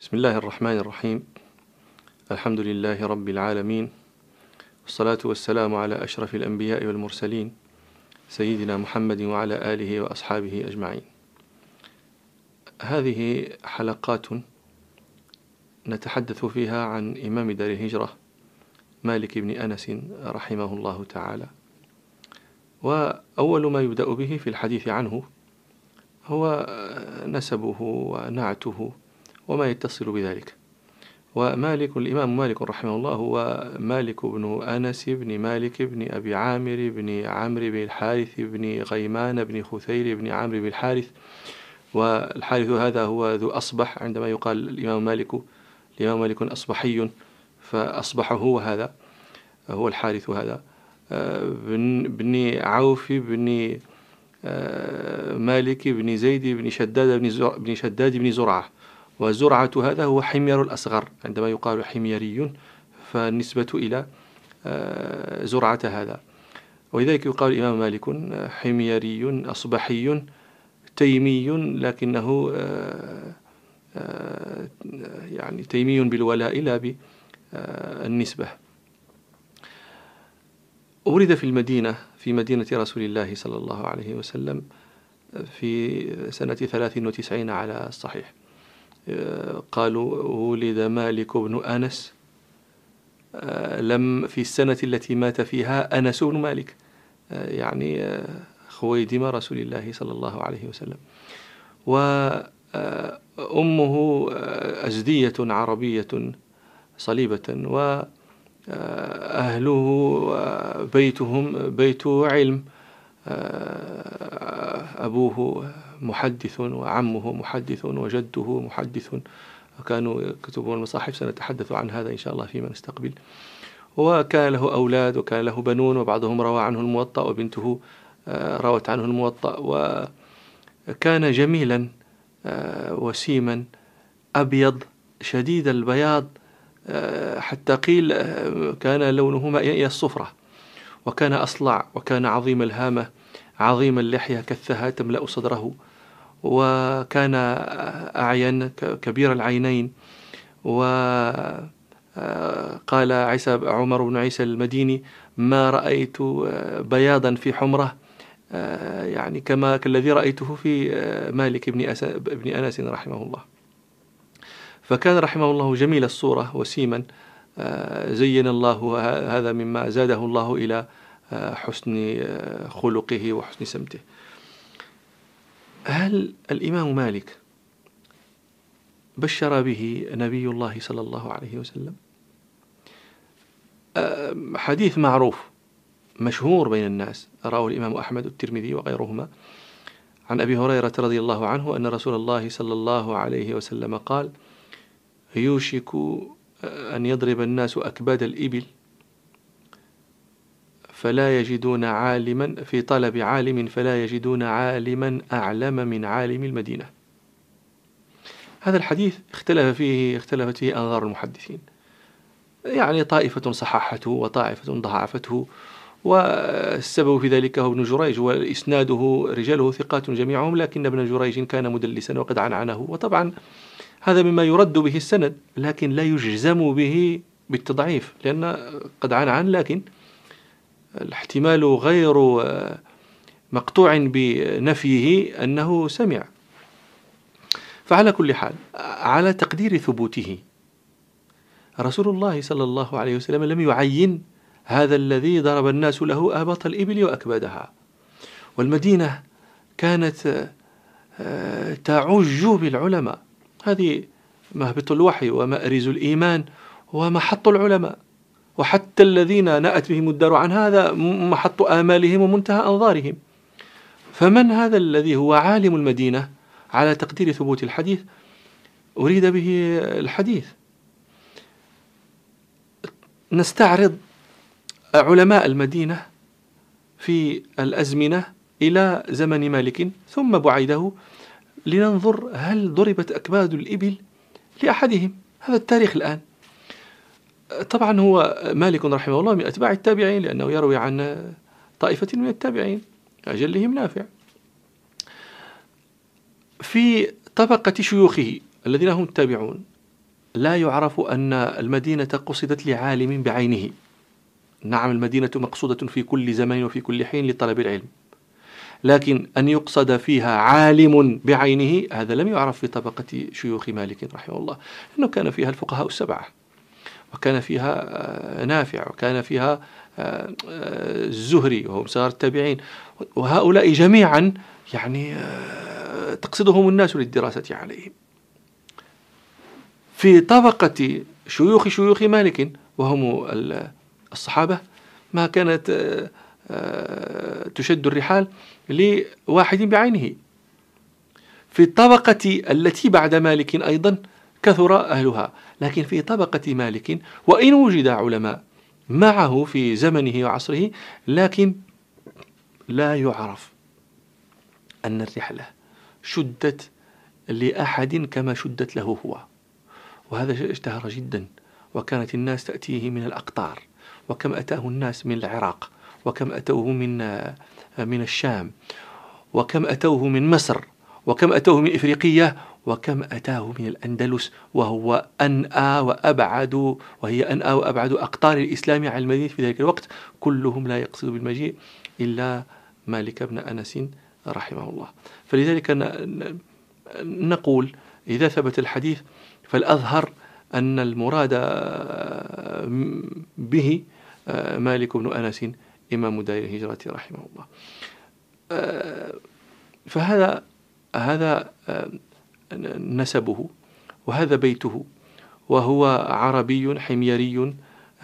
بسم الله الرحمن الرحيم. الحمد لله رب العالمين. والصلاة والسلام على أشرف الأنبياء والمرسلين سيدنا محمد وعلى آله وأصحابه أجمعين. هذه حلقات نتحدث فيها عن إمام دار الهجرة مالك بن أنس رحمه الله تعالى. وأول ما يبدأ به في الحديث عنه هو نسبه ونعته وما يتصل بذلك. ومالك الإمام مالك رحمه الله هو مالك بن أنس بن مالك بن أبي عامر بن عمرو بن الحارث بن غيمان بن خثير بن عمرو بن الحارث. والحارث هذا هو ذو أصبح عندما يقال الإمام مالك. الإمام مالك أصبحي فأصبح هو هذا هو الحارث هذا. بن عوف بن مالك بن زيد بن شداد بن شداد بن زرعة. وزرعة هذا هو حمير الأصغر. عندما يقال حميري فالنسبة إلى آه، زرعة هذا. ولذلك يقال الإمام مالك حميري أصبحي تيمي لكنه آه، آه، يعني تيمي بالولاء لا بالنسبة ولد في المدينة في مدينة رسول الله صلى الله عليه وسلم في سنة ثلاث وتسعين على الصحيح. قالوا ولد مالك بن أنس آه، لم في السنة التي مات فيها أنس بن مالك آه، يعني آه، خويدم رسول الله صلى الله عليه وسلم. وأمه أزدية عربية صليبة وأهله بيتهم بيت علم أبوه محدث وعمه محدث وجده محدث وكانوا يكتبون المصاحف. سنتحدث عن هذا إن شاء الله فيما نستقبل. وكان له أولاد وكان له بنون وبعضهم روى عنه الموطأ وبنته آه، روت عنه الموطأ. وكان جميلا آه، وسيما أبيض شديد البياض آه، حتى قيل كان لونه مائي الصفرة. وكان أصلع وكان عظيم الهامة عظيم اللحية كثها تملأ صدره. وكان أعين كبير العينين. وقال عيسى عمر بن عيسى المديني ما رأيت بياضا في حمرة. يعني كما كالذي رأيته في مالك بن, بن أنس رحمه الله. فكان رحمه الله جميل الصورة وسيما زين الله هذا مما زاده الله إلى حسن خلقه وحسن سمته. هل الإمام مالك بشر به نبي الله صلى الله عليه وسلم؟ حديث معروف مشهور بين الناس رواه الإمام أحمد الترمذي وغيرهما. عن أبي هريرة رضي الله عنه أن رسول الله صلى الله عليه وسلم قال يوشك أن يضرب الناس أكباد الإبل فلا يجدون عالما في طلب عالم فلا يجدون عالما أعلم من عالم المدينة. هذا الحديث اختلف فيه اختلفت فيه أنظار المحدثين. يعني طائفة صححته وطائفة ضعفته والسبب في ذلك هو ابن جريج وإسناده رجاله ثقات جميعهم لكن ابن جريج كان مدلسا وقد عنعنه. وطبعا هذا مما يرد به السند لكن لا يجزم به بالتضعيف لأن قد عنعن لكن الاحتمال غير مقطوع بنفيه أنه سمع. فعلى كل حال على تقدير ثبوته رسول الله صلى الله عليه وسلم لم يعين هذا الذي ضرب الناس له أهبط الإبل وأكبادها والمدينة كانت آه، تعج بالعلماء. هذه مهبط الوحي ومأرز الإيمان ومحط العلماء. وحتى الذين نأت بهم الدار عن هذا محط آمالهم ومنتهى أنظارهم. فمن هذا الذي هو عالم المدينة على تقدير ثبوت الحديث؟ أريد به الحديث. نستعرض علماء المدينة في الأزمنة إلى زمن مالك ثم بعيده لننظر هل ضربت أكباد الإبل لأحدهم. هذا التاريخ الآن. طبعا هو مالك رحمه الله من أتباع التابعين لأنه يروي عن طائفة من التابعين أجلهم نافع. في طبقة شيوخه الذين هم التابعون لا يعرف أن المدينة قصدت لعالم بعينه. نعم المدينة مقصودة في كل زمان وفي كل حين لطلب العلم. لكن أن يقصد فيها عالم بعينه هذا لم يعرف في طبقة شيوخ مالك رحمه الله أنه كان فيها الفقهاء السبعة. وكان فيها آه، نافع وكان فيها آه، آه، الزهري وهم صغار التابعين. وهؤلاء جميعا يعني تقصدهم الناس للدراسة عليهم. في طبقة شيوخ شيوخ مالك وهم الصحابة ما كانت تشد الرحال لواحد بعينه. في الطبقة التي بعد مالك أيضا كثر أهلها. لكن في طبقة مالك وإن وجد علماء معه في زمنه وعصره لكن لا يعرف أن الرحلة شدت لأحد كما شدت له هو. وهذا اشتهر جدا وكانت الناس تأتيه من الأقطار وكم أتاه الناس من العراق وكم أتوه من من الشام وكم أتوه من مصر وكم أتوه من إفريقية وكم أتاه من الأندلس وهو أنأى وأبعد وهي أنأى وأبعد أقطار الإسلام عن المدينة في ذلك الوقت كلهم لا يقصد بالمجيء إلا مالك بن أنس رحمه الله. فلذلك نقول إذا ثبت الحديث فالأظهر أن المراد به مالك بن أنس إمام دار الهجرة رحمه الله. فهذا هذا نسبه وهذا بيته وهو عربي حميري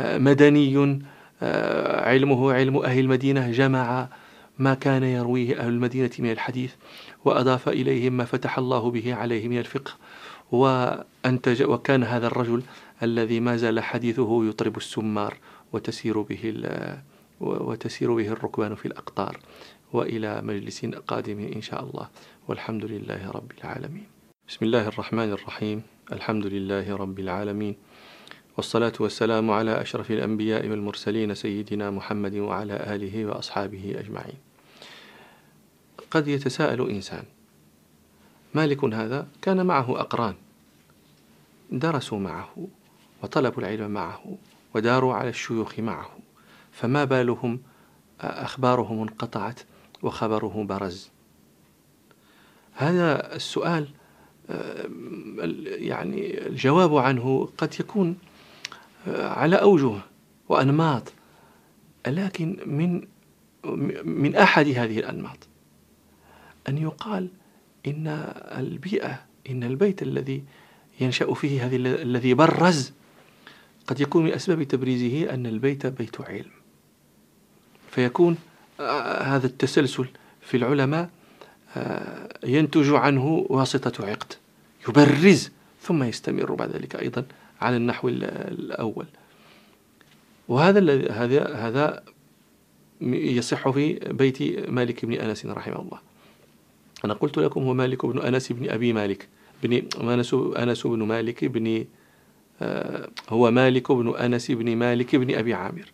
مدني علمه علم أهل المدينة جمع ما كان يرويه أهل المدينة من الحديث وأضاف إليهم ما فتح الله به عليه من الفقه وأنتج وكان هذا الرجل الذي ما زال حديثه يطرب السمار وتسير به وتسير به الركبان في الأقطار وإلى مجلس قادم إن شاء الله والحمد لله رب العالمين. بسم الله الرحمن الرحيم الحمد لله رب العالمين والصلاة والسلام على أشرف الأنبياء والمرسلين سيدنا محمد وعلى آله وأصحابه أجمعين قد يتساءل إنسان مالك هذا كان معه أقران درسوا معه وطلبوا العلم معه وداروا على الشيوخ معه فما بالهم أخبارهم انقطعت وخبره برز هذا السؤال يعني الجواب عنه قد يكون على أوجه وأنماط لكن من من أحد هذه الأنماط. أن يقال إن البيئة إن البيت الذي ينشأ فيه هذه الذي برز قد يكون من أسباب تبريزه أن البيت بيت علم. فيكون هذا التسلسل في العلماء ينتج عنه واسطة عقد يبرز ثم يستمر بعد ذلك أيضا على النحو الأول. وهذا الذي هذا هذا يصح في بيت مالك بن أنس رحمه الله. أنا قلت لكم هو مالك بن أنس بن أبي مالك بن أنس أنس بن مالك بن آه، هو مالك بن أنس بن مالك بن أبي عامر.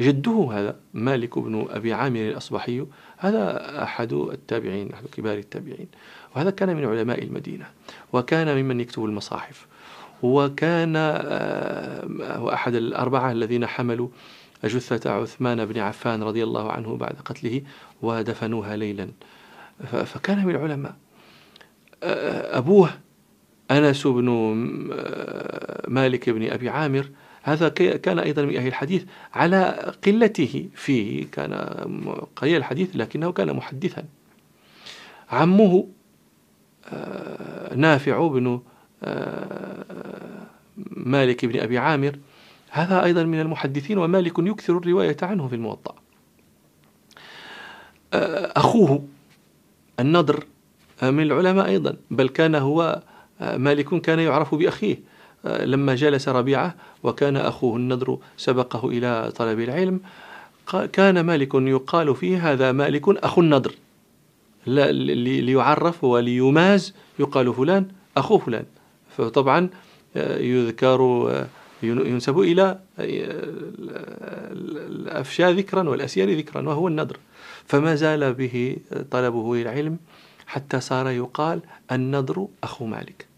جده هذا مالك بن أبي عامر الأصبحي هذا أحد التابعين أحد كبار التابعين. وهذا كان من علماء المدينة وكان ممن يكتب المصاحف وكان آه، هو أحد الأربعة الذين حملوا جثة عثمان بن عفان رضي الله عنه بعد قتله ودفنوها ليلا. فكان من العلماء. آه، أبوه أنس بن آه، مالك بن أبي عامر هذا كان أيضا من أهل الحديث على قلته فيه. كان قليل الحديث لكنه كان محدثا. عمه آه، نافع بن مالك بن أبي عامر. هذا أيضا من المحدثين ومالك يكثر الرواية عنه في الموطأ. أخوه النضر من العلماء أيضا. بل كان هو مالك كان يعرف بأخيه. لما جلس ربيعة وكان أخوه النضر سبقه إلى طلب العلم كان مالك يقال فيه هذا مالك أخو النضر. ليعرف وليماز يقال فلان أخو فلان. فطبعا يذكر ينسب إلى الأفشاء ذكرا والأسيار ذكرا وهو النضر. فما زال به طلبه للعلم حتى صار يقال النضر أخو مالك.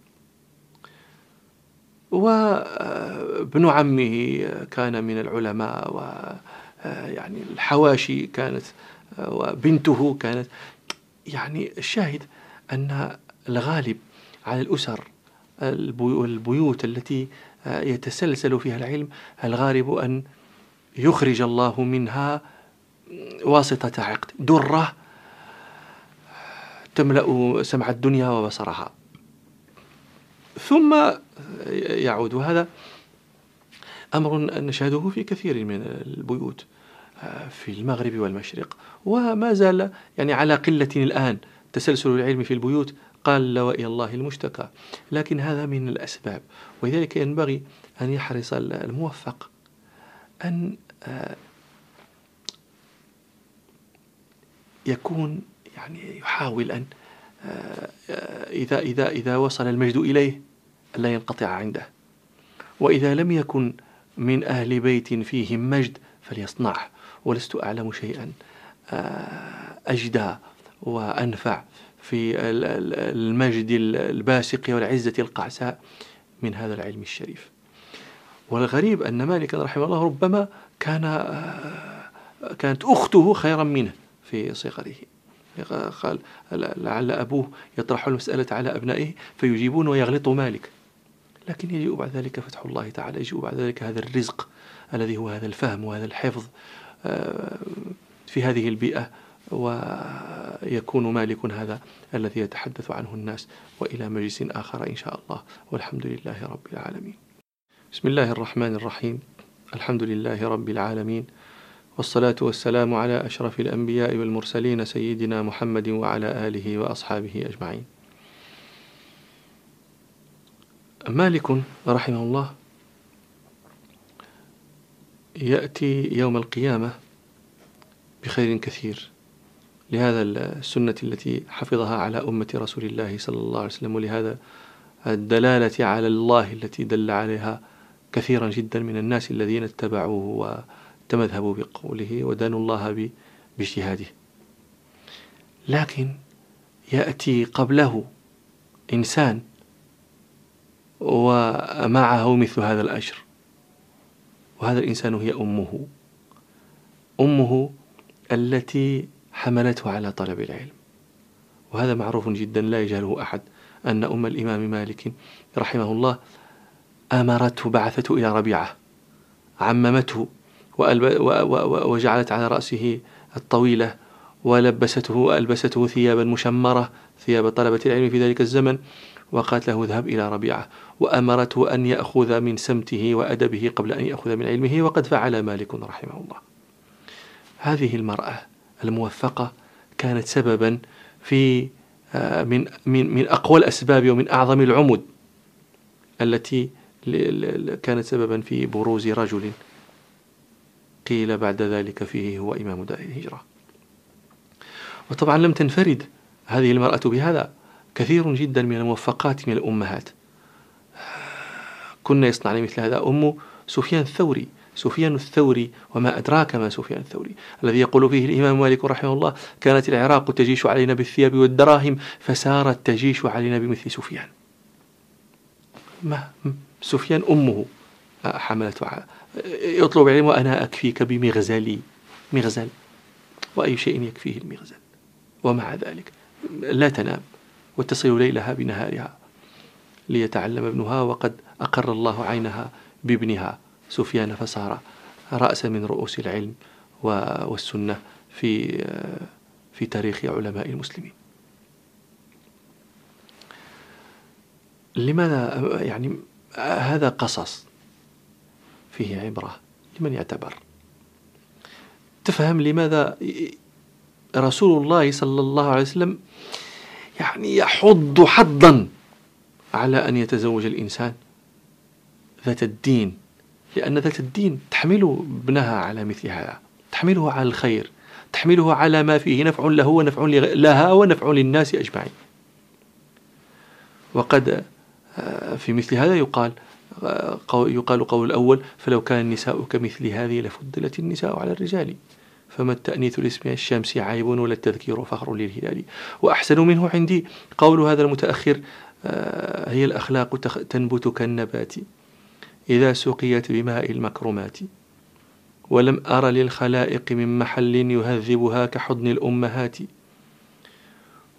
وابن عمه كان من العلماء و يعني الحواشي كانت وبنته كانت. يعني الشاهد أن الغالب على الأسر البيوت التي يتسلسل فيها العلم الغالب أن يخرج الله منها واسطة عقد درة تملأ سمع الدنيا وبصرها. ثم يعود. هذا أمر نشهده في كثير من البيوت في المغرب والمشرق. وما زال يعني على قلة الآن تسلسل العلم في البيوت قال وإلى الله المشتكى. لكن هذا من الأسباب. ولذلك ينبغي أن يحرص الموفق أن آه، يكون يعني يحاول أن آه، إذا إذا إذا وصل المجد إليه لا ينقطع عنده. وإذا لم يكن من أهل بيت فيهم مجد فليصنعه ولست أعلم شيئا. آه، أجدى وأنفع في المجد الباسق والعزة القعساء من هذا العلم الشريف. والغريب أن مالك رحمه الله ربما كان آه، كانت أخته خيرا منه في صغره. قال لعل أبوه يطرح المسألة على أبنائه فيجيبون ويغلط مالك. لكن يجيء بعد ذلك فتح الله تعالى يجيء بعد ذلك هذا الرزق الذي هو هذا الفهم وهذا الحفظ آه، في هذه البيئة ويكون مالك هذا الذي يتحدث عنه الناس وإلى مجلس آخر إن شاء الله. والحمد لله رب العالمين. بسم الله الرحمن الرحيم. الحمد لله رب العالمين. والصلاة والسلام على أشرف الأنبياء والمرسلين سيدنا محمد وعلى آله وأصحابه أجمعين. مالك رحمه الله يأتي يوم القيامة بخير كثير لهذا السنة التي حفظها على أمة رسول الله صلى الله عليه وسلم ولهذا الدلالة على الله التي دل عليها كثيرا جدا من الناس الذين اتبعوه وتمذهبوا بقوله ودانوا الله باجتهاده. لكن يأتي قبله إنسان ومعه مثل هذا الأجر وهذا الإنسان هي أمه. أمه التي حملته على طلب العلم. وهذا معروف جدا لا يجهله أحد أن أم الإمام مالك رحمه الله أمرته بعثته إلى ربيعة عممته وجعلت على رأسه الطويلة ولبسته وألبسته ثيابا مشمرة ثياب طلبة العلم في ذلك الزمن وقالت له اذهب إلى ربيعة. وأمرته أن يأخذ من سمته وأدبه قبل أن يأخذ من علمه وقد فعل مالك رحمه الله. هذه المرأة الموفقة كانت سببا في آه، من من من أقوى الأسباب ومن أعظم العمد التي كانت سببا في بروز رجل قيل بعد ذلك فيه هو إمام دار الهجرة. وطبعا لم تنفرد هذه المرأة بهذا. كثير جدا من الموفقات من الأمهات. كنا يصنعن مثل هذا أم سفيان الثوري. سفيان الثوري وما أدراك ما سفيان الثوري. الذي يقول فيه الإمام مالك رحمه الله كانت العراق تجيش علينا بالثياب والدراهم فسارت تجيش علينا بمثل سفيان. ما سفيان أمه حملته يطلب علم وأنا أكفيك بمغزلي مغزل وأي شيء يكفيه المغزل ومع ذلك لا تنام وتصل ليلها بنهارها ليتعلم ابنها وقد أقر الله عينها بابنها سفيان فصار رأس من رؤوس العلم والسنة في في تاريخ علماء المسلمين. لماذا؟ يعني هذا قصص. فيه عبرة لمن يعتبر. تفهم لماذا رسول الله صلى الله عليه وسلم يعني يحض حضا على أن يتزوج الإنسان؟ ذات الدين. لأن ذات الدين تحمل ابنها على مثل هذا تحمله على الخير تحمله على ما فيه نفع له ونفع لها ونفع للناس أجمعين. وقد آه، في مثل هذا يقال يقال قول الأول فلو كان النساء كمثل هذه لفضلت النساء على الرجال. فما التأنيث لاسم الشمس عيب ولا التذكير فخر للهلال. وأحسن منه عندي قول هذا المتأخر آه، هي الأخلاق تنبت كالنبات إذا سقيت بماء المكرمات. ولم أر للخلائق من محل يهذبها كحضن الأمهات.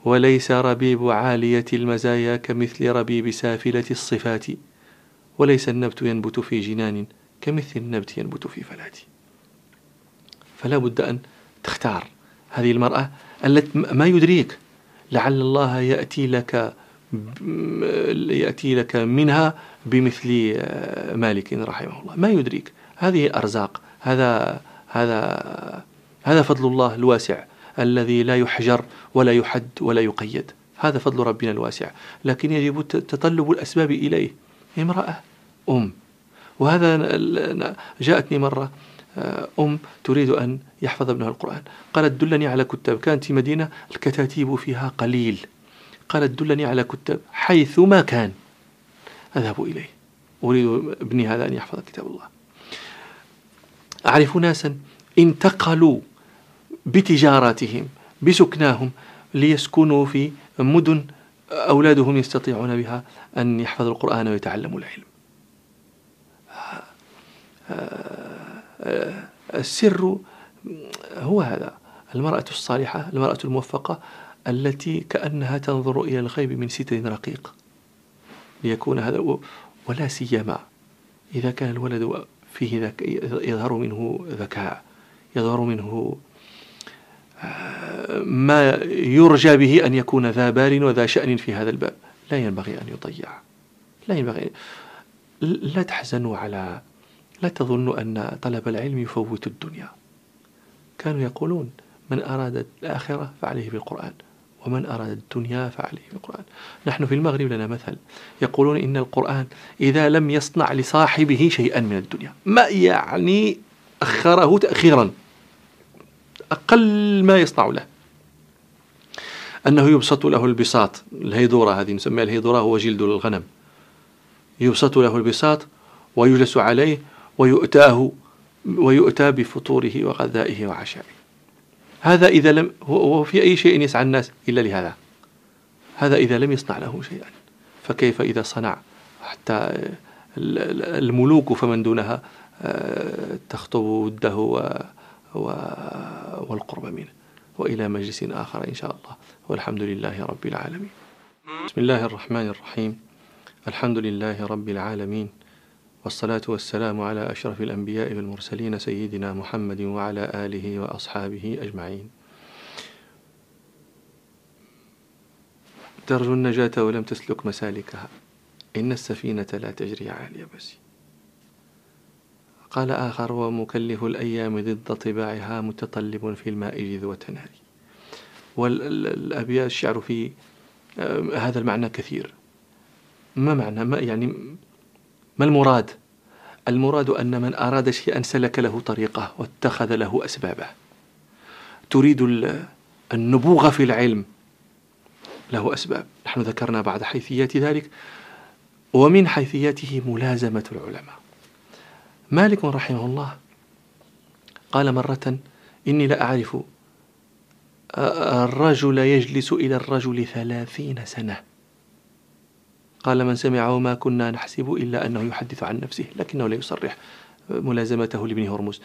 وليس ربيب عالية المزايا كمثل ربيب سافلة الصفات. وليس النبت ينبت في جنان كمثل النبت ينبت في فلات فلا بد أن تختار هذه المرأة التي ما يدريك. لعل الله يأتي لك يأتي لك منها بمثل آه، مالك رحمه الله. ما يدريك. هذه أرزاق. هذا هذا هذا فضل الله الواسع الذي لا يحجر ولا يحد ولا يقيد. هذا فضل ربنا الواسع. لكن يجب تطلب الأسباب إليه. امرأة أم. وهذا جاءتني مرة آه، أم تريد أن يحفظ ابنها القرآن. قالت دلني على كتاب كانت في مدينة الكتاتيب فيها قليل. قالت دلني على كتاب حيث ما كان. أذهب إليه. أريد ابني هذا أن يحفظ كتاب الله. أعرف ناسا انتقلوا بتجاراتهم بسكناهم ليسكنوا في مدن أولادهم يستطيعون بها أن يحفظوا القرآن ويتعلموا العلم. السر هو هذا المرأة الصالحة المرأة الموفقة التي كأنها تنظر إلى الغيب من ستر رقيق. ليكون هذا ولا سيما إذا كان الولد فيه ذك يظهر منه ذكاء يظهر منه آه، ما يرجى به أن يكون ذا بال وذا شأن في هذا الباب. لا ينبغي أن يضيع. لا ينبغي. لا تحزنوا على لا تظنوا أن طلب العلم يفوت الدنيا. كانوا يقولون من أراد الآخرة فعليه بالقرآن ومن أراد الدنيا فعليه بالقرآن. نحن في المغرب لنا مثل. يقولون إن القرآن إذا لم يصنع لصاحبه شيئا من الدنيا. ما يعني أخره تأخيرا؟ أقل ما يصنع له. أنه يبسط له البساط الهيدورة هذه نسميها الهيدورة هو جلد الغنم. يبسط له البساط ويجلس عليه ويؤتاه ويؤتى بفطوره وغذائه وعشائه. هذا إذا لم هو في أي شيء يسعى الناس إلا لهذا. هذا إذا لم يصنع له شيئا. فكيف إذا صنع؟ حتى الملوك فمن دونها آه، تخطب وده والقرب منه. وإلى مجلس آخر إن شاء الله. والحمد لله رب العالمين. بسم الله الرحمن الرحيم. الحمد لله رب العالمين. والصلاة والسلام على أشرف الأنبياء والمرسلين سيدنا محمد وعلى آله وأصحابه أجمعين. ترجو النجاة ولم تسلك مسالكها. إن السفينة لا تجري على اليبس قال آخر ومكلف الأيام ضد طباعها متطلب في الماء جذوة نار والأبيات الشعر في آه، هذا المعنى كثير. ما معنى؟ ما يعني ما المراد؟ المراد أن من أراد شيئا سلك له طريقه واتخذ له أسبابه. تريد النبوغ في العلم له أسباب. نحن ذكرنا بعض حيثيات ذلك ومن حيثياته ملازمة العلماء. مالك رحمه الله قال مرة إني لأعرف الرجل يجلس إلى الرجل ثلاثين سنة. قال من سمعه ما كنا نحسب إلا أنه يحدث عن نفسه لكنه لا يصرح ملازمته لابن هرمز.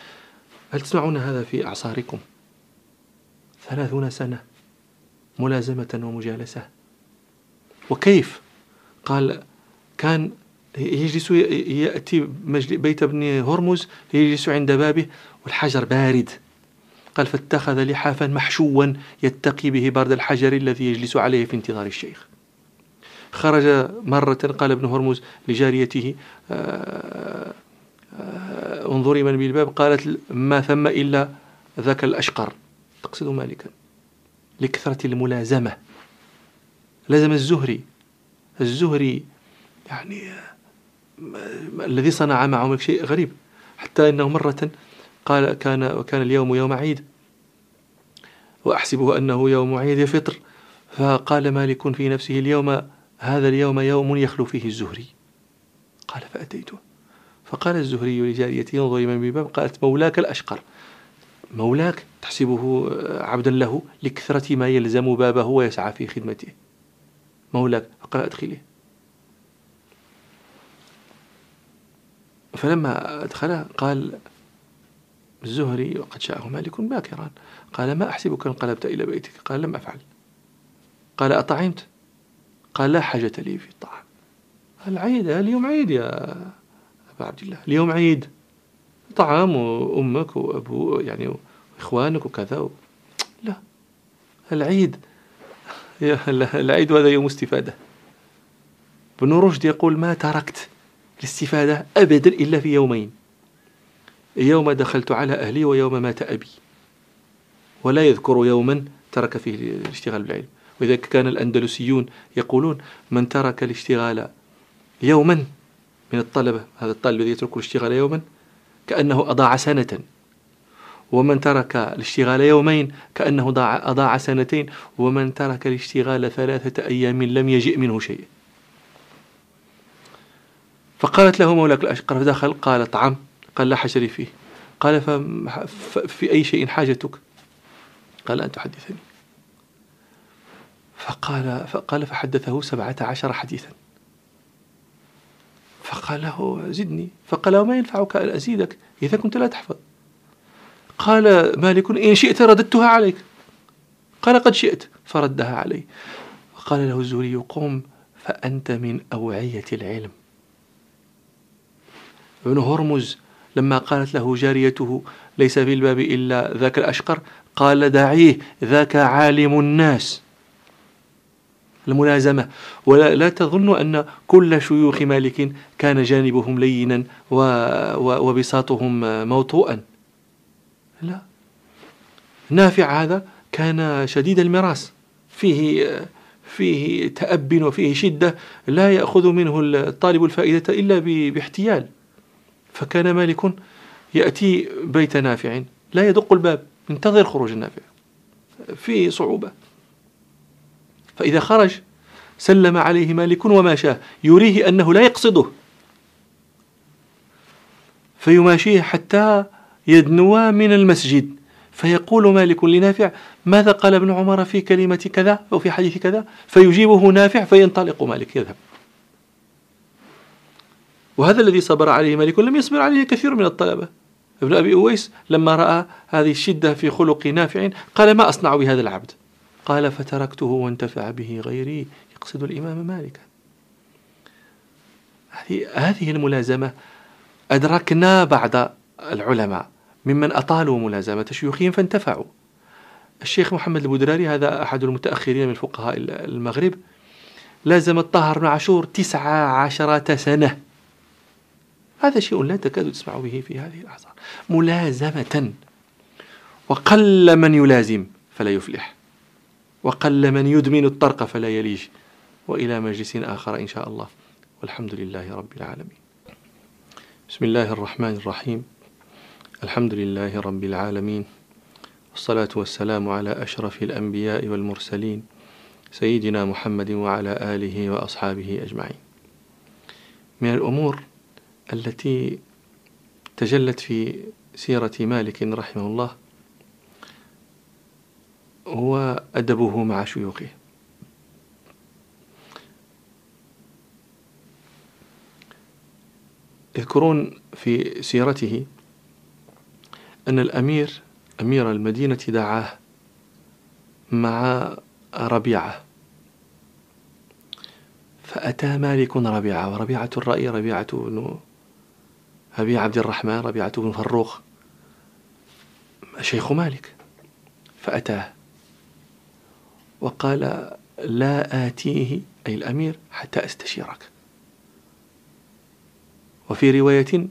هل تسمعون هذا في أعصاركم؟ ثلاثون سنة ملازمة ومجالسة. وكيف؟ قال كان يجلس يأتي بيت ابن هرمز يجلس عند بابه والحجر بارد. قال فاتخذ لحافا محشوا يتقي به برد الحجر الذي يجلس عليه في انتظار الشيخ. خرج مرة قال ابن هرمز لجاريته آه، آه، انظري من بالباب. قالت ما ثم إلا ذاك الأشقر. تقصد مالكا. لكثرة الملازمة. لازم الزهري. الزهري يعني آه، الذي صنع معه شيء غريب. حتى إنه مرة قال كان وكان اليوم يوم عيد. وأحسبه أنه يوم عيد فطر فقال مالك في نفسه اليوم هذا اليوم يوم يخلو فيه الزهري. قال فأتيته. فقال الزهري لجاريته انظري من بباب قالت مولاك الأشقر. مولاك تحسبه عبدا له لكثرة ما يلزم بابه ويسعى في خدمته. مولاك فقال أدخله. فلما أدخل قال الزهري وقد شاءه مالك باكرا. قال ما أحسبك انقلبت إلى بيتك؟ قال لم أفعل. قال أطعمت؟ قال لا حاجة لي في الطعام. العيد اليوم عيد يا أبا عبد الله اليوم عيد. طعام وأمك وأبو يعني وإخوانك وكذا و... لا العيد. العيد هذا يوم استفادة. ابن رشد يقول ما تركت الاستفادة أبدا إلا في يومين. يوم دخلت على أهلي ويوم مات أبي. ولا يذكر يوما ترك فيه الاشتغال بالعلم. ولذلك كان الأندلسيون يقولون من ترك الاشتغال يوما من الطلبة هذا الطالب الذي يترك الاشتغال يوما كأنه أضاع سنة. ومن ترك الاشتغال يومين كأنه أضاع سنتين. ومن ترك الاشتغال ثلاثة أيام لم يجئ منه شيء. فقالت له مولاك الأشقر فدخل قال طعم قال لا حشري فيه. قال في أي شيء حاجتك؟ قال أن تحدثني. فقال فقال فحدثه سبعة عشر حديثا. فقال له زدني. فقال وما ينفعك أن أزيدك؟ إذا كنت لا تحفظ. قال مالك إن شئت رددتها عليك. قال قد شئت فردها علي. قال له الزهري قم فأنت من أوعية العلم. ابن هرمز لما قالت له جاريته ليس في الباب إلا ذاك الأشقر قال دعيه ذاك عالم الناس. الملازمة. ولا لا تظن أن كل شيوخ مالك كان جانبهم لينا وبساطهم موطوءا. لا. نافع هذا كان شديد المراس فيه فيه تأب وفيه شدة لا يأخذ منه الطالب الفائدة إلا باحتيال. فكان مالك يأتي بيت نافع لا يدق الباب. ينتظر خروج النافع. في صعوبة. فإذا خرج سلم عليه مالك وماشاه يريه أنه لا يقصده. فيماشيه حتى يدنوا من المسجد. فيقول مالك لنافع ماذا قال ابن عمر في كلمة كذا أو في حديث كذا؟ فيجيبه نافع فينطلق مالك يذهب. وهذا الذي صبر عليه مالك لم يصبر عليه كثير من الطلبة. ابن أبي أويس لما رأى هذه الشدة في خلق نافع قال ما أصنع بهذا العبد؟ قال فتركته وانتفع به غيري يقصد الإمام مالك. هذه الملازمة أدركنا بعض العلماء ممن أطالوا ملازمة شيوخهم فانتفعوا. الشيخ محمد البدراري هذا أحد المتأخرين من فقهاء المغرب لازم الطاهر بن عاشور تسعة عشرة سنة. هذا شيء لا تكاد تسمع به في هذه الأعصار ملازمة. وقل من يلازم فلا يفلح. وقل من يدمن الطرق فلا يليج وإلى مجلس آخر إن شاء الله. والحمد لله رب العالمين. بسم الله الرحمن الرحيم. الحمد لله رب العالمين. والصلاة والسلام على أشرف الأنبياء والمرسلين. سيدنا محمد وعلى آله وأصحابه أجمعين. من الأمور التي تجلت في سيرة مالك رحمه الله هو أدبه مع شيوخه. يذكرون في سيرته أن الأمير أمير المدينة دعاه مع ربيعة. فأتى مالك ربيعة وربيعة الرأي ربيعة أبي عبد الرحمن ربيعة بن فروخ شيخ مالك فأتاه وقال لا آتيه أي الأمير حتى أستشيرك. وفي رواية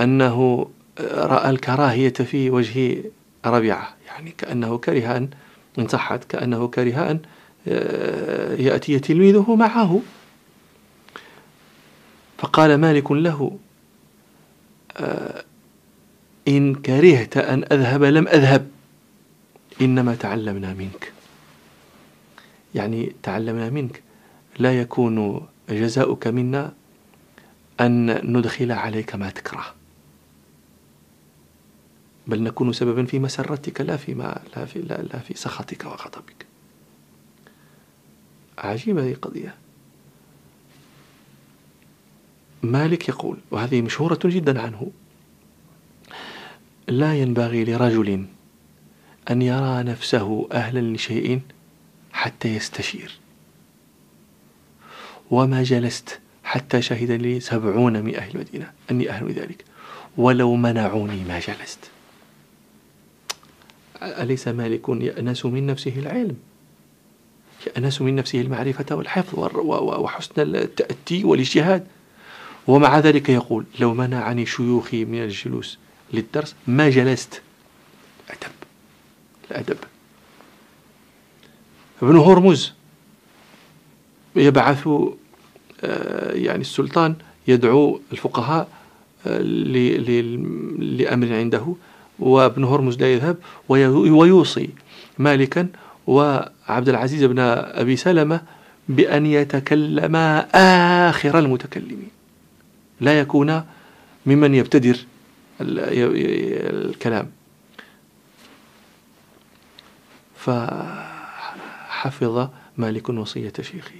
أنه رأى الكراهية في وجه ربيعة يعني كأنه كره أن إن صحت كأنه كره أن آه، يأتي تلميذه معه. فقال مالك له إن كرهت أن أذهب لم أذهب. إنما تعلمنا منك. يعني تعلمنا منك. لا يكون جزاؤك منا أن ندخل عليك ما تكره. بل نكون سببا في مسرتك لا في ما لا في لا, لا في سخطك وغضبك. عجيبة هذه القضية. مالك يقول وهذه مشهورة جدا عنه لا ينبغي لرجل أن يرى نفسه أهلا لشيء حتى يستشير. وما جلست حتى شهد لي سبعون من أهل المدينة أني أهل لذلك ولو منعوني ما جلست. أليس مالك يأنس من نفسه العلم؟ يأنس من نفسه المعرفة والحفظ وحسن التأتي والإجتهاد؟ ومع ذلك يقول لو منعني شيوخي من الجلوس للدرس ما جلست؟ أدب الأدب. ابن هرمز يبعث آه، يعني السلطان يدعو الفقهاء آه، لأمر عنده وابن هرمز لا يذهب ويوصي مالكا وعبد العزيز بن أبي سلمة بأن يتكلما آخر المتكلمين. لا يكون ممن يبتدر الكلام. فحفظ مالك وصية شيخه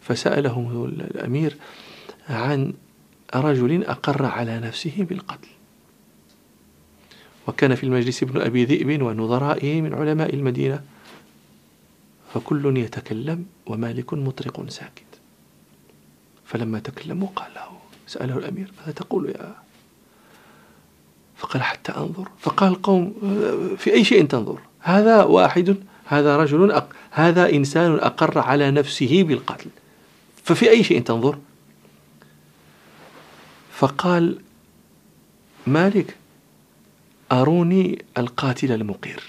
فسأله الأمير عن رجل أقر على نفسه بالقتل. وكان في المجلس ابن أبي ذئب ونظرائه من علماء المدينة. فكل يتكلم ومالك مطرق ساكت. فلما تكلموا قال له سأله الأمير ماذا تقول يا فقال حتى أنظر. فقال القوم في أي شيء تنظر؟ هذا واحد هذا رجل أق... هذا إنسان أقر على نفسه بالقتل. ففي أي شيء تنظر؟ فقال مالك أروني القاتل المقر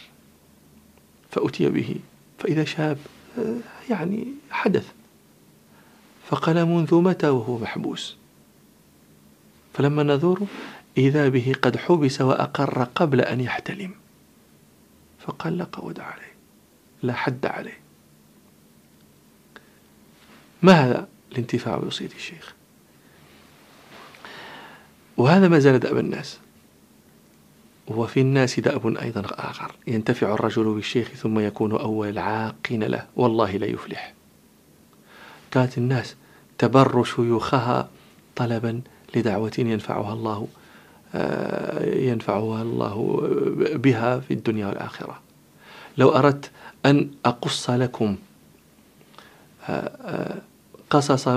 فأتي به فإذا شاب يعني حدث. فقال منذ متى وهو محبوس؟ فلما نظر إذا به قد حبس وأقر قبل أن يحتلم. فقال لا قود عليه لا حد عليه. ما هذا الانتفاع بوصية الشيخ؟ وهذا ما زال دأب الناس. وفي الناس دأب أيضا آخر. ينتفع الرجل بالشيخ ثم يكون أول عاقين له. والله لا يفلح. كانت الناس تبر شيوخها طلبا لدعوة ينفعها الله آه، ينفعها الله بها في الدنيا والآخرة. لو أردت أن أقص لكم آه، آه، قصص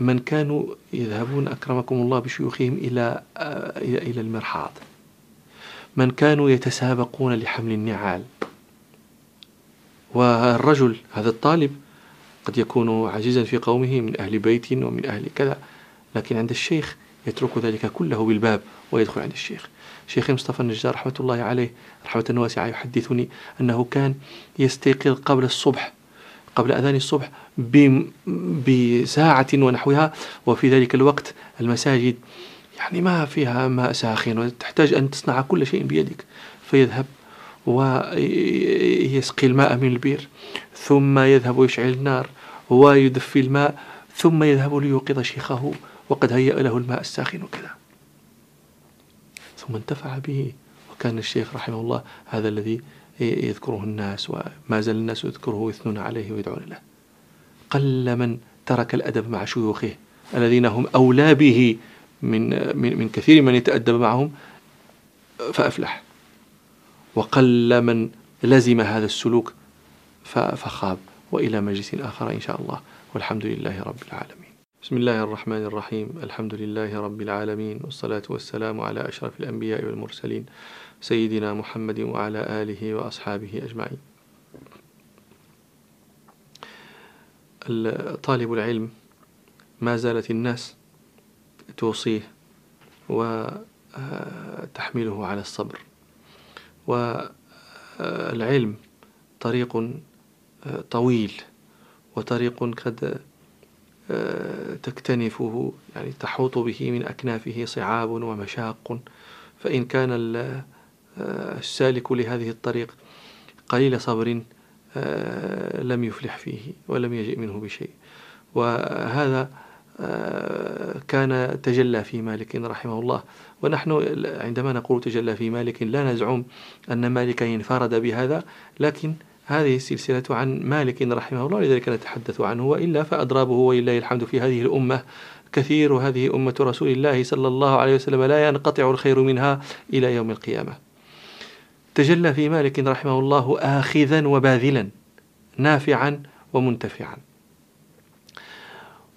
من كانوا يذهبون أكرمكم الله بشيوخهم إلى إلى المرحاض. من كانوا يتسابقون لحمل النعال. والرجل هذا الطالب قد يكون عزيزا في قومه من أهل بيت ومن أهل كذا. لكن عند الشيخ يترك ذلك كله بالباب ويدخل عند الشيخ. شيخ مصطفى النجار رحمة الله عليه رحمة واسعة يحدثني أنه كان يستيقظ قبل الصبح قبل أذان الصبح بساعة ونحوها وفي ذلك الوقت المساجد يعني ما فيها ماء ساخن وتحتاج أن تصنع كل شيء بيدك. فيذهب ويسقي الماء من البير ثم يذهب ويشعل النار ويدفي الماء ثم يذهب ليوقظ شيخه وقد هيأ له الماء الساخن وكذا. ثم انتفع به وكان الشيخ رحمه الله هذا الذي يذكره الناس وما زال الناس يذكره ويثنون عليه ويدعون له. قل من ترك الأدب مع شيوخه الذين هم أولى به من, من, من كثير من يتأدب معهم فأفلح. وقل من لزم هذا السلوك فخاب وإلى مجلس آخر إن شاء الله. والحمد لله رب العالمين. بسم الله الرحمن الرحيم الحمد لله رب العالمين والصلاة والسلام على أشرف الأنبياء والمرسلين سيدنا محمد وعلى آله وأصحابه أجمعين طالب العلم ما زالت الناس توصيه وتحمله على الصبر والعلم طريق طويل وطريق قد تكتنفه يعني تحوط به من أكنافه صعاب ومشاق. فإن كان السالك لهذه الطريق قليل صبر لم يفلح فيه ولم يجئ منه بشيء. وهذا كان تجلى في مالك رحمه الله. ونحن عندما نقول تجلى في مالك لا نزعم أن مالك انفرد بهذا لكن هذه السلسلة عن مالك رحمه الله لذلك نتحدث عنه وإلا فأضرابه ولله الحمد في هذه الأمة. كثير وهذه أمة رسول الله صلى الله عليه وسلم لا ينقطع الخير منها إلى يوم القيامة. تجلى في مالك رحمه الله آخذا وباذلا نافعا ومنتفعا.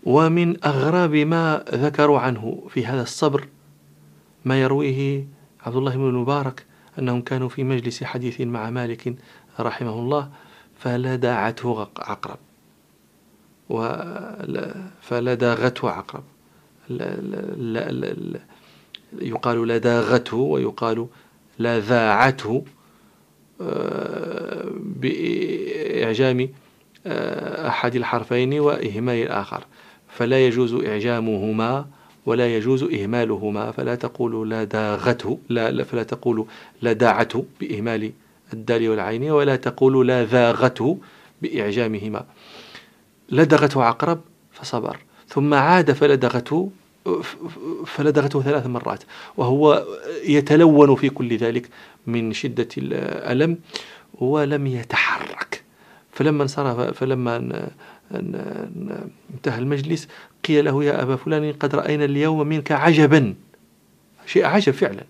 ومن أغراب ما ذكروا عنه في هذا الصبر ما يرويه عبد الله بن المبارك أنهم كانوا في مجلس حديث مع مالك رحمه الله فلدعته عقرب. فلداغته عقرب. يقال لداغته ويقال لذاعته آه، بإعجام آه، أحد الحرفين وإهمال الآخر. فلا يجوز إعجامهما ولا يجوز إهمالهما. فلا تقول لا داغته لا فلا تقول لا داعته بإهمال الدال والعين ولا تقول لا ذاغته بإعجامهما. لدغته عقرب فصبر. ثم عاد فلدغته فلدغته ثلاث مرات وهو يتلون في كل ذلك من شدة الألم ولم يتحرك. فلما انصرف فلما انتهى المجلس قيل له يا أبا فلان قد رأينا اليوم منك عجبا. شيء عجب فعلا.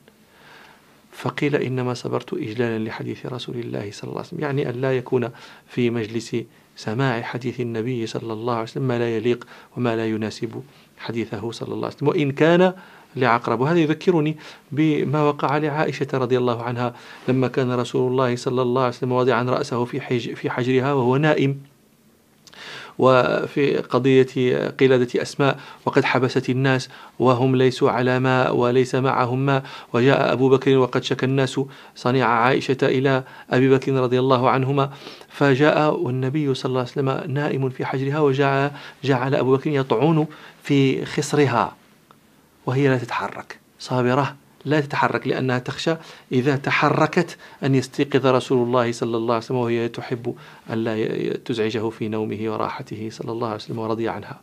فقيل إنما صبرت إجلالا لحديث رسول الله صلى الله عليه وسلم يعني أن لا يكون في مجلس سماع حديث النبي صلى الله عليه وسلم ما لا يليق وما لا يناسب حديثه صلى الله عليه وسلم. وإن كان لعقرب وهذا يذكرني بما وقع لعائشة رضي الله عنها لما كان رسول الله صلى الله عليه وسلم واضعا رأسه في, في حجرها وهو نائم. وفي قضية قلادة أسماء وقد حبست الناس وهم ليسوا على ماء وليس معهم ماء وجاء أبو بكر وقد شكى الناس. صنيع عائشة إلى أبي بكر رضي الله عنهما. فجاء والنبي صلى الله عليه وسلم نائم في حجرها وجعل جعل أبو بكر يطعون في خصرها وهي لا تتحرك. صابرة. لا تتحرك لأنها تخشى إذا تحركت أن يستيقظ رسول الله صلى الله عليه وسلم وهي تحب أن لا تزعجه في نومه وراحته صلى الله عليه وسلم ورضي عنها.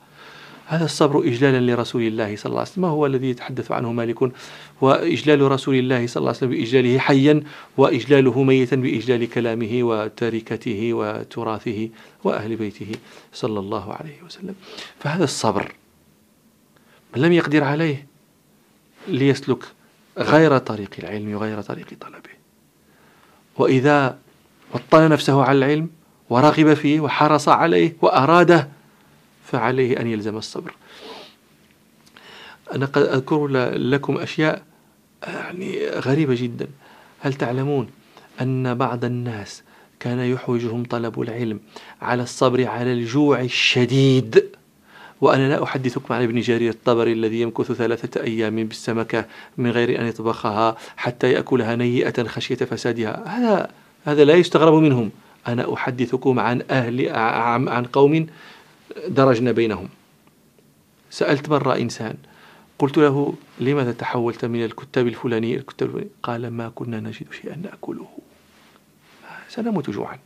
هذا الصبر إجلالا لرسول الله صلى الله عليه وسلم هو الذي يتحدث عنه مالك وإجلال رسول الله صلى الله عليه وسلم بإجلاله حيا وإجلاله ميتا بإجلال كلامه وتركته وتراثه وأهل بيته صلى الله عليه وسلم. فهذا الصبر من لم يقدر عليه ليسلك غير طريق العلم وغير طريق طلبه. وإذا وطن نفسه على العلم ورغب فيه وحرص عليه وأراده فعليه أن يلزم الصبر. أنا قد أذكر لكم أشياء يعني غريبة جدا. هل تعلمون أن بعض الناس كان يحوجهم طلب العلم على الصبر على الجوع الشديد؟ وأنا لا أحدثكم عن ابن جرير الطبري الذي يمكث ثلاثة أيام بالسمكة من غير أن يطبخها حتى يأكلها نيئة خشية فسادها. هذا هذا لا يستغرب منهم. أنا أحدثكم عن أهل عن قوم درجنا بينهم. سألت مرة إنسان. قلت له لماذا تحولت من الكتاب الفلاني إلى الكتاب الفلاني؟ قال ما كنا نجد شيئا نأكله. سنموت جوعا.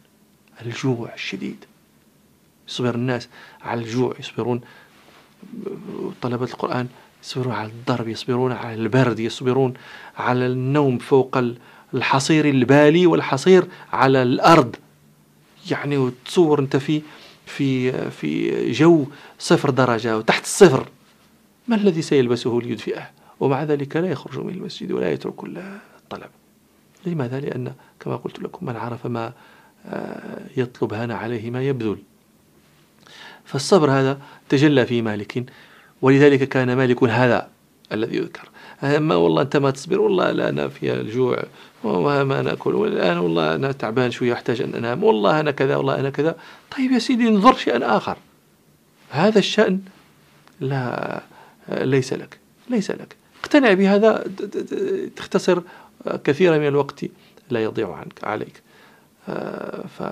الجوع الشديد. يصبر الناس على الجوع يصبرون. طلبة القرآن يصبرون على الضرب يصبرون على البرد يصبرون على النوم فوق الحصير البالي والحصير على الأرض. يعني وتصور أنت في في في جو صفر درجة وتحت الصفر. ما الذي سيلبسه ليدفئه؟ ومع ذلك لا يخرج من المسجد ولا يترك الطلب لماذا؟ لأن كما قلت لكم من عرف ما آه، يطلب هان عليه ما يبذل. فالصبر هذا تجلى في مالك. ولذلك كان مالك هذا الذي يذكر. ما والله أنت ما تصبر والله لا أنا في الجوع وما نأكل والآن والله أنا تعبان شوية أحتاج أن أنام والله أنا كذا والله أنا كذا. طيب يا سيدي انظر شيئا آخر. هذا الشأن لا ليس لك ليس لك. اقتنع بهذا تختصر كثيرا من الوقت لا يضيع عنك عليك. ف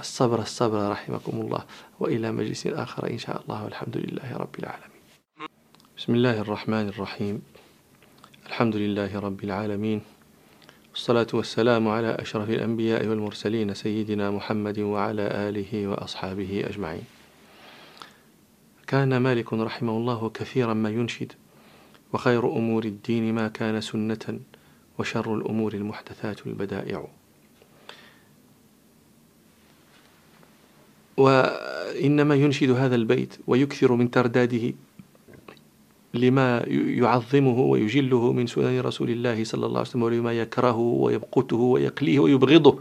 الصبر الصبر رحمكم الله وإلى مجلس آخر إن شاء الله والحمد لله رب العالمين. بسم الله الرحمن الرحيم. الحمد لله رب العالمين. والصلاة والسلام على أشرف الأنبياء والمرسلين سيدنا محمد وعلى آله وأصحابه أجمعين. كان مالك رحمه الله كثيرا ما ينشد وخير أمور الدين ما كان سنة وشر الأمور المحدثات البدائع. إنما ينشد هذا البيت ويكثر من ترداده لما يعظمه ويجله من سنن رسول الله صلى الله عليه وسلم ولما يكرهه ويبقته ويقليه ويبغضه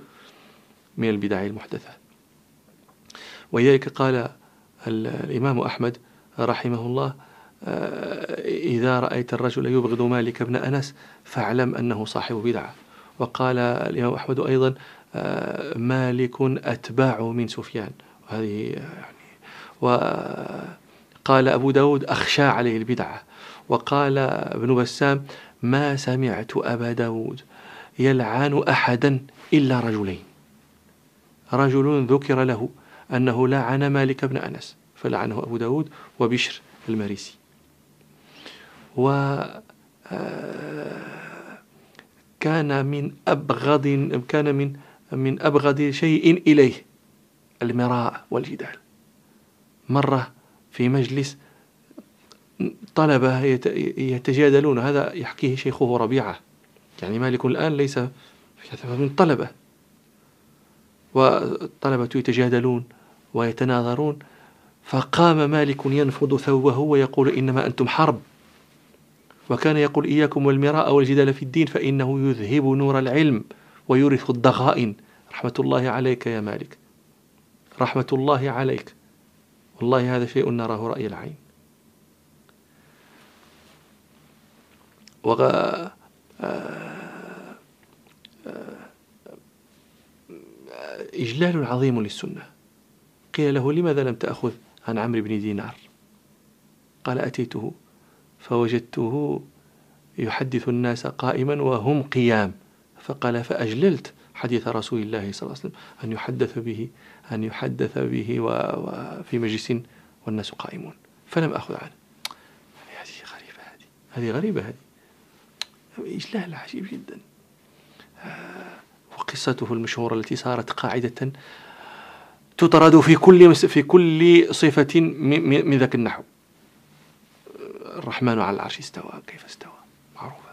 من البدع المحدثة. ولذلك قال الإمام أحمد رحمه الله آه، إذا رأيت الرجل يبغض مالك بن أنس فاعلم أنه صاحب بدعة. وقال الإمام أحمد أيضا آه، مالك أتباع من سفيان. وهذه يعني وقال أبو داود أخشى عليه البدعة وقال ابن بسام ما سمعت أبا داود يلعن أحدا إلا رجلين. رجل ذكر له أنه لعن مالك بن أنس فلعنه أبو داود وبشر المريسي. و آه، كان من أبغض كان من من أبغض شيء إليه. المراء والجدال مرة في مجلس طلبة يتجادلون هذا يحكيه شيخه ربيعة. يعني مالك الآن ليس من طلبة والطلبة يتجادلون ويتناظرون فقام مالك ينفض ثوبه ويقول إنما أنتم حرب. وكان يقول إياكم والمراء والجدال في الدين فإنه يذهب نور العلم ويورث الضغائن. رحمة الله عليك يا مالك. رحمة الله عليك. والله هذا شيء نراه رأي العين. وغ... آه، آه، إجلال عظيم للسنة. قيل له لماذا لم تأخذ عن عمرو بن دينار؟ قال أتيته فوجدته يحدث الناس قائما وهم قيام. فقال فأجللت حديث رسول الله صلى الله عليه وسلم أن يحدث به أن يحدث به وفي مجلس والناس قائمون. فلم أخذ عنه. هذه غريبة هذه. هذه غريبة هذه. إجلال عجيب جدا. آه، وقصته المشهورة التي صارت قاعدة تطرد في كل في كل صفة من ذاك النحو. الرحمن على العرش استوى كيف استوى؟ معروفة.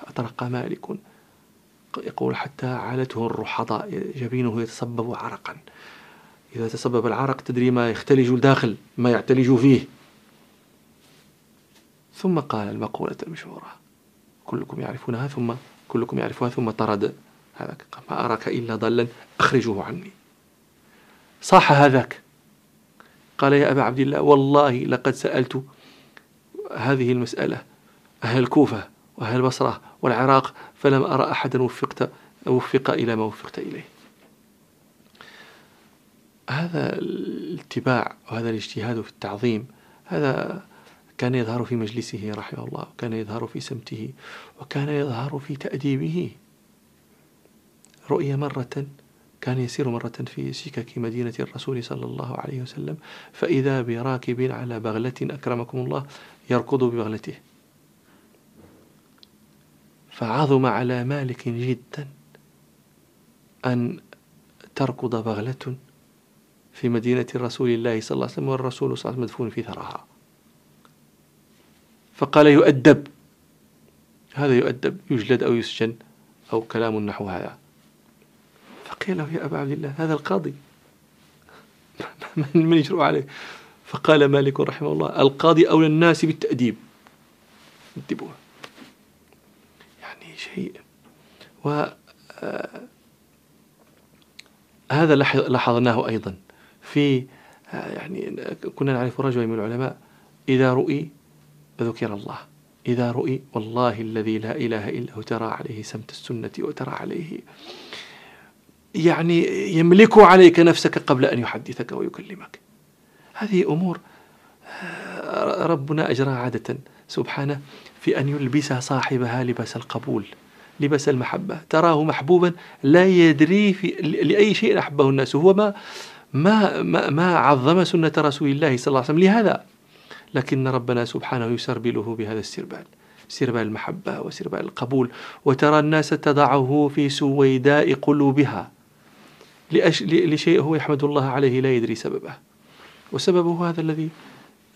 فأطرق مالك يقول حتى عالته الرحضاء جبينه يتصبب عرقا. إذا تسبب العرق تدري ما يختلج الداخل ما يعتلج فيه. ثم قال المقولة المشهورة كلكم يعرفونها ثم كلكم يعرفها ثم طرد. هذاك ما أراك إلا ضلا أخرجه عني. صاح هذاك. قال يا أبا عبد الله والله لقد سألت هذه المسألة أهل الكوفة وأهل البصرة والعراق فلم أرى أحدا وفقت وفق إلى ما وفقت إليه. هذا الاتباع وهذا الاجتهاد في التعظيم هذا كان يظهر في مجلسه رحمه الله وكان يظهر في سمته وكان يظهر في تأديبه. رؤية مرة كان يسير مرة في سكك مدينة الرسول صلى الله عليه وسلم فإذا براكب على بغلة أكرمكم الله يركض ببغلته. فعظم على مالك جدا أن تركض بغلة في مدينة رسول الله صلى الله عليه وسلم والرسول صلى الله عليه وسلم مدفون في ثرها فقال يؤدب. هذا يؤدب يجلد أو يسجن أو كلام نحو هذا. فقيل له يا أبا عبد الله هذا القاضي. من يجرؤ عليه؟ فقال مالك رحمه الله القاضي أولى الناس بالتأديب. يدبوه يعني شيء. و آه، هذا لاحظناه أيضا. في آه، يعني كنا نعرف رجلا من العلماء إذا رؤي ذكر الله. إذا رؤي والله الذي لا إله إلا هو ترى عليه سمت السنة وترى عليه. يعني يملك عليك نفسك قبل أن يحدثك ويكلمك. هذه أمور آه، ربنا أجرى عادة. سبحانه في أن يلبس صاحبها لباس القبول لباس المحبة. تراه محبوبا لا يدري في لأي شيء أحبه الناس. هو ما ما ما, ما عظم سنة رسول الله صلى الله عليه وسلم لهذا. لكن ربنا سبحانه يسربله بهذا السربال. سربال المحبة وسربال القبول. وترى الناس تضعه في سويداء قلوبها. لشيء هو يحمد الله عليه لا يدري سببه. وسببه هذا الذي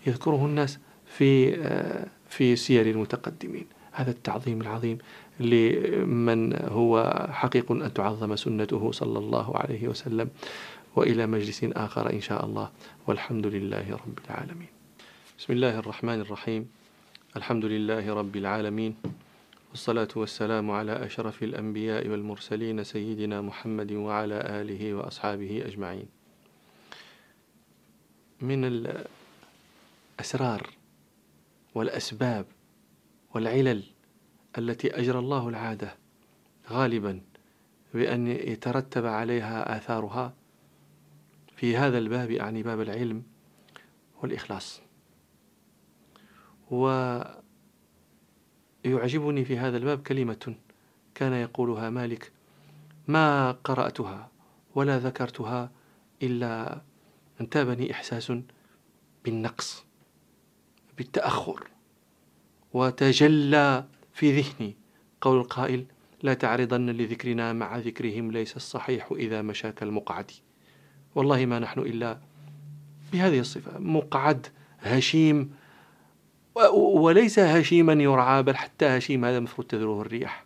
يذكره الناس في آه، في سير المتقدمين. هذا التعظيم العظيم لمن هو حقيق أن تعظم سنته صلى الله عليه وسلم. وإلى مجلس آخر إن شاء الله. والحمد لله رب العالمين. بسم الله الرحمن الرحيم. الحمد لله رب العالمين. والصلاة والسلام على أشرف الأنبياء والمرسلين سيدنا محمد وعلى آله وأصحابه أجمعين. من الأسرار والأسباب والعلل التي أجرى الله العادة غالبا بأن يترتب عليها آثارها في هذا الباب أعني باب العلم والإخلاص. ويعجبني في هذا الباب كلمة كان يقولها مالك ما قرأتها ولا ذكرتها إلا انتابني إحساس بالنقص بالتأخر وتجلى في ذهني. قول القائل لا تعرضن لذكرنا مع ذكرهم ليس الصحيح إذا مشاك المقعد. والله ما نحن إلا بهذه الصفة. مقعد هشيم وليس هشيما يرعى بل حتى هشيم هذا مفروض تذروه الرياح.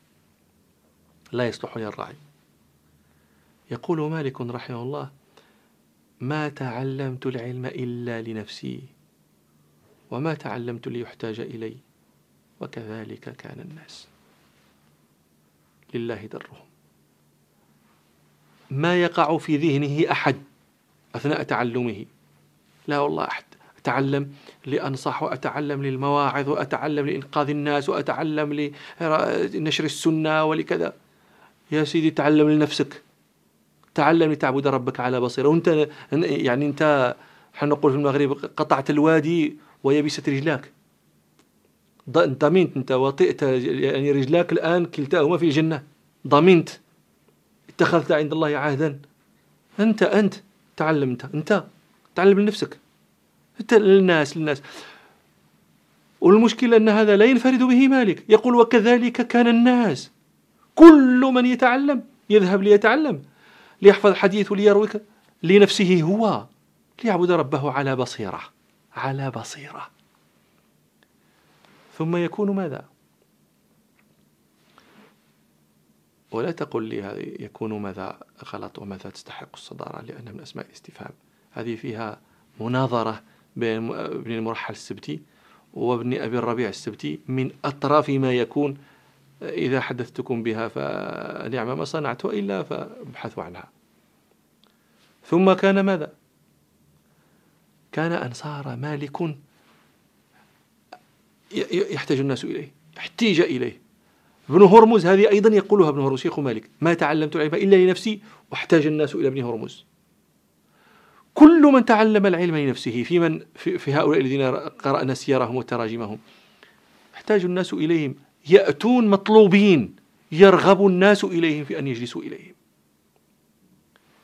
لا يصلح للرعي. يقول مالك رحمه الله ما تعلمت العلم إلا لنفسي وما تعلمت ليحتاج إلي وكذلك كان الناس. لله درهم. ما يقع في ذهنه أحد أثناء تعلمه. لا والله أحد. أتعلم لأنصح وأتعلم للمواعظ وأتعلم لإنقاذ الناس وأتعلم لنشر السنة ولكذا. يا سيدي تعلم لنفسك. تعلم لتعبد ربك على بصيرة. وأنت يعني أنت حنقول في المغرب قطعت الوادي ويبست رجلاك. ضمنت أنت وطئت يعني رجلاك الآن كلتاهما في الجنة. ضمنت. اتخذت عند الله عهدا. أنت أنت. تعلم أنت أنت تعلم لنفسك. أنت للناس للناس. والمشكلة أن هذا لا ينفرد به مالك. يقول وكذلك كان الناس. كل من يتعلم يذهب ليتعلم ليحفظ الحديث وليرويك لنفسه هو ليعبد ربه على بصيرة على بصيرة. ثم يكون ماذا؟ ولا تقل لي يكون ماذا غلط وماذا تستحق الصدارة لأنها من أسماء الاستفهام. هذه فيها مناظرة بين ابن المرحل السبتي وابن أبي الربيع السبتي من أطراف ما يكون إذا حدثتكم بها فنعم ما صنعت وإلا فابحثوا عنها. ثم كان ماذا؟ كان أنصار مالك يحتاج الناس إليه احتيج إليه. ابن هرمز هذه أيضا يقولها ابن هرمز شيخ مالك ما تعلمت العلم إلا لنفسي وأحتاج الناس إلى ابن هرمز. كل من تعلم العلم لنفسه في من في, هؤلاء الذين قرأنا سيرهم وتراجمهم أحتاج الناس إليهم يأتون مطلوبين يرغب الناس إليهم في أن يجلسوا إليهم.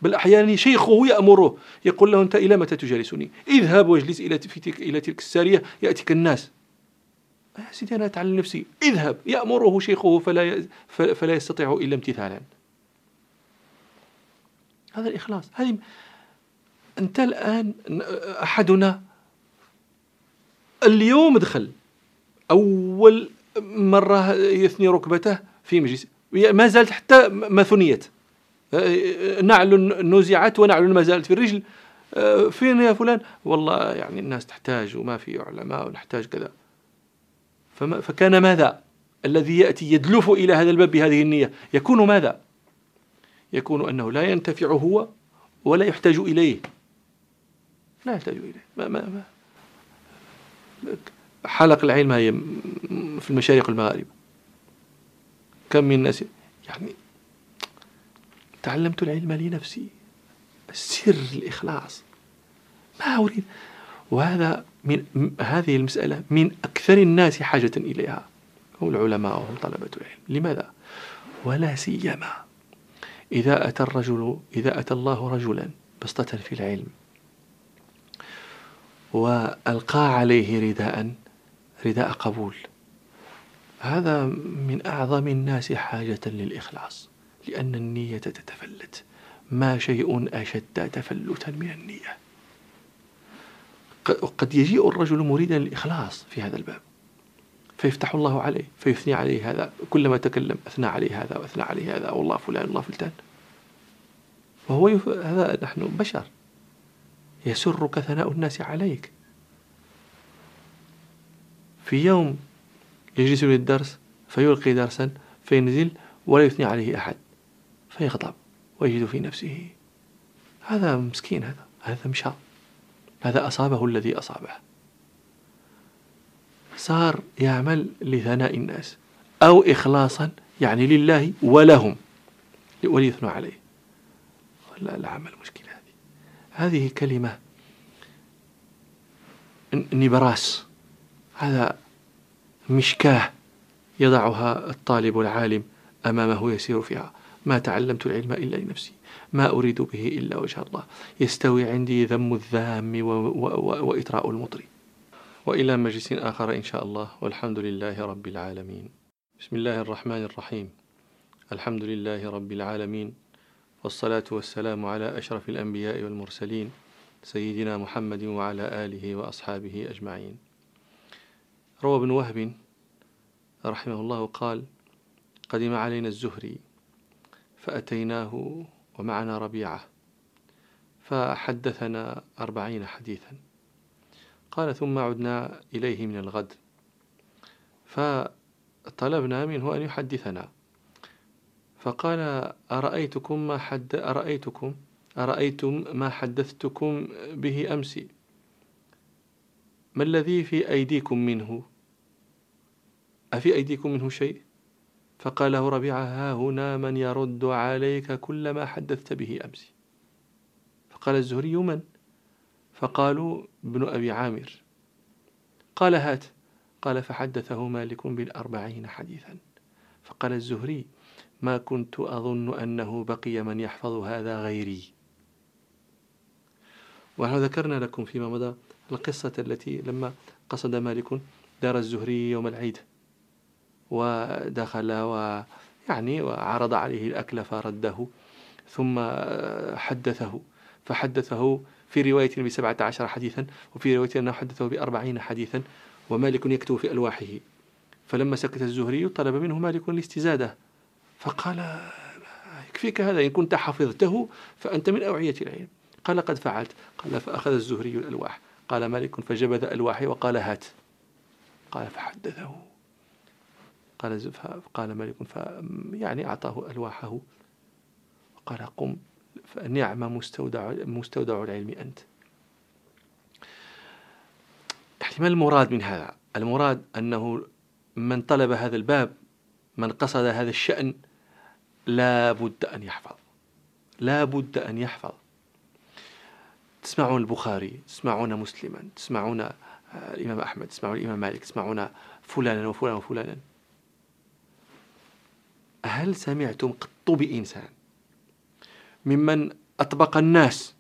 بل أحيانا شيخه يأمره يقول له أنت إلى متى تجالسني؟ اذهب واجلس إلى تلك السارية يأتيك الناس. يا سيدي أنا أتعلم نفسي. اذهب. يأمره شيخه فلا فلا يستطيع إلا امتثالا. هذا الإخلاص. هذه أنت الآن أحدنا. اليوم دخل. أول مرة يثني ركبته في مجلس. ما زالت حتى ما ثنيت نعل نزعت ونعل ما زالت في الرجل. فين يا فلان؟ والله يعني الناس تحتاج وما في علماء ونحتاج كذا. فكان ماذا الذي يأتي يدلف إلى هذا الباب بهذه النية؟ يكون ماذا؟ يكون أنه لا ينتفع هو ولا يحتاج إليه. لا يحتاج إليه. ما ما ما حلق العلم هي في المشارق والمغارب كم من الناس يعني تعلمت العلم لنفسي. سر الإخلاص. ما أريد. وهذا من هذه المسألة من أكثر الناس حاجة إليها. هم العلماء وهم طلبة العلم. لماذا؟ ولا سيما إذا أتى الرجل إذا أتى الله رجلا بسطة في العلم وألقى عليه رداء رداء قبول هذا من أعظم الناس حاجة للإخلاص لأن النية تتفلت. ما شيء أشد تفلتا من النية. قد يجيء الرجل مريدا للإخلاص في هذا الباب. فيفتح الله عليه فيثني عليه هذا كلما تكلم أثنى عليه هذا وأثنى عليه هذا والله فلان والله فلتان. وهو يف... هذا نحن بشر. يسرك ثناء الناس عليك. في يوم يجلس للدرس فيلقي درسا فينزل ولا يثني عليه أحد فيغضب ويجد في نفسه. هذا مسكين هذا هذا مشى هذا أصابه الذي أصابه؟ صار يعمل لثناء الناس أو إخلاصا يعني لله ولهم وليثنوا عليه. لا العمل مشكلة هذه. هذه كلمة نبراس. هذا مشكاة يضعها الطالب العالم أمامه يسير فيها. ما تعلمت العلم إلا لنفسي. ما أريد به إلا وجه الله. يستوي عندي ذم الذام وإطراء المطري وإلى مجلس آخر إن شاء الله. والحمد لله رب العالمين. بسم الله الرحمن الرحيم. الحمد لله رب العالمين. والصلاة والسلام على أشرف الأنبياء والمرسلين سيدنا محمد وعلى آله وأصحابه أجمعين. روى ابن وهب رحمه الله قال قدم علينا الزهري فأتيناه ومعنا ربيعة. فحدثنا أربعين حديثا. قال ثم عدنا إليه من الغد. فطلبنا منه أن يحدثنا. فقال أرأيتكم ما حد أرأيتكم أرأيتم ما حدثتكم به أمس؟ ما الذي في أيديكم منه؟ أفي أيديكم منه شيء؟ فقال له ربيعة ها هنا من يرد عليك كل ما حدثت به أمس. فقال الزهري من؟ فقالوا ابن أبي عامر. قال هات. قال فحدثه مالك بالأربعين حديثا. فقال الزهري ما كنت أظن أنه بقي من يحفظ هذا غيري. ونحن ذكرنا لكم فيما مضى القصة التي لما قصد مالك دار الزهري يوم العيد. ودخل ويعني وعرض عليه الأكل فرده ثم حدثه فحدثه في رواية بسبعة عشر حديثا وفي رواية أنه حدثه بأربعين حديثا ومالك يكتب في ألواحه. فلما سكت الزهري طلب منه مالك الاستزادة فقال يكفيك هذا إن كنت حفظته فأنت من أوعية العلم. قال قد فعلت. قال فأخذ الزهري الألواح. قال مالك فجبذ ألواحه وقال هات. قال فحدثه. قال قال مالك يعني أعطاه ألواحه. وقال قم فنعم مستودع مستودع العلم أنت. احتمال المراد من هذا؟ المراد أنه من طلب هذا الباب من قصد هذا الشأن لا بد أن يحفظ. لا بد أن يحفظ. تسمعون البخاري تسمعون مسلما تسمعون الإمام أحمد تسمعون الإمام مالك تسمعون فلانا وفلانا وفلانا. هل سمعتم قط بإنسان ممن أطبق الناس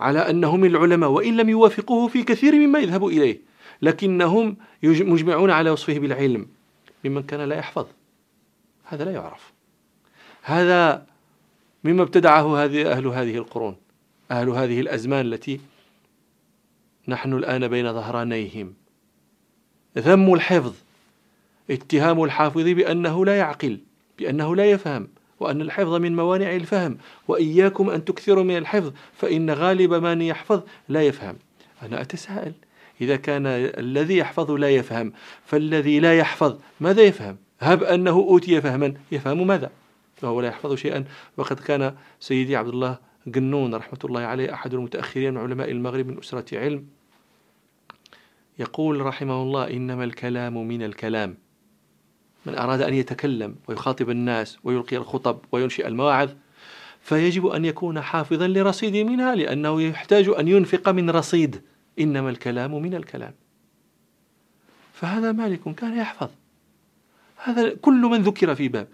على أنه من العلماء وإن لم يوافقوه في كثير مما يذهب إليه لكنهم مجمعون على وصفه بالعلم ممن كان لا يحفظ. هذا لا يعرف. هذا مما ابتدعه هذه أهل هذه القرون أهل هذه الأزمان التي نحن الآن بين ظهرانيهم. ذم الحفظ اتهام الحافظ بأنه لا يعقل. بأنه لا يفهم وأن الحفظ من موانع الفهم وإياكم أن تكثروا من الحفظ فإن غالب من يحفظ لا يفهم. أنا أتساءل إذا كان الذي يحفظ لا يفهم فالذي لا يحفظ ماذا يفهم؟ هب أنه أوتي فهما يفهم ماذا؟ وهو لا يحفظ شيئا. وقد كان سيدي عبد الله قنون رحمة الله عليه أحد المتأخرين من علماء المغرب من أسرة علم يقول رحمه الله إنما الكلام من الكلام. من أراد أن يتكلم ويخاطب الناس ويلقي الخطب وينشئ المواعظ فيجب أن يكون حافظا لرصيد منها لأنه يحتاج أن ينفق من رصيد. إنما الكلام من الكلام. فهذا مالك كان يحفظ. هذا كل من ذكر في باب.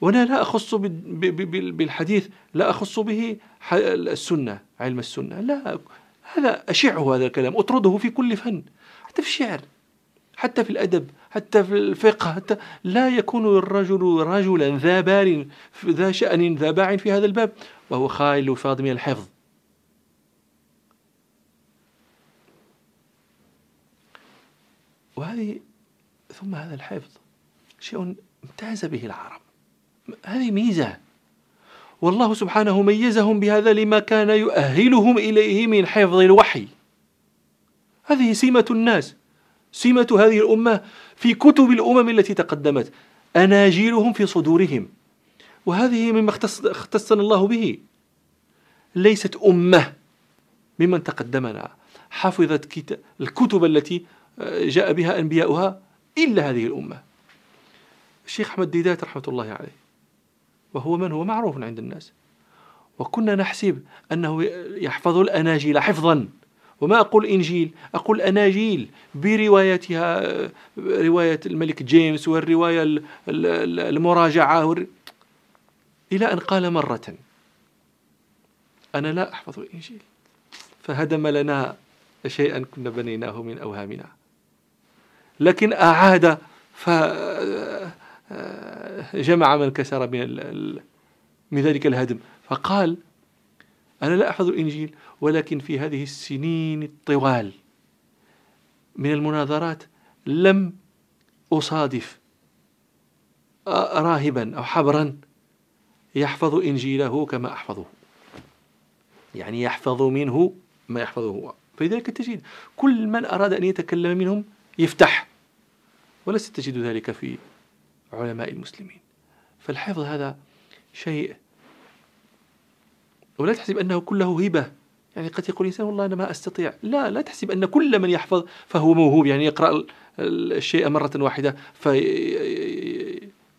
وأنا لا أخص بالحديث لا أخص به السنة علم السنة. لا هذا أشعه هذا الكلام أطرده في كل فن حتى في الشعر حتى في الأدب. حتى في الفقه حتى لا يكون الرجل رجلا ذا بار ذا شأن ذا باع في هذا الباب وهو خالي الوفاض من الحفظ. وهذه ثم هذا الحفظ شيء امتاز به العرب. هذه ميزة. والله سبحانه ميزهم بهذا لما كان يؤهلهم إليه من حفظ الوحي. هذه سمة الناس سمة هذه الأمة. في كتب الأمم التي تقدمت أناجيلهم في صدورهم. وهذه مما اختصنا الله به. ليست أمة ممن تقدمنا. حفظت الكتب التي آه، جاء بها أنبياؤها إلا هذه الأمة. الشيخ أحمد ديدات رحمة الله عليه وهو من؟ هو معروف عند الناس. وكنا نحسب أنه يحفظ الأناجيل حفظا. وما أقول إنجيل أقول أناجيل بروايتها رواية الملك جيمس والرواية المراجعة إلى أن قال مرة أنا لا أحفظ الإنجيل فهدم لنا شيئا كنا بنيناه من أوهامنا. لكن أعاد فجمع من كسر من من ذلك الهدم. فقال أنا لا أحفظ الإنجيل ولكن في هذه السنين الطوال من المناظرات لم أصادف راهبا أو حبرا يحفظ إنجيله كما أحفظه. يعني يحفظ منه ما يحفظه هو. فلذلك تجد كل من أراد أن يتكلم منهم يفتح ولست تجد ذلك في علماء المسلمين. فالحفظ هذا شيء ولا تحسب أنه كله هبة. يعني قد يقول الإنسان والله أنا ما أستطيع. لا لا تحسب أن كل من يحفظ فهو موهوب. يعني يقرأ الشيء مرة واحدة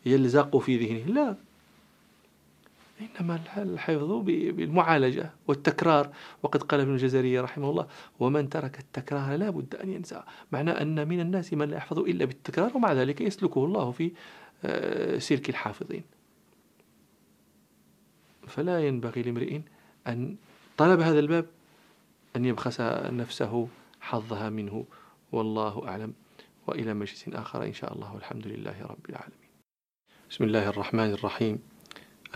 فيلزق في ذهنه. لا. إنما الحفظ بالمعالجة والتكرار. وقد قال ابن الجزري رحمه الله ومن ترك التكرار لا بد أن ينسى. معنى أن من الناس من لا يحفظ إلا بالتكرار ومع ذلك يسلكه الله في آه، سلك الحافظين. فلا ينبغي لامرئ أن طلب هذا الباب أن يبخس نفسه حظها منه. والله أعلم. وإلى مجلس آخر إن شاء الله. والحمد لله رب العالمين. بسم الله الرحمن الرحيم.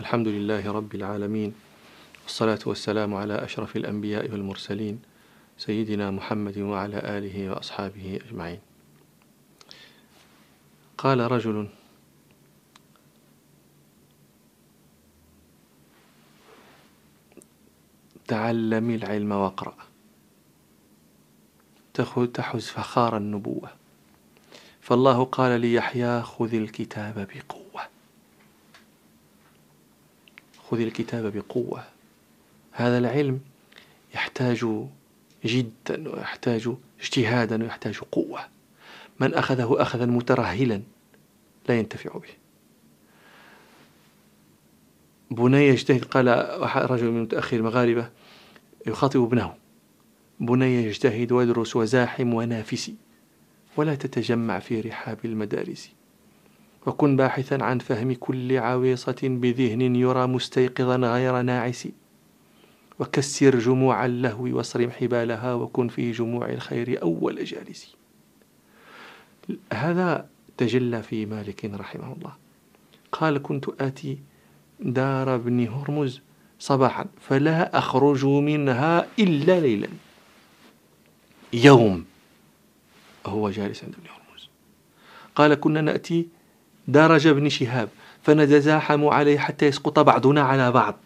الحمد لله رب العالمين. والصلاة والسلام على أشرف الأنبياء والمرسلين سيدنا محمد وعلى آله وأصحابه أجمعين. قال رجل تعلمي العلم واقرأ. تحز فخار النبوة. فالله قال ليحيى خذ الكتاب بقوة. خذ الكتاب بقوة. هذا العلم يحتاج جدا ويحتاج اجتهادا ويحتاج قوة. من أخذه أخذا مترهلا لا ينتفع به. بني يجتهد قال رجل من متأخر المغاربة يخاطب ابنه. بني يجتهد ويدرس وزاحم ونافس ولا تتجمع في رحاب المدارس. وكن باحثا عن فهم كل عويصة بذهن يرى مستيقظا غير ناعس. وكسر جموع اللهو واصرم حبالها وكن في جموع الخير أول جالس. هذا تجلى في مالك رحمه الله. قال كنت آتي دار ابن هرمز صباحا فلا أخرج منها إلا ليلا. يوم. هو جالس عند ابن هرمز. قال كنا نأتي درج ابن شهاب فنتزاحم عليه حتى يسقط بعضنا على بعض.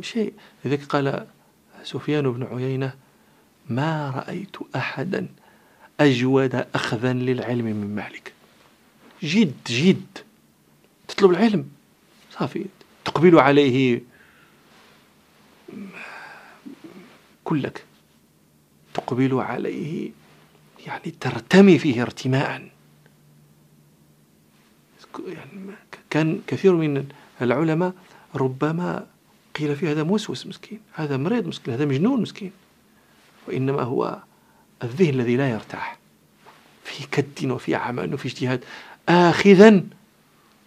شيء. لذلك قال سفيان بن عيينة ما رأيت أحدا أجود أخذا للعلم من مالك. جد جد. تطلب العلم. صافي. تقبل عليه. كلك. تقبل عليه. يعني ترتمي فيه ارتماء. يعني كان كثير من العلماء ربما قيل فيه هذا موسوس مسكين هذا مريض مسكين هذا مجنون مسكين. وإنما هو الذهن الذي لا يرتاح. في كد وفي عمل وفي اجتهاد. آخذا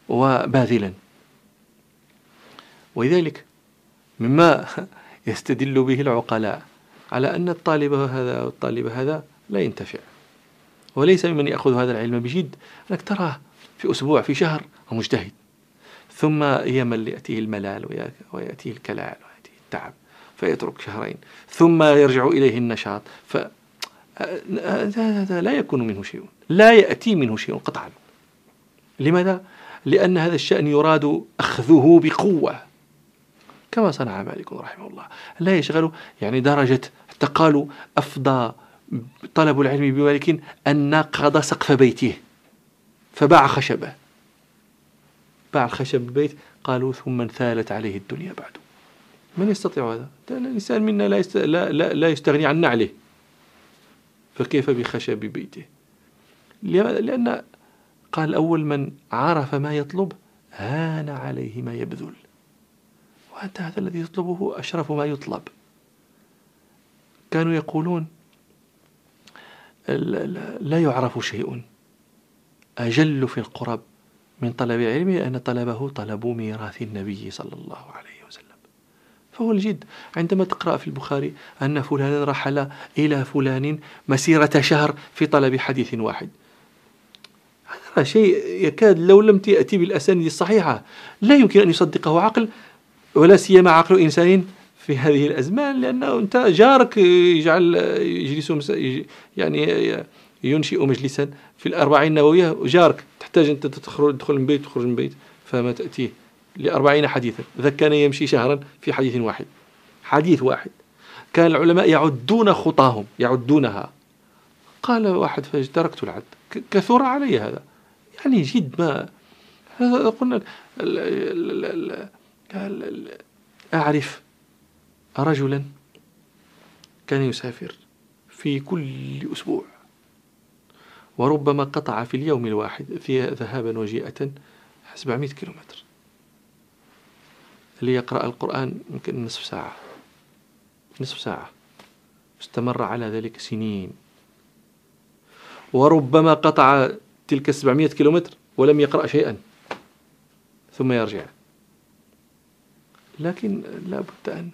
وباذلا. ولذلك مما يستدل به العقلاء على أن الطالب هذا والطالب هذا لا ينتفع. وليس ممن يأخذ هذا العلم بجد أنك تراه في أسبوع في شهر هو مجتهد. ثم يمل يأتيه الملال ويأتيه الكلال ويأتيه التعب فيترك شهرين. ثم يرجع إليه النشاط ف هذا لا يكون منه شيء. لا يأتي منه شيء قطعا. لماذا؟ لأن هذا الشأن يراد أخذه بقوة. كما صنع مالك رحمه الله. لا يشغل يعني درجة حتى قالوا أفضى طلب العلم بمالك أن نقض سقف بيته. فباع خشبه. باع الخشب البيت قالوا ثم انثالت عليه الدنيا بعد. من يستطيع هذا؟ الإنسان منا لا, يست... لا, لا, لا يستغني عن نعله. فكيف بخشب بيته؟ لأن قال أول من عرف ما يطلب هان عليه ما يبذل. وأنت هذا الذي يطلبه أشرف ما يطلب. كانوا يقولون لا يعرف شيء. أجل في القرب من طلب العلم لأن طلبه طلب ميراث النبي صلى الله عليه وسلم. فهو الجد. عندما تقرأ في البخاري أن فلانا رحل إلى فلان مسيرة شهر في طلب حديث واحد. هذا شيء يكاد لو لم تأتي بالأسانيد الصحيحة. لا يمكن أن يصدقه عقل ولا سيما عقل إنسان في هذه الأزمان لأنه أنت جارك يجعل يجلس يعني ينشئ مجلسا في الأربعين النووية. جارك تحتاج أنت تخرج تدخل من بيت تخرج من بيت فما تأتيه لأربعين حديثا. إذا كان يمشي شهرا في حديث واحد. حديث واحد. كان العلماء يعدون خطاهم يعدونها. قال واحد فتركت العد. كثر علي هذا. يعني جد ما هذا قلنا أعرف رجلا كان يسافر في كل أسبوع وربما قطع في اليوم الواحد في ذهابا وجيئة 700 كيلومتر. ليقرأ القرآن يمكن نصف ساعة. نصف ساعة. استمر على ذلك سنين. وربما قطع تلك 700 كيلومتر ولم يقرأ شيئا. ثم يرجع. لكن لا بد أن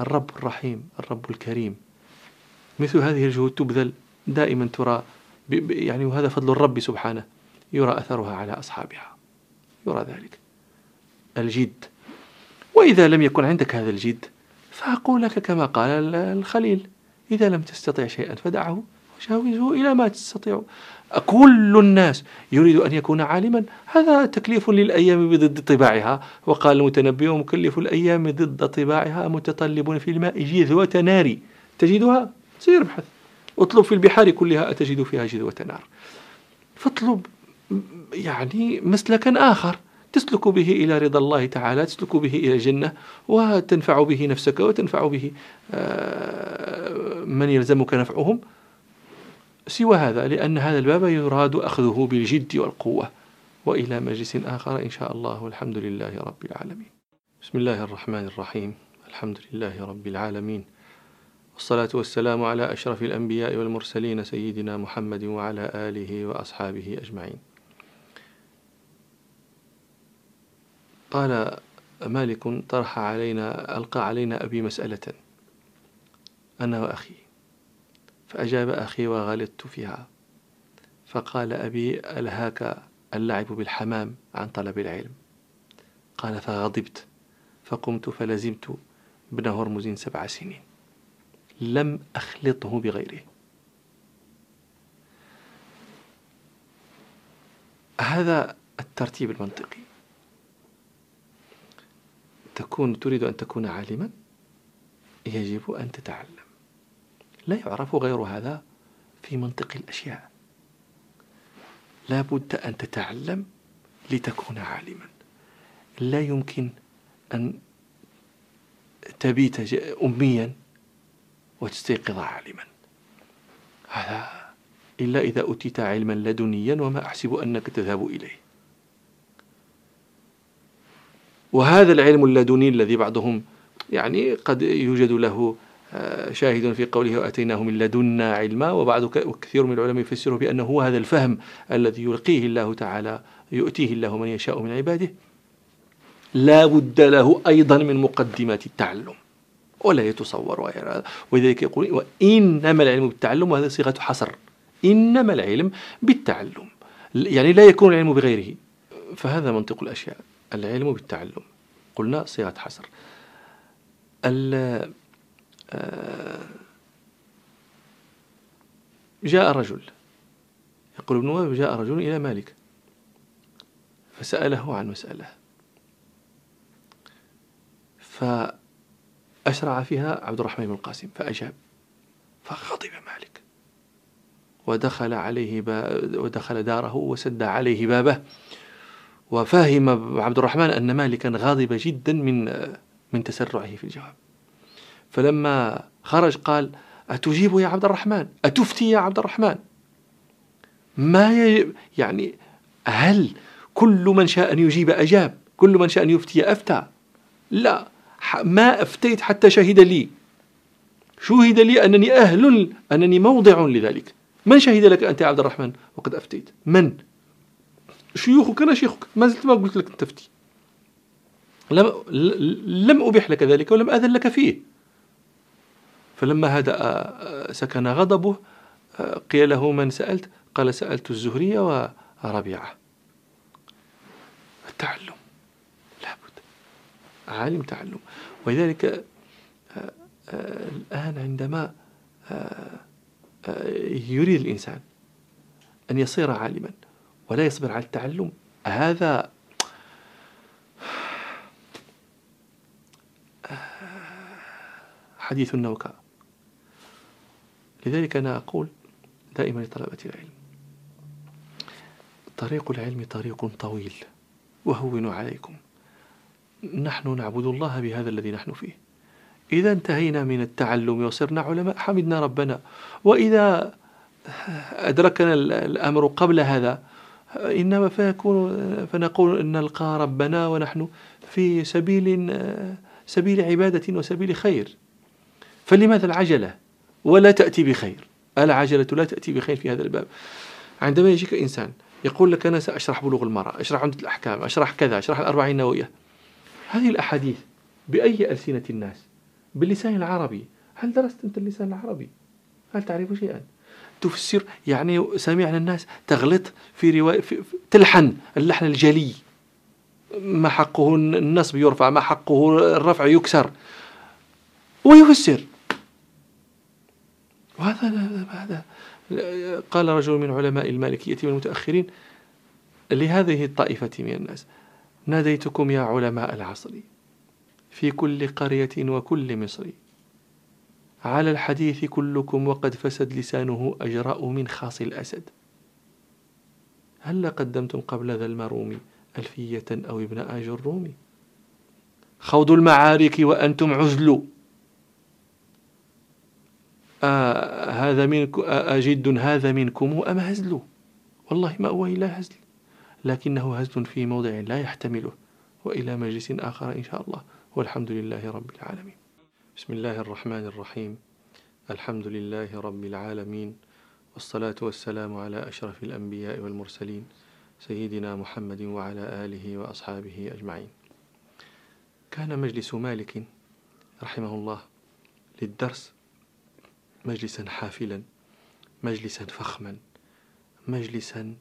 الرب الرحيم الرب الكريم. مثل هذه الجهود تبذل. دائما ترى يعني وهذا فضل الرب سبحانه. يرى أثرها على أصحابها. يرى ذلك. الجد. وإذا لم يكن عندك هذا الجد فأقول لك كما قال الخليل إذا لم تستطع شيئا فدعه. وشاوزه إلى ما تستطيع. كل الناس يريد أن يكون عالما. هذا تكليف للأيام بضد طباعها. وقال المتنبي مكلف الأيام ضد طباعها متطلب في الماء جذوة نار. تجدها؟ سير ابحث اطلب في البحار كلها. أتجد فيها جذوة نار. فاطلب يعني مسلكا آخر. تسلك به إلى رضا الله تعالى. تسلك به إلى الجنة. وتنفع به نفسك. وتنفع به آه، من يلزمك نفعهم. سوى هذا لأن هذا الباب يراد أخذه بالجد والقوة وإلى مجلس آخر إن شاء الله والحمد لله رب العالمين. بسم الله الرحمن الرحيم. الحمد لله رب العالمين. والصلاة والسلام على أشرف الأنبياء والمرسلين سيدنا محمد وعلى آله وأصحابه أجمعين. قال مالك طرح علينا ألقى علينا أبي مسألة أنا وأخي. فأجاب أخي وغلطت فيها. فقال أبي ألهاك اللعب بالحمام عن طلب العلم. قال فغضبت. فقمت فلزمت ابن هرمز سبع سنين. لم أخلطه بغيره. هذا الترتيب المنطقي. تكون تريد أن تكون عالما؟ يجب أن تتعلم. لا يعرف غير هذا في منطق الأشياء. لا بد أن تتعلم لتكون عالما. لا يمكن أن تبيت أميا وتستيقظ عالما. هذا إلا إذا أتيت علما لدنيا وما أحسب أنك تذهب إليه. وهذا العلم اللدني الذي بعضهم يعني قد يوجد له شاهد في قوله وأتيناه من لدنا علما وبعض كثير من العلماء يفسره بأنه هو هذا الفهم الذي يلقيه الله تعالى يؤتيه الله من يشاء من عباده. لا بد له أيضا من مقدمات التعلم ولا يتصور ولذلك يقول وإنما العلم بالتعلم وهذا صيغة حصر. إنما العلم بالتعلم. يعني لا يكون العلم بغيره. فهذا منطق الأشياء. العلم بالتعلم. قلنا صيغة حصر. جاء رجل يقول ابن وهب جاء رجل إلى مالك. فسأله عن مسألة. فأشرع فيها عبد الرحمن بن القاسم فأجاب. فغضب مالك. ودخل عليه ودخل داره وسد عليه بابه. وفهم عبد الرحمن أن مالكا غاضب جدا من من تسرعه في الجواب. فلما خرج قال أتجيب يا عبد الرحمن؟ أتفتي يا عبد الرحمن؟ ما يجب يعني هل كل من شاء أن يجيب أجاب؟ كل من شاء أن يفتي أفتى؟ لا. ما أفتيت حتى شهد لي. شهد لي أنني أهل أنني موضع لذلك. من شهد لك أنت يا عبد الرحمن؟ وقد أفتيت. من؟ شيوخك أنا شيخك. ما زلت ما قلت لك تفتي. لم, لم أبيح لك ذلك ولم أذن لك فيه. فلما هدأ سكن غضبه قيل له من سألت؟ قال سألت الزهرية وربيعة. التعلم. لابد. عالم تعلم. ولذلك الآن عندما يريد الإنسان أن يصير عالما ولا يصبر على التعلم هذا حديث النوكاء لذلك أنا أقول دائما لطلبة العلم طريق العلم طريق طويل وهونوا عليكم. نحن نعبد الله بهذا الذي نحن فيه. إذا انتهينا من التعلم وصرنا علماء حمدنا ربنا. وإذا أدركنا الأمر قبل هذا إنما فيكون فنقول أن نلقى ربنا ونحن في سبيل سبيل عبادة وسبيل خير. فلماذا العجلة؟ ولا تأتي بخير. العجلة لا تأتي بخير في هذا الباب. عندما يجيك إنسان يقول لك أنا سأشرح بلوغ المرأة أشرح عمدة الأحكام أشرح كذا أشرح الأربعين النووية. هذه الأحاديث بأي ألسنة الناس؟ باللسان العربي. هل درست أنت اللسان العربي؟ هل تعرف شيئا؟ تفسر يعني سمعنا الناس تغلط في رواية في تلحن اللحن الجلي. ما حقه النصب يرفع ما حقه الرفع يكسر. ويفسر. وهذا هذا قال رجل من علماء المالكية والمتأخرين لهذه الطائفة من الناس ناديتكم يا علماء العصر في كل قرية وكل مصر. على الحديث كلكم وقد فسد لسانه أجرأ من خاص الأسد. هل قدمتم قبل ذا المروم ألفية أو ابن آج الروم؟ خوض المعارك وأنتم عزل آه هذا منكم أجد هذا منكم أم هزل؟ والله ما هو إلا هزل. لكنه هزل في موضع لا يحتمله وإلى مجلس آخر إن شاء الله. والحمد لله رب العالمين. بسم الله الرحمن الرحيم. الحمد لله رب العالمين. والصلاة والسلام على أشرف الأنبياء والمرسلين سيدنا محمد وعلى آله وأصحابه أجمعين. كان مجلس مالك رحمه الله للدرس مجلسا حافلا مجلسا فخما مجلسا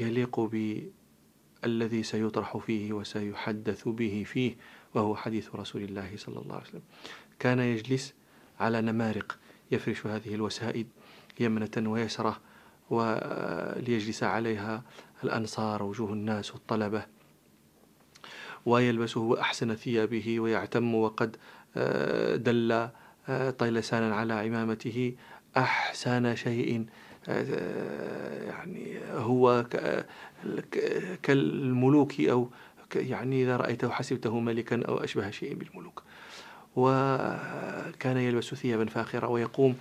يليق بالذي سيطرح فيه وسيحدث به فيه وهو حديث رسول الله صلى الله عليه وسلم. كان يجلس على نمارق يفرش هذه الوسائد يمنة ويسرة وليجلس عليها الأنصار وجوه الناس والطلبة ويلبسه أحسن ثيابه ويعتم وقد آه، دل طيلسانا على عمامته أحسن شيء. آه، يعني هو كالملوك أو يعني إذا رأيته حسبته ملكا أو أشبه شيء بالملوك. وكان يلبس ثيابا فاخرة ويقوم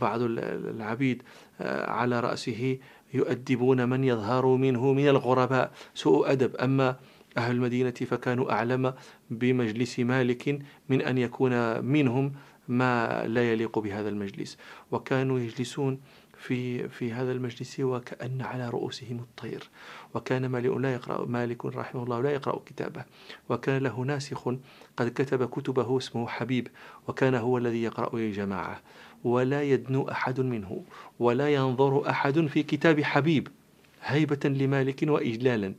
بعض العبيد آه، على رأسه يؤدبون من يظهر منه من الغرباء. سوء أدب. أما أهل المدينة فكانوا أعلم بمجلس مالك من أن يكون منهم ما لا يليق بهذا المجلس. وكانوا يجلسون في في هذا المجلس وكأن على رؤوسهم الطير. وكان مالك لا يقرأ مالك رحمه الله لا يقرأ كتابه. وكان له ناسخ قد كتب كتبه اسمه حبيب. وكان هو الذي يقرأ للجماعة ولا يدنو أحد منه. ولا ينظر أحد في كتاب حبيب. هيبة لمالك وإجلالا.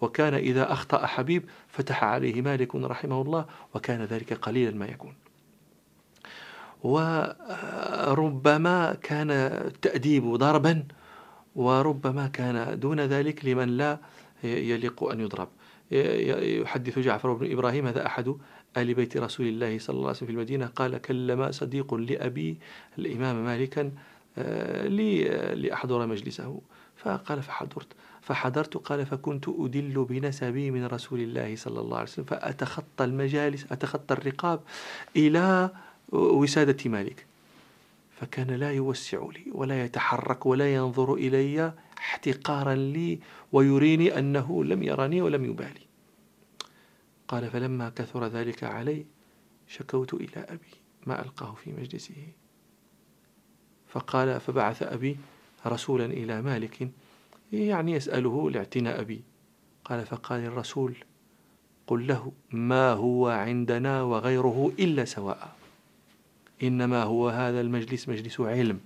وكان إذا أخطأ حبيب فتح عليه مالك رحمه الله وكان ذلك قليلا ما يكون. وربما كان التأديب ضربا وربما كان دون ذلك لمن لا يليق أن يضرب. يحدث جعفر بن إبراهيم هذا أحد آل بيت رسول الله صلى الله عليه وسلم في المدينة قال كلم صديق لأبي الإمام مالكا آه، لأحضر مجلسه. فقال فحضرت. فحضرت قال فكنت أدل بنسبي من رسول الله صلى الله عليه وسلم. فأتخطى المجالس أتخطى الرقاب إلى وسادة مالك. فكان لا يوسع لي ولا يتحرك ولا ينظر إلي احتقارا لي ويريني أنه لم يرني ولم يبالي. قال فلما كثر ذلك علي شكوت إلى أبي ما ألقاه في مجلسه. فقال فبعث أبي رسولا إلى مالك يعني يسأله لاعتناء أبي قال فقال الرسول قل له ما هو عندنا وغيره إلا سواء. إنما هو هذا المجلس مجلس علم.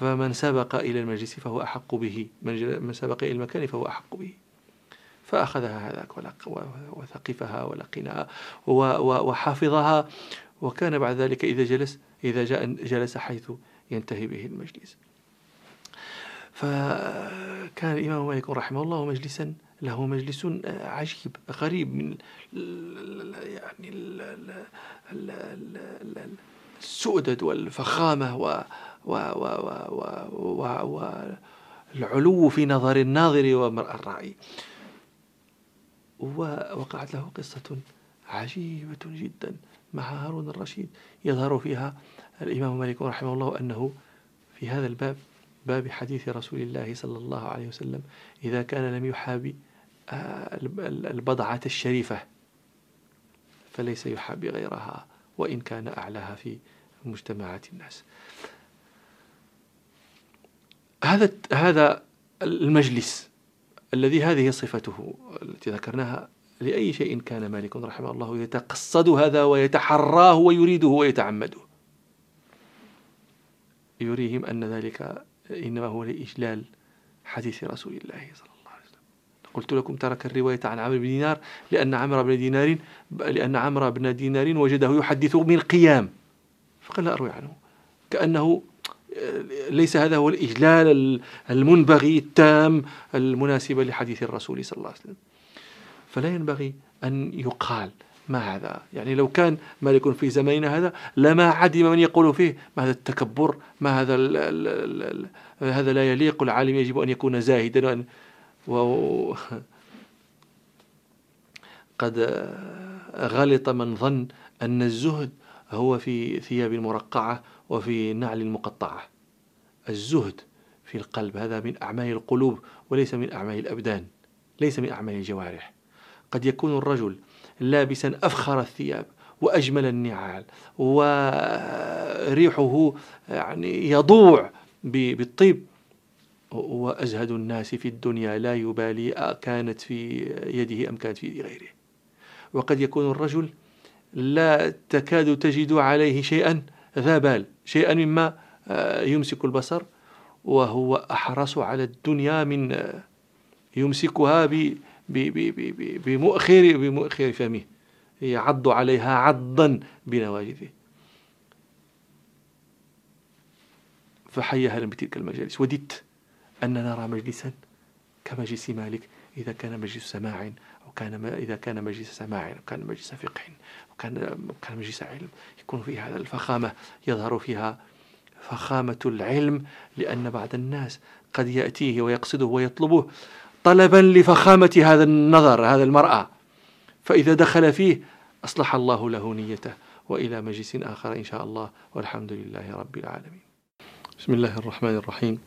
فمن سبق إلى المجلس فهو أحق به. من سبق إلى المكان فهو أحق به. فأخذها هذاك وثقفها ولقنها وحافظها. وكان بعد ذلك إذا جلس إذا جاء جلس حيث ينتهي به المجلس. فكان الإمام مالك رحمه الله مجلسا له مجلس عجيب غريب من يعني السؤدد والفخامة و والعلو في نظر الناظر ومرأة الراعي ووقعت له قصة عجيبة جدا مع هارون الرشيد يظهر فيها الإمام مالك رحمه الله أنه في هذا الباب باب حديث رسول الله صلى الله عليه وسلم إذا كان لم يحابي آه، البضعة الشريفة فليس يحابي غيرها وإن كان أعلاها في مجتمعات الناس. هذا هذا المجلس الذي هذه صفته التي ذكرناها لأي شيء كان مالك رحمه الله يتقصد هذا ويتحراه ويريده ويتعمده. يريهم أن ذلك إنما هو لإجلال حديث رسول الله صلى الله عليه وسلم. قلت لكم ترك الرواية عن عمرو بن دينار لأن عمرو بن دينار لأن عمرو بن دينار وجده يحدث من القيام فقال لا أروي عنه. كأنه ليس هذا هو الإجلال المنبغي التام المناسب لحديث الرسول صلى الله عليه وسلم. فلا ينبغي أن يقال ما هذا؟ يعني لو كان مالك في زماننا هذا لما عدم من يقول فيه ما هذا التكبر؟ ما هذا ال ال ال ال هذا لا يليق العالم يجب أن يكون زاهدا. و قد غلط من ظن أن الزهد هو في ثياب مرقعة وفي نعل مقطعة. الزهد في القلب هذا من أعمال القلوب وليس من أعمال الأبدان ليس من أعمال الجوارح. قد يكون الرجل لابسا أفخر الثياب وأجمل النعال وريحه يعني يضوع بالطيب. وأزهد الناس في الدنيا لا يبالي كانت في يده أم كانت في يد غيره. وقد يكون الرجل لا تكاد تجد عليه شيئا ذا بال شيئا مما آه، يمسك البصر وهو أحرص على الدنيا من آه، يمسكها بمؤخر بمؤخر فمه يعض عليها عضا بنواجذه. فحي أهلا بتلك المجالس. وددت أن نرى مجلسا كمجلس مالك إذا كان مجلس سماع أو كان إذا كان مجلس سماع أو كان مجلس فقه أو كان كان مجلس علم. يكون فيه هذا الفخامة يظهر فيها فخامة العلم لأن بعض الناس قد يأتيه ويقصده ويطلبه طلبا لفخامة هذا النظر هذا المرأة. فإذا دخل فيه أصلح الله له نيته وإلى مجلس آخر إن شاء الله. والحمد لله رب العالمين. بسم الله الرحمن الرحيم.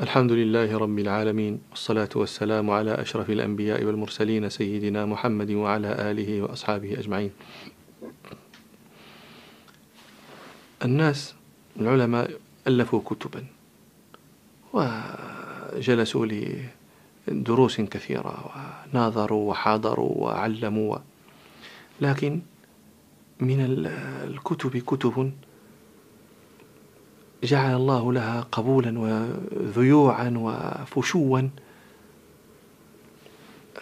الحمد لله رب العالمين والصلاة والسلام على أشرف الأنبياء والمرسلين سيدنا محمد وعلى آله وأصحابه أجمعين. الناس العلماء ألفوا كتبا. وجلسوا لدروس كثيرة وناظروا وحاضروا وعلموا. لكن من الكتب كتب جعل الله لها قبولا وذيوعا وفشوا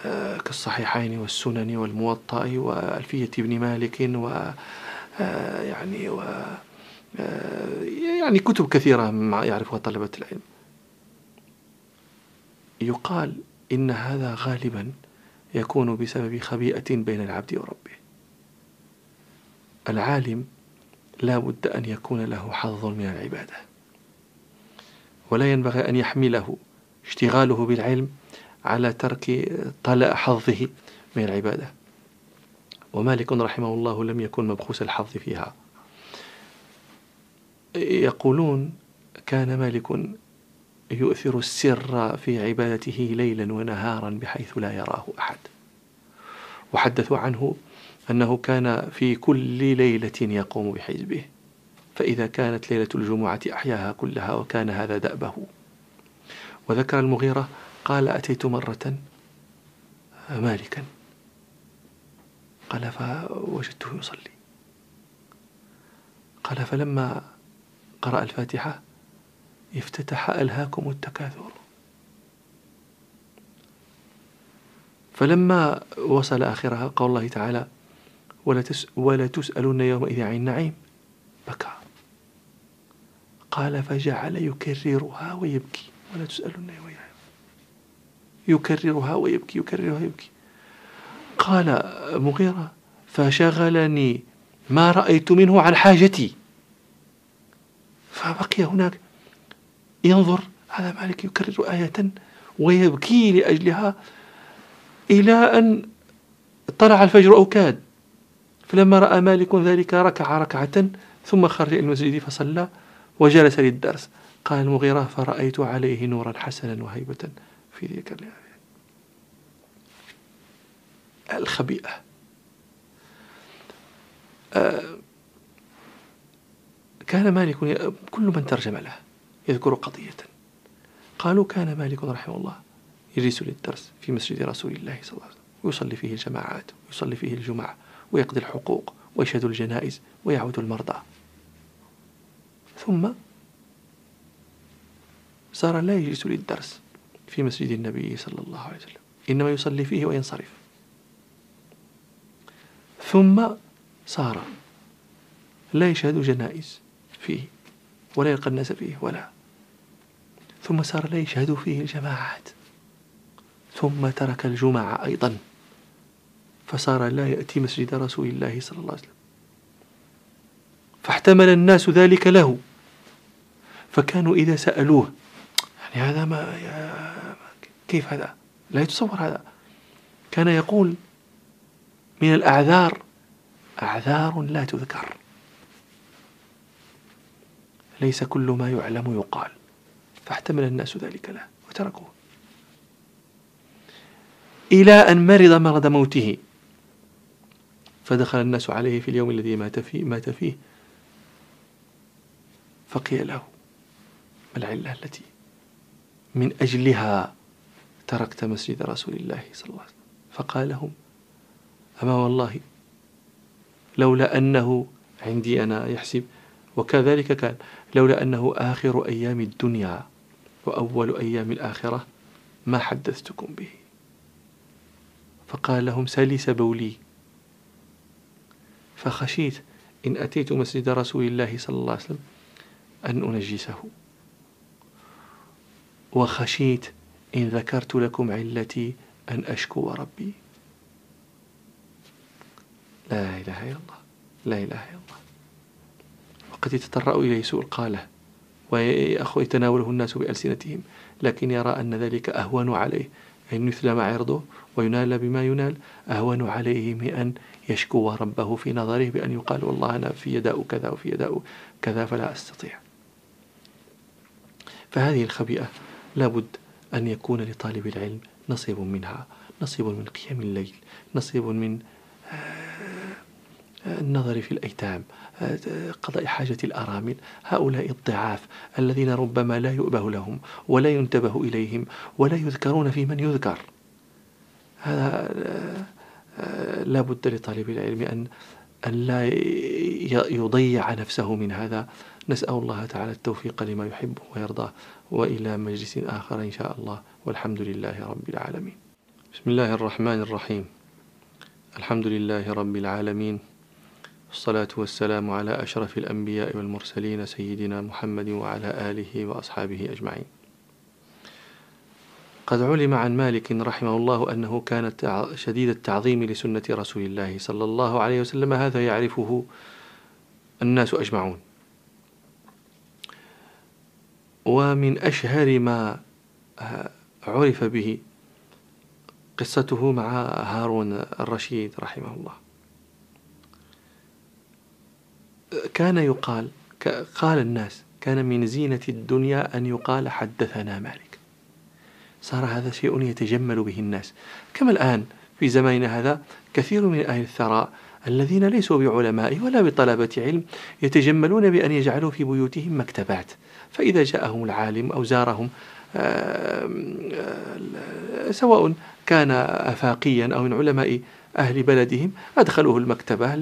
آه، كالصحيحين والسنن والموطأ وألفية ابن مالك و آه، يعني و آه، يعني كتب كثيرة يعرفها طلبة العلم. يقال إن هذا غالبا يكون بسبب خبيئة بين العبد وربه. العالم لا بد أن يكون له حظ من العبادة. ولا ينبغي أن يحمله اشتغاله بالعلم على ترك طلاء حظه من العبادة. ومالك رحمه الله لم يكن مبخوس الحظ فيها. يقولون كان مالك يؤثر السر في عبادته ليلا ونهارا بحيث لا يراه أحد. وحدثوا عنه أنه كان في كل ليلة يقوم بحزبه. فإذا كانت ليلة الجمعة أحياها كلها وكان هذا دأبه. وذكر المغيرة قال أتيت مرة مالكا. قال فوجدته يصلي. قال فلما قرأ الفاتحة افتتح ألهاكم التكاثر. فلما وصل آخرها قول الله تعالى ولا, تس ولا تسألون يومئذ عن النعيم. بكى. قال فجعل يكررها ويبكي. ولا تسألون يومئذ يكررها ويبكي يكررها ويبكي. قال مغيرة فشغلني ما رأيت منه عن حاجتي. فبقي هناك ينظر هذا مالك يكرر آية ويبكي لأجلها إلى أن طلع الفجر أو كاد فلما رأى مالك ذلك ركع ركعة ثم خرج إلى المسجد فصلى وجلس للدرس. قال المغيرة فرأيت عليه نورا حسنا وهيبة في ذلك اليوم الخبيئة. آه، كان مالك كل من ترجم له. يذكر قضية. قالوا كان مالك رحمه الله يجلس للدرس في مسجد رسول الله صلى الله عليه وسلم ويصلي فيه الجماعات ويصلي فيه الجمعة ويقضي الحقوق ويشهد الجنائز ويعود المرضى. ثم صار لا يجلس للدرس في مسجد النبي صلى الله عليه وسلم إنما يصلي فيه وينصرف. ثم صار لا يشهد جنائز فيه ولا يلقى الناس فيه ولا ثم صار لا يشهد فيه الجماعات. ثم ترك الجمعة أيضا. فصار لا يأتي مسجد رسول الله صلى الله عليه وسلم. فاحتمل الناس ذلك له. فكانوا إذا سألوه يعني هذا ما كيف هذا؟ لا يتصور هذا. كان يقول من الأعذار أعذار لا تذكر. ليس كل ما يعلم يقال. فاحتمل الناس ذلك له وتركوه. إلى أن مرض مرض موته. فدخل الناس عليه في اليوم الذي مات فيه, مات فيه. فقيل له ما العلة التي من أجلها تركت مسجد رسول الله صلى الله عليه وسلم؟ فقال لهم أما والله لولا أنه عندي أنا يحسب وكذلك كان لولا أنه آخر أيام الدنيا. وأول أيام الآخرة ما حدثتكم به. فقال لهم سلس بولي. فخشيت إن أتيت مسجد رسول الله صلى الله عليه وسلم أن أنجسه. وخشيت إن ذكرت لكم علتي أن أشكو ربي. لا إله إلا الله. لا إله إلا الله. وقد يتطرأ إليه سوء القالة. ويتناوله الناس بألسنتهم. لكن يرى أن ذلك أهون عليه أن يثلم عرضه وينال بما ينال. أهون عليه من أن يشكو ربه في نظره بأن يقال والله أنا في يداء كذا وفي يداء كذا فلا أستطيع. فهذه الخبيئة لابد أن يكون لطالب العلم نصيب منها نصيب من قيام الليل نصيب من آه، النظر في الأيتام. قضاء حاجة الأرامل هؤلاء الضعاف الذين ربما لا يؤبه لهم ولا ينتبه إليهم ولا يذكرون في من يذكر. هذا آه، لا بد لطالب العلم أن أن لا يضيع نفسه من هذا. نسأل الله تعالى التوفيق لما يحب ويرضاه وإلى مجلس آخر إن شاء الله. والحمد لله رب العالمين. بسم الله الرحمن الرحيم. الحمد لله رب العالمين. والصلاة والسلام على أشرف الأنبياء والمرسلين سيدنا محمد وعلى آله وأصحابه أجمعين. قد علم عن مالك رحمه الله أنه كان شديد التعظيم لسنة رسول الله صلى الله عليه وسلم هذا يعرفه الناس أجمعون. ومن أشهر ما عرف به قصته مع هارون الرشيد رحمه الله. كان يقال قال الناس كان من زينة الدنيا أن يقال حدثنا مالك. صار هذا شيء يتجمل به الناس. كما الآن في زماننا هذا كثير من أهل الثراء الذين ليسوا بعلماء ولا بطلبة علم يتجملون بأن يجعلوا في بيوتهم مكتبات. فإذا جاءهم العالم أو زارهم سواء كان أفاقيا أو من علماء أهل بلدهم أدخلوه المكتبة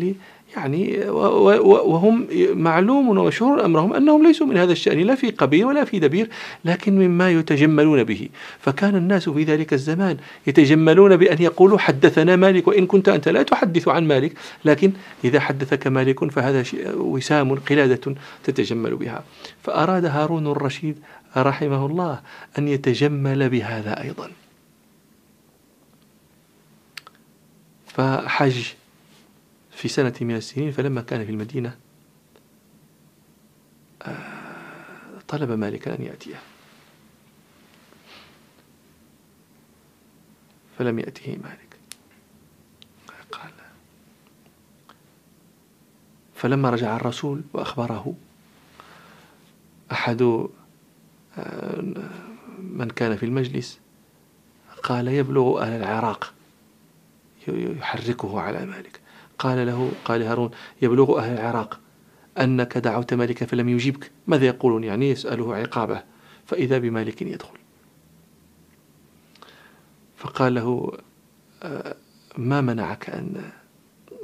يعني وهم معلوم ومشهور أمرهم أنهم ليسوا من هذا الشأن لا في قبيل ولا في دبير لكن مما يتجملون به. فكان الناس في ذلك الزمان يتجملون بأن يقولوا حدثنا مالك وإن كنت أنت لا تحدث عن مالك. لكن إذا حدثك مالك فهذا وسام قلادة تتجمل بها. فأراد هارون الرشيد رحمه الله أن يتجمل بهذا أيضا. فحج في سنة من السنين فلما كان في المدينة آه، طلب مالكا أن يأتيه. فلم يأته مالك. قال. فلما رجع الرسول وأخبره أحد آه، من كان في المجلس قال يبلغ أهل العراق يحركه على مالك. قال له قال هارون يبلغ أهل العراق أنك دعوت مالك فلم يجيبك ماذا يقولون؟ يعني يسأله عقابه فإذا بمالك يدخل. فقال له آه، ما منعك أن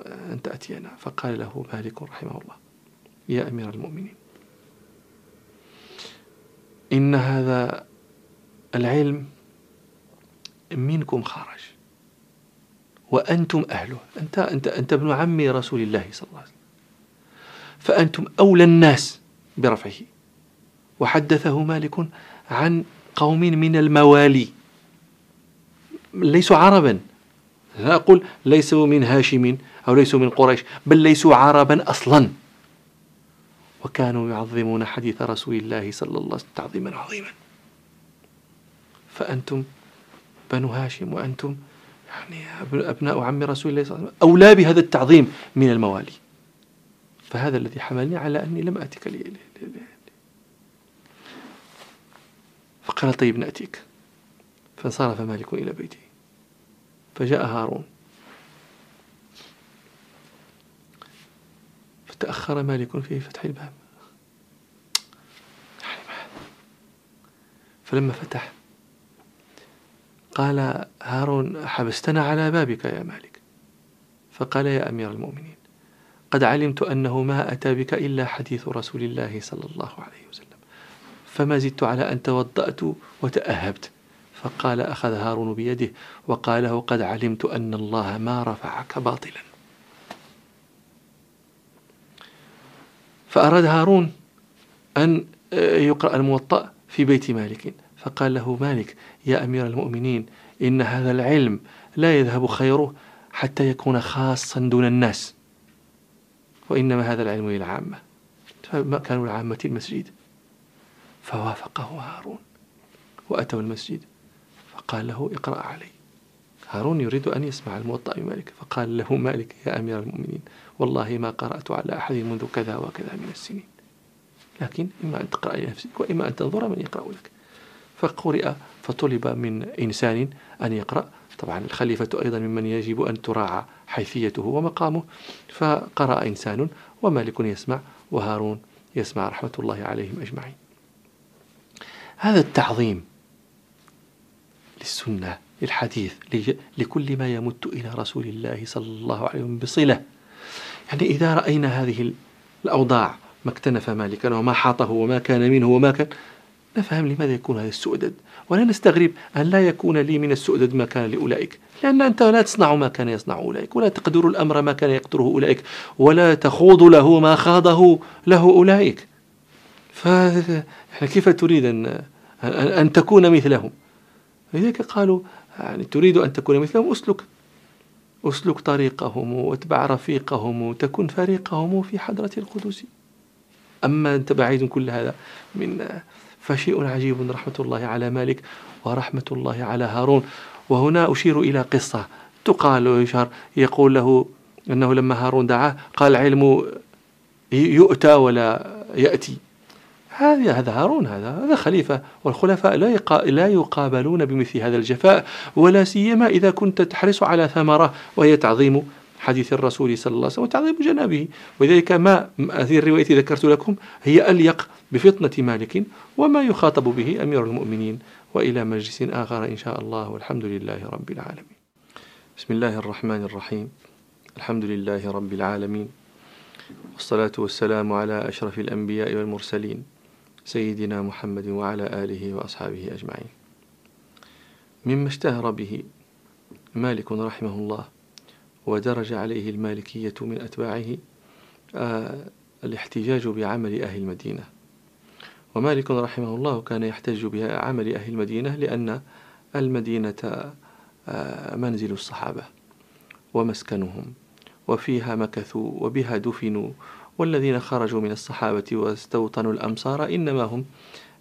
أن تأتينا؟ فقال له مالك رحمه الله يا أمير المؤمنين إن هذا العلم منكم خرج وأنتم أهله. أنت, أنت, أنت ابن عم رسول الله صلى الله عليه وسلم. فأنتم أولى الناس برفعه. وحدثه مالك عن قوم من الموالي. ليسوا عربا. لا أقول ليسوا من هاشم أو ليسوا من قريش بل ليسوا عربا أصلا. وكانوا يعظمون حديث رسول الله صلى الله عليه وسلم تعظيما عظيما. فأنتم بنو هاشم وأنتم يعني أبناء عم رسول الله صلى الله عليه وسلم أولى بهذا التعظيم من الموالي. فهذا الذي حملني على أني لم أتك لي, لي, لي, لي فقال طيب نأتيك. فانصرف مالك إلى بيته. فجاء هارون. فتأخر مالك في فتح الباب. فلما فتح قال هارون حبستنا على بابك يا مالك. فقال يا أمير المؤمنين قد علمت أنه ما أتى بك إلا حديث رسول الله صلى الله عليه وسلم فما زدت على أن توضأت وتأهبت. فقال أخذ هارون بيده وقال له قد علمت أن الله ما رفعك باطلا. فأراد هارون أن يقرأ الموطأ في بيت مالك. فقال له مالك يا أمير المؤمنين إن هذا العلم لا يذهب خيره حتى يكون خاصا دون الناس. وإنما هذا العلم للعامة. فما كانوا العامة المسجد؟ فوافقه هارون. وأتوا المسجد فقال له اقرأ علي. هارون يريد أن يسمع الموطأ مالك فقال له مالك يا أمير المؤمنين والله ما قرأت على أحد منذ كذا وكذا من السنين. لكن إما أن تقرأ لنفسك وإما أن تنظر من يقرأ لك. فقرئ فطلب من إنسان أن يقرأ. طبعا الخليفة أيضا ممن يجب أن تراعى حيثيته ومقامه. فقرأ إنسان ومالك يسمع وهارون يسمع رحمة الله عليهم أجمعين. هذا التعظيم للسنة للحديث لكل ما يمت إلى رسول الله صلى الله عليه وسلم بصلة. يعني إذا رأينا هذه الأوضاع ما اكتنف مالكا وما حاطه وما كان منه وما كان نفهم لماذا يكون هذا السؤدد ولا نستغرب أن لا يكون لي من السؤدد ما كان لأولئك لأن أنت لا تصنع ما كان يصنع أولئك ولا تقدر الأمر ما كان يقدره أولئك ولا تخوض له ما خاضه له أولئك. فكيف تريد أن, أن تكون مثلهم؟ لذلك قالوا يعني تريد أن تكون مثلهم أسلك. أسلك طريقهم واتبع رفيقهم وتكن فريقهم في حضرة القدس. أما أنت بعيد كل هذا من فشيء عجيب رحمة الله على مالك ورحمة الله على هارون. وهنا أشير إلى قصة تقال ويشهر. يقول له أنه لما هارون دعاه قال العلم يؤتى ولا يأتي. هذا هذا هارون هذا هذا خليفة. والخلفاء لا لا يقابلون بمثل هذا الجفاء ولا سيما إذا كنت تحرص على ثمرة وهي تعظيم حديث الرسول صلى الله عليه وسلم وتعظيم جنابه. ولذلك ما هذه الرواية ذكرت لكم هي أليق بفطنة مالك وما يخاطب به أمير المؤمنين وإلى مجلس آخر إن شاء الله والحمد لله رب العالمين. بسم الله الرحمن الرحيم. الحمد لله رب العالمين. والصلاة والسلام على أشرف الأنبياء والمرسلين سيدنا محمد وعلى آله وأصحابه أجمعين. مما اشتهر به مالك رحمه الله ودرج عليه المالكية من أتباعه آه الاحتجاج بعمل أهل المدينة. ومالك رحمه الله كان يحتج بعمل أهل المدينة لأن المدينة آه منزل الصحابة ومسكنهم وفيها مكثوا وبها دفنوا والذين خرجوا من الصحابة واستوطنوا الأمصار إنما هم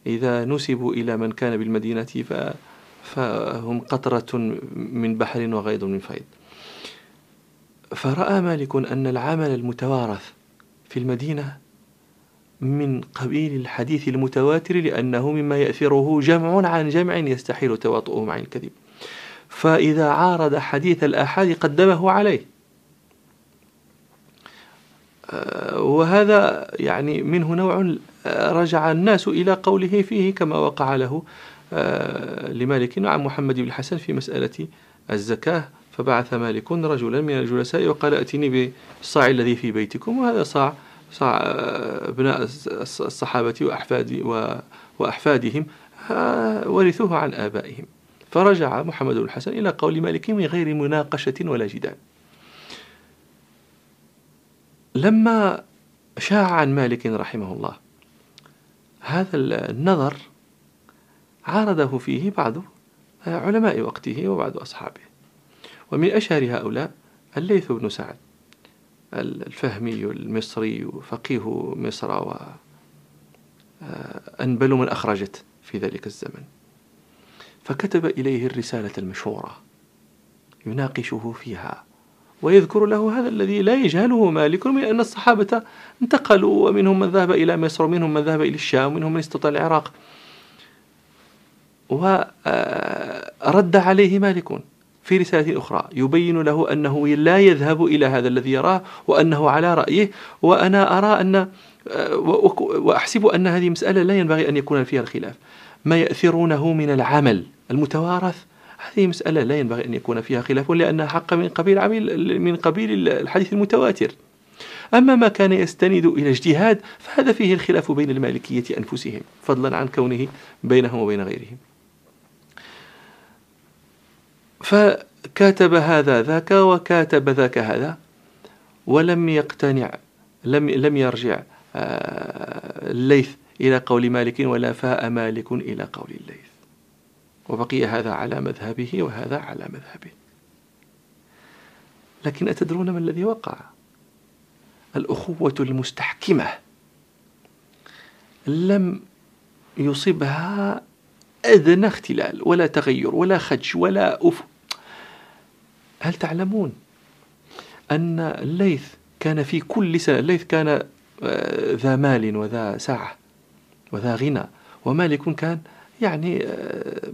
إذا نسبوا إلى من كان بالمدينة فهم قطرة من بحر وغيض من فيض. فرأى مالك أن العمل المتوارث في المدينة من قبيل الحديث المتواتر لأنه مما يأثره جمع عن جمع يستحيل تواطؤهم عن الكذب. فإذا عارض حديث الآحاد قدمه عليه. آه، وهذا يعني منه نوع آه، رجع الناس إلى قوله فيه كما وقع له آه، لمالك. عن محمد بن الحسن في مسألة الزكاة. فبعث مالك رجلا من الجلساء وقال أتني بالصاع الذي في بيتكم وهذا صاع صاع أبناء الصحابة وأحفاد وأحفادهم ورثوه عن آبائهم. فرجع محمد بن الحسن إلى قول مالك من غير مناقشة ولا جدال. لما شاع عن مالك رحمه الله هذا النظر عارضه فيه بعض علماء وقته وبعض أصحابه. ومن أشهر هؤلاء الليث بن سعد الفهمي المصري فقيه مصر وأنبل من أخرجت في ذلك الزمن. فكتب إليه الرسالة المشهورة يناقشه فيها ويذكر له هذا الذي لا يجهله مالك من أن الصحابة انتقلوا ومنهم من ذهب إلى مصر ومنهم من ذهب إلى الشام ومنهم من استطاع العراق. ورد عليه مالك في رسالة أخرى. يبين له أنه لا يذهب إلى هذا الذي يراه وأنه على رأيه وأنا أرى أن وأحسب أن هذه مسألة لا ينبغي أن يكون فيها الخلاف. ما يأثرونه من العمل المتوارث؟ هذه مسألة لا ينبغي أن يكون فيها خلاف لأنها حق من قبيل عمل من قبيل الحديث المتواتر. أما ما كان يستند إلى اجتهاد فهذا فيه الخلاف بين المالكية أنفسهم فضلا عن كونه بينهم وبين غيرهم. فكاتب هذا ذاك وكاتب ذاك هذا ولم يقتنع لم لم يرجع آه، الليث إلى قول مالك ولا فاء مالك إلى قول الليث. وبقي هذا على مذهبه وهذا على مذهبه. لكن أتدرون ما الذي وقع؟ الأخوة المستحكمة لم يصبها أدنى اختلال ولا تغير ولا خدش ولا أف هل تعلمون أن الليث كان في كل سنة الليث كان آه، ذا مال وذا سعة وذا غنى ومالك كان يعني آه،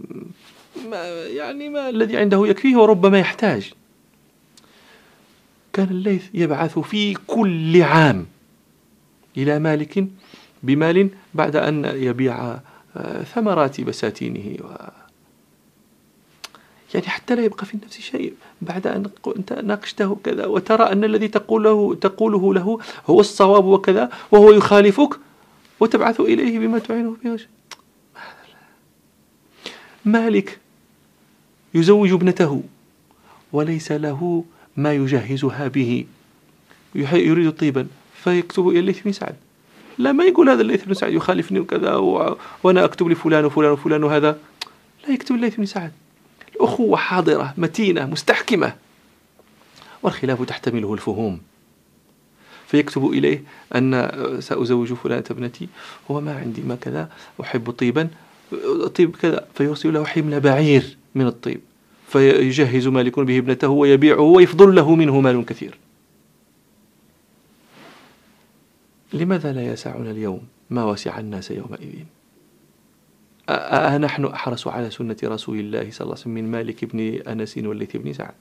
ما يعني ما الذي عنده يكفيه وربما يحتاج. كان الليث يبعث في كل عام إلى مالك بمال بعد أن يبيع آه، ثمرات بساتينه و يعني حتى لا يبقى في النفس شيء. بعد أن أنت ناقشته كذا وترى أن الذي تقوله تقوله له هو الصواب وكذا وهو يخالفك وتبعث إليه بما تعينه به مالك يزوج ابنته وليس له ما يجهزها به. يريد طيبا فيكتب إلى الليث بن سعد. لا ما يقول هذا الليث بن سعد يخالفني وكذا. وأنا أكتب لفلان وفلان وفلان وهذا. لا يكتب الليث بن سعد. أخوة حاضرة متينة مستحكمة. والخلاف تحتمله الفهوم. فيكتب إليه أن سأزوج فلانة ابنتي. هو ما عندي ما كذا أحب طيبا. طيب كذا. فيرسل له حمل بعير من الطيب. فيجهز مالك به ابنته ويبيعه ويفضل له منه مال كثير. لماذا لا يسعنا اليوم؟ ما وسع الناس يومئذ؟ أنحن أحرص على سنة رسول الله صلى الله عليه وسلم من مالك بن أنس والليث بن سعد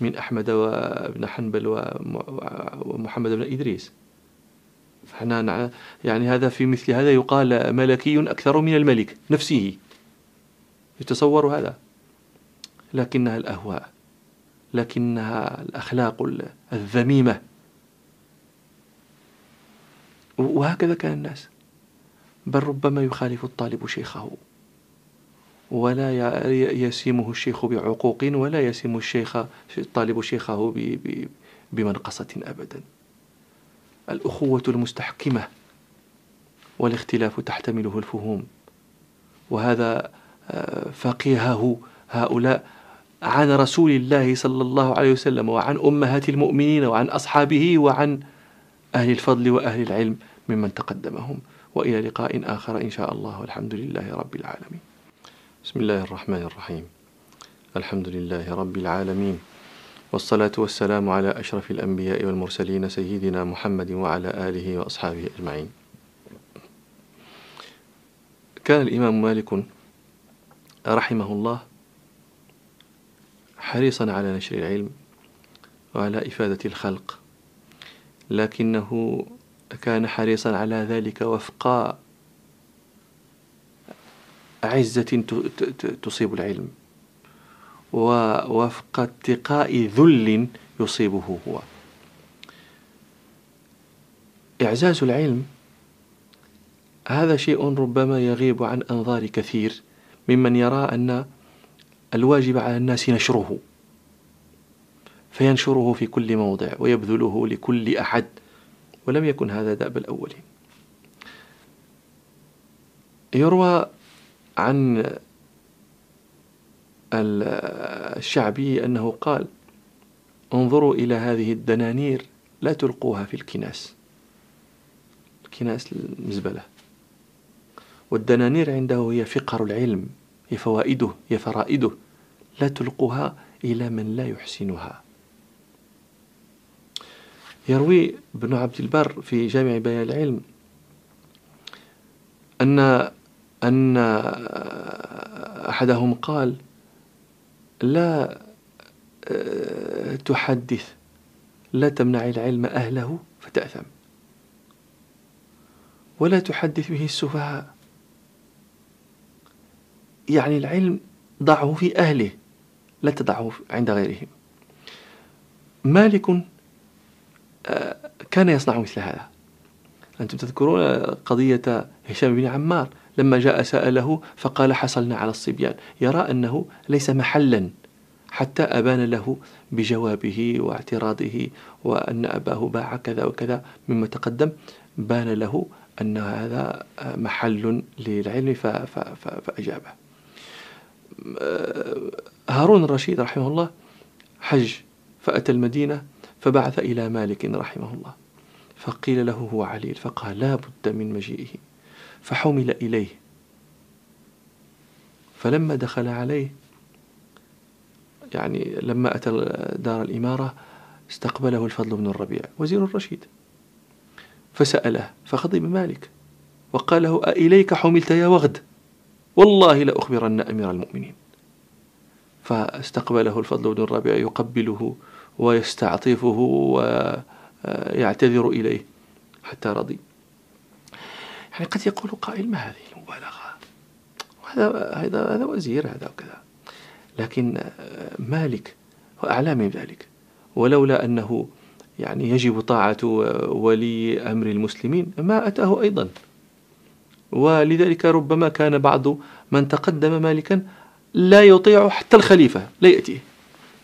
من أحمد وابن حنبل ومحمد بن إدريس. إحنا يعني هذا في مثل هذا يقال ملكي أكثر من الملك نفسه. يتصور هذا. لكنها الأهواء لكنها الأخلاق الذميمة. وهكذا كان الناس. بل ربما يخالف الطالب شيخه. ولا يسيمه الشيخ بعقوق ولا يسيم الشيخ الطالب شيخه بمنقصة أبدا. الأخوة المستحكمة والاختلاف تحتمله الفهوم. وهذا آه، فقيهه هؤلاء عن رسول الله صلى الله عليه وسلم وعن أمهات المؤمنين وعن أصحابه وعن أهل الفضل وأهل العلم ممن تقدمهم. وإلى لقاء آخر إن شاء الله والحمد لله رب العالمين. بسم الله الرحمن الرحيم. الحمد لله رب العالمين والصلاة والسلام على أشرف الأنبياء والمرسلين سيدنا محمد وعلى آله وأصحابه أجمعين. كان الإمام مالك رحمه الله حريصا على نشر العلم وعلى إفادة الخلق لكنه كان حريصا على ذلك وفق عزة تصيب العلم ووفق اتقاء ذل يصيبه هو. إعزاز العلم هذا شيء ربما يغيب عن أنظار كثير ممن يرى أن الواجب على الناس نشره فينشره في كل موضع ويبذله لكل أحد. ولم يكن هذا دأب الأولين يروى عن الشعبي أنه قال انظروا إلى هذه الدنانير لا تلقوها في الكناس. الكناس المزبلة. والدنانير عنده هي فقر العلم هي فوائده هي فرائده. لا تلقوها إلى من لا يحسنها. يروي ابن عبد البر في جامع بيان العلم أن أن أحدهم قال لا آه، تحدث لا تمنع العلم أهله فتأثم ولا تحدث به السفهاء. يعني العلم ضعه في أهله لا تضعه عند غيرهم. مالك كان يصنع مثل هذا. أنتم تذكرون قضية هشام بن عمار لما جاء سأله فقال حصلنا على الصبيان. يرى أنه ليس محلا حتى أبان له بجوابه واعتراضه وأن أباه باع كذا وكذا مما تقدم. بان له أن هذا محل للعلم فأجابه. هارون الرشيد رحمه الله حج فأتى المدينة فبعث إلى مالك رحمه الله. فقيل له هو عليل فقال لا بد من مجيئه. فحمل إليه. فلما دخل عليه يعني لما أتى دار الإمارة استقبله الفضل بن الربيع وزير الرشيد. فسأله فغضب مالك وقال له أإليك حملت يا وغد؟ والله لأخبرن أمير المؤمنين. فاستقبله الفضل بن الربيع يقبله ويستعطفه ويعتذر إليه حتى رضي. يعني قد يقول قائل ما هذه المبالغة؟ هذا هذا هذا وزير هذا وكذا. لكن مالك وأعلى من ذلك ولولا أنه يعني يجب طاعة ولي أمر المسلمين ما أتاه أيضا. ولذلك ربما كان بعض من تقدم مالكا لا يطيع حتى الخليفة لا يأتيه.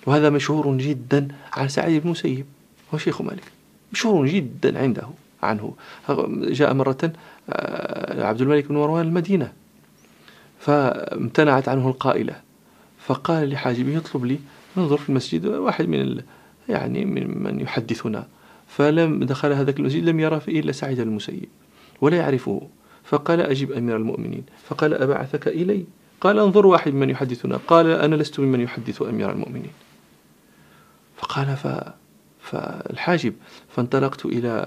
وهذا مشهور جدا عن سعيد بن مسيب هو شيخ مالك. مشهور جدا عنده عنه. جاء مرة آه، عبد الملك بن مروان المدينة فامتنعت عنه القائلة فقال لحاجبه اطلب لي ننظر في المسجد واحد من يعني من من يحدثنا. فلم دخل هذاك المسجد لم يرى فيه إلا سعيد المسيب ولا يعرفه. فقال أجب أمير المؤمنين. فقال أبعثك إلي. قال انظر واحد من يحدثنا. قال أنا لست ممن يحدث أمير المؤمنين. فقال ف... فالحاجب فانطلقت إلى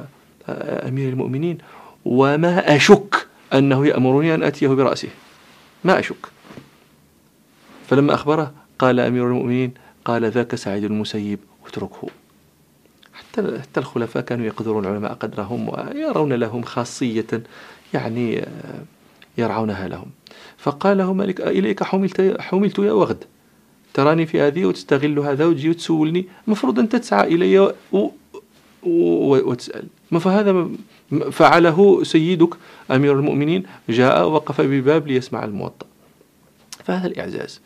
أمير المؤمنين وما أشك أنه يأمرني أن أتيه برأسه. ما أشك. فلما أخبره قال أمير المؤمنين قال ذاك سعيد المسيب اتركه. حتى حتى الخلفاء كانوا يقدرون العلماء قدرهم ويرون لهم خاصية يعني آه، يرعونها لهم. فقال له مالك إليك حملت, حملت يا وغد. تراني في هذه وتستغل هذا وتجي وتسولني. المفروض أن تسعى إلي و... و... وتسأل. ما فهذا فعله سيدك أمير المؤمنين؟ جاء وقف بباب ليسمع الموطأ. فهذا الإعزاز.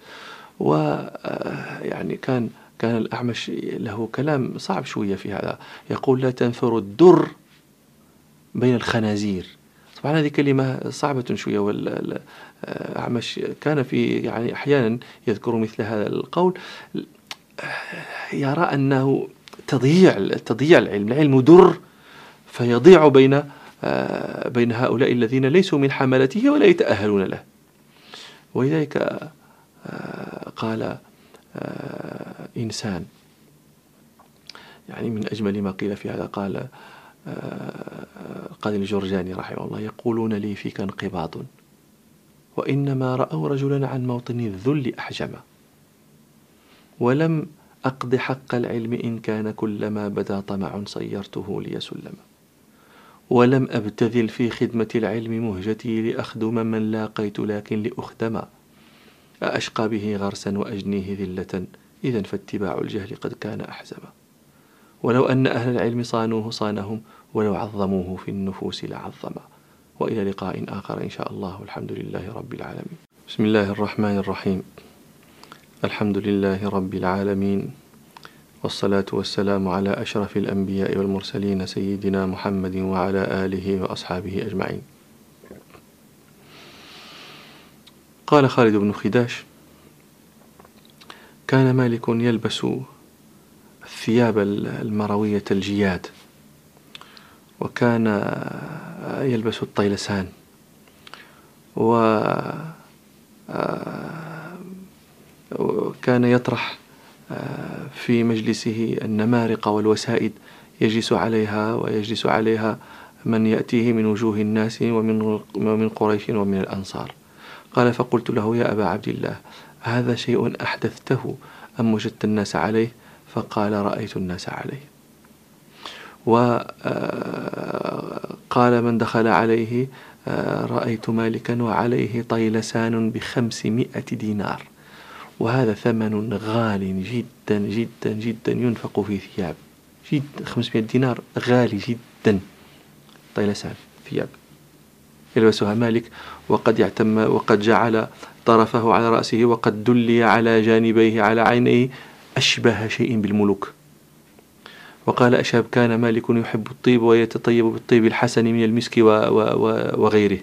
و آه، يعني كان كان الأعمش له كلام صعب شوية في هذا. يقول لا تنثر الدر بين الخنازير. طبعا هذه كلمة صعبة شوية والأعمش كان في يعني أحيانا يذكر مثل هذا القول. يرى أنه تضييع تضييع العلم. العلم در فيضيع بين بين هؤلاء الذين ليسوا من حملته ولا يتأهلون له. ولذلك قال إنسان. يعني من أجمل ما قيل في هذا قال القاضي الجرجاني رحمه الله يقولون لي فيك انقباض وإنما رأوا رجلا عن موطن الذل أحجم ولم أقض حق العلم إن كان كلما بدا طمع صيرته لي سلما ولم أبتذل في خدمة العلم مهجتي لأخدم من لاقيت لكن لأخدم. أأشقى به غرسا وأجنيه ذلة إذا فاتباع الجهل قد كان أحزما. ولو أن أهل العلم صانوه صانهم ولو عظموه في النفوس لعظما. وإلى لقاء آخر إن شاء الله. والحمد لله رب العالمين. بسم الله الرحمن الرحيم. الحمد لله رب العالمين. والصلاة والسلام على أشرف الأنبياء والمرسلين سيدنا محمد وعلى آله وأصحابه أجمعين. قال خالد بن خداش كان مالك يلبس الثياب المروية الجياد وكان يلبس الطيلسان. وكان يطرح في مجلسه النمارق والوسائد يجلس عليها ويجلس عليها من يأتيه من وجوه الناس ومن ومن قريش ومن الأنصار. قال فقلت له يا أبا عبد الله هذا شيء أحدثته أم وجدت الناس عليه؟ فقال رأيت الناس عليه. وقال من دخل عليه رأيت مالكا وعليه طيلسان بخمسمائة دينار. وهذا ثمن غال جدا جدا جدا ينفق في ثياب. جد 500 دينار غالي جدا. طيلسان ثياب. يلبسها مالك وقد يعتم وقد جعل طرفه على رأسه وقد دلي على جانبيه على عينيه أشبه شيء بالملوك. وقال أشهب كان مالك يحب الطيب ويتطيب بالطيب الحسن من المسك وغيره.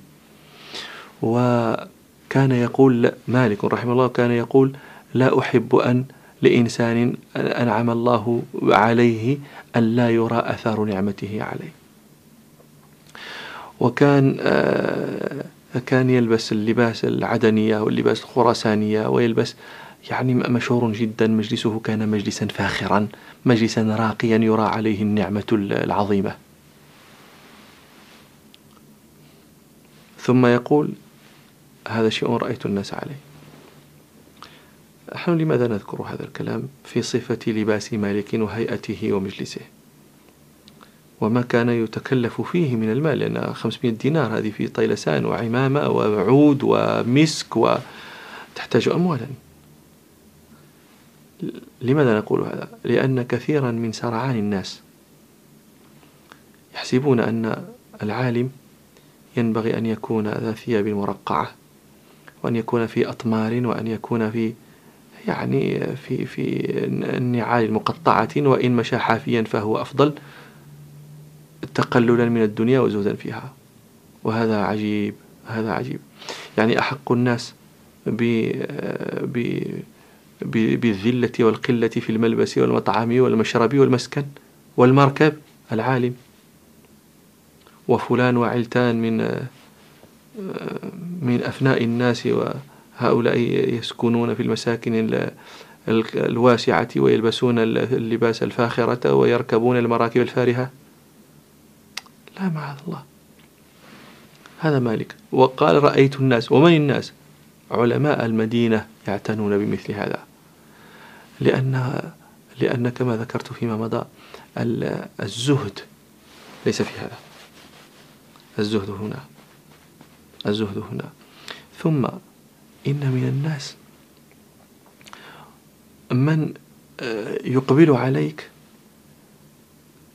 وكان يقول مالك رحمه الله كان يقول لا أحب أن لإنسان أنعم الله عليه أن لا يرى أثار نعمته عليه. وكان آه، كان يلبس اللباس العدنية واللباس الخراسانية ويلبس يعني مشهور جدا مجلسه كان مجلسا فاخرا. مجلسا راقيا يرى عليه النعمة العظيمة. ثم يقول هذا شيء رأيت الناس عليه. نحن لماذا نذكر هذا الكلام في صفة لباس مالك وهيئته ومجلسه؟ وما كان يتكلف فيه من المال لأن 500 دينار هذه في طيلسان وعمامة وعود ومسك وتحتاج أموالا. لماذا نقول هذا؟ لأن كثيرا من سرعان الناس يحسبون أن العالم ينبغي أن يكون ذا ثياب مرقعة وأن يكون في أطمار وأن يكون في يعني في في النعال المقطعة وإن مشى حافيا فهو أفضل تقللا من الدنيا وزهدا فيها وهذا عجيب هذا عجيب يعني أحق الناس ب بالذلة والقلة في الملبس والمطعم والمشرب والمسكن والمركب العالم. وفلان وعلتان من من أفناء الناس وهؤلاء يسكنون في المساكن الواسعة ويلبسون اللباس الفاخرة ويركبون المراكب الفارهة. لا معاذ الله. هذا مالك. وقال رأيت الناس ومن الناس؟ علماء المدينة يعتنون بمثل هذا. لأن لأن كما ذكرت فيما مضى الزهد ليس في هذا. الزهد هنا. الزهد هنا. ثم إن من الناس من آه، يقبل عليك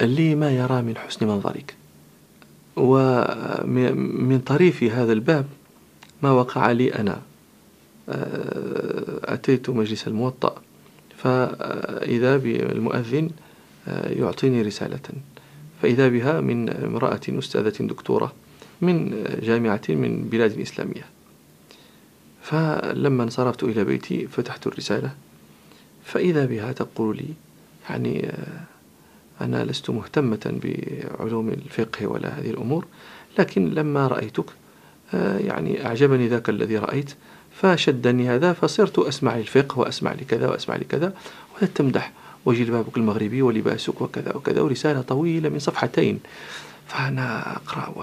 لما يرى من حسن منظرك. ومن طريف هذا الباب ما وقع لي أنا. آه، أتيت مجلس الموطأ. فإذا بالمؤذن آه، يعطيني رسالة. فإذا بها من امرأة أستاذة دكتورة من جامعة من بلاد إسلامية. فلما انصرفت إلى بيتي فتحت الرسالة. فإذا بها تقول لي يعني آه، أنا لست مهتمة بعلوم الفقه ولا هذه الأمور لكن لما رأيتك آه، يعني أعجبني ذاك الذي رأيت فشدني هذا فصرت أسمع الفقه وأسمع لكذا وأسمع لكذا ولا تمدح وجلبابك المغربي ولباسك وكذا وكذا ورسالة طويلة من صفحتين. فأنا أقرأ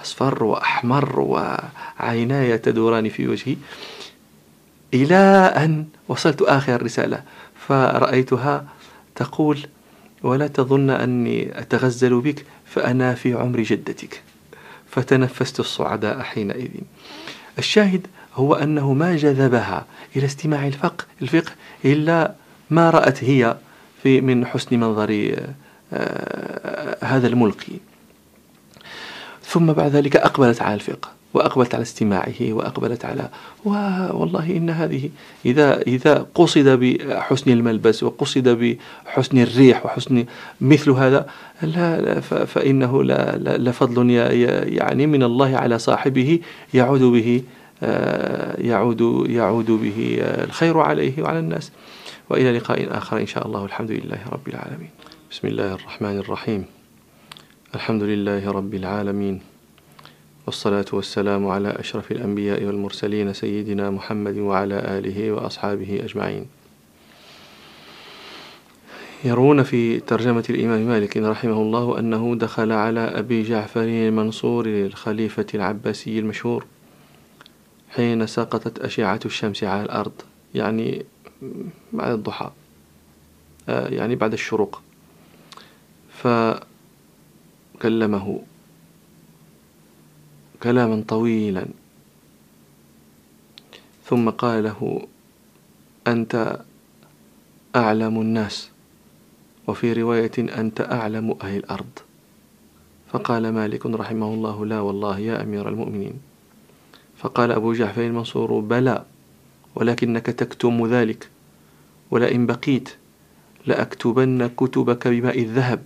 وأصفر وأحمر وعيناي تدوران في وجهي. إلى أن وصلت آخر الرسالة فرأيتها تقول ولا تظن أني أتغزل بك فأنا في عمر جدتك. فتنفست الصعداء حينئذ. الشاهد هو أنه ما جذبها إلى استماع الفقه, الفقه إلا ما رأت هي في من حسن منظر آه، هذا الملقي. ثم بعد ذلك أقبلت على الفقه وأقبلت على استماعه وأقبلت على والله إن هذه إذا إذا قصد بحسن الملبس وقصد بحسن الريح وحسن مثل هذا لا, لا فإنه لا, لا لفضل يعني من الله على صاحبه يعود به آه، يعود يعود به الخير عليه وعلى الناس. وإلى لقاء آخر إن شاء الله. الحمد لله رب العالمين. بسم الله الرحمن الرحيم. الحمد لله رب العالمين. والصلاة والسلام على أشرف الأنبياء والمرسلين سيدنا محمد وعلى آله وأصحابه أجمعين. يرون في ترجمة الإمام مالك رحمه الله أنه دخل على أبي جعفر المنصور الخليفة العباسي المشهور. حين سقطت أشعة الشمس على الأرض يعني بعد الضحى آه، يعني بعد الشروق. فكلمه كلاما طويلا. ثم قال له أنت أعلم الناس وفي رواية أنت أعلم أهل الأرض. فقال مالك رحمه الله لا والله يا أمير المؤمنين. فقال أبو جعفر المنصور بلى ولكنك تكتم ذلك ولئن بقيت لأكتبن كتبك بماء الذهب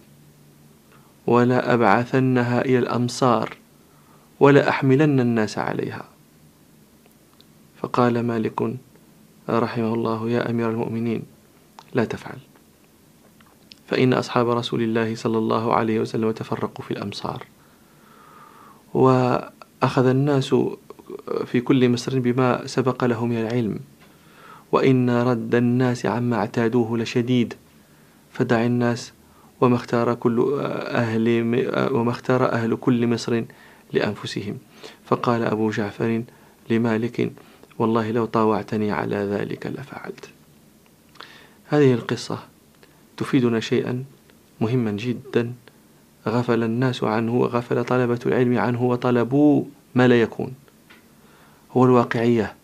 ولا أبعثنها إلى الأمصار ولا أحملن الناس عليها. فقال مالك رحمه الله يا أمير المؤمنين لا تفعل. فإن أصحاب رسول الله صلى الله عليه وسلم تفرقوا في الأمصار وأخذ الناس في كل مصر بما سبق له من العلم. وإن رد الناس عما اعتادوه لشديد. فدع الناس وما اختار كل أهل وما اختار أهل كل مصر لأنفسهم. فقال أبو جعفر لمالك والله لو طاوعتني على ذلك لفعلت. هذه القصة تفيدنا شيئا مهما جدا. غفل الناس عنه وغفل طلبة العلم عنه وطلبوا ما لا يكون. هو الواقعية.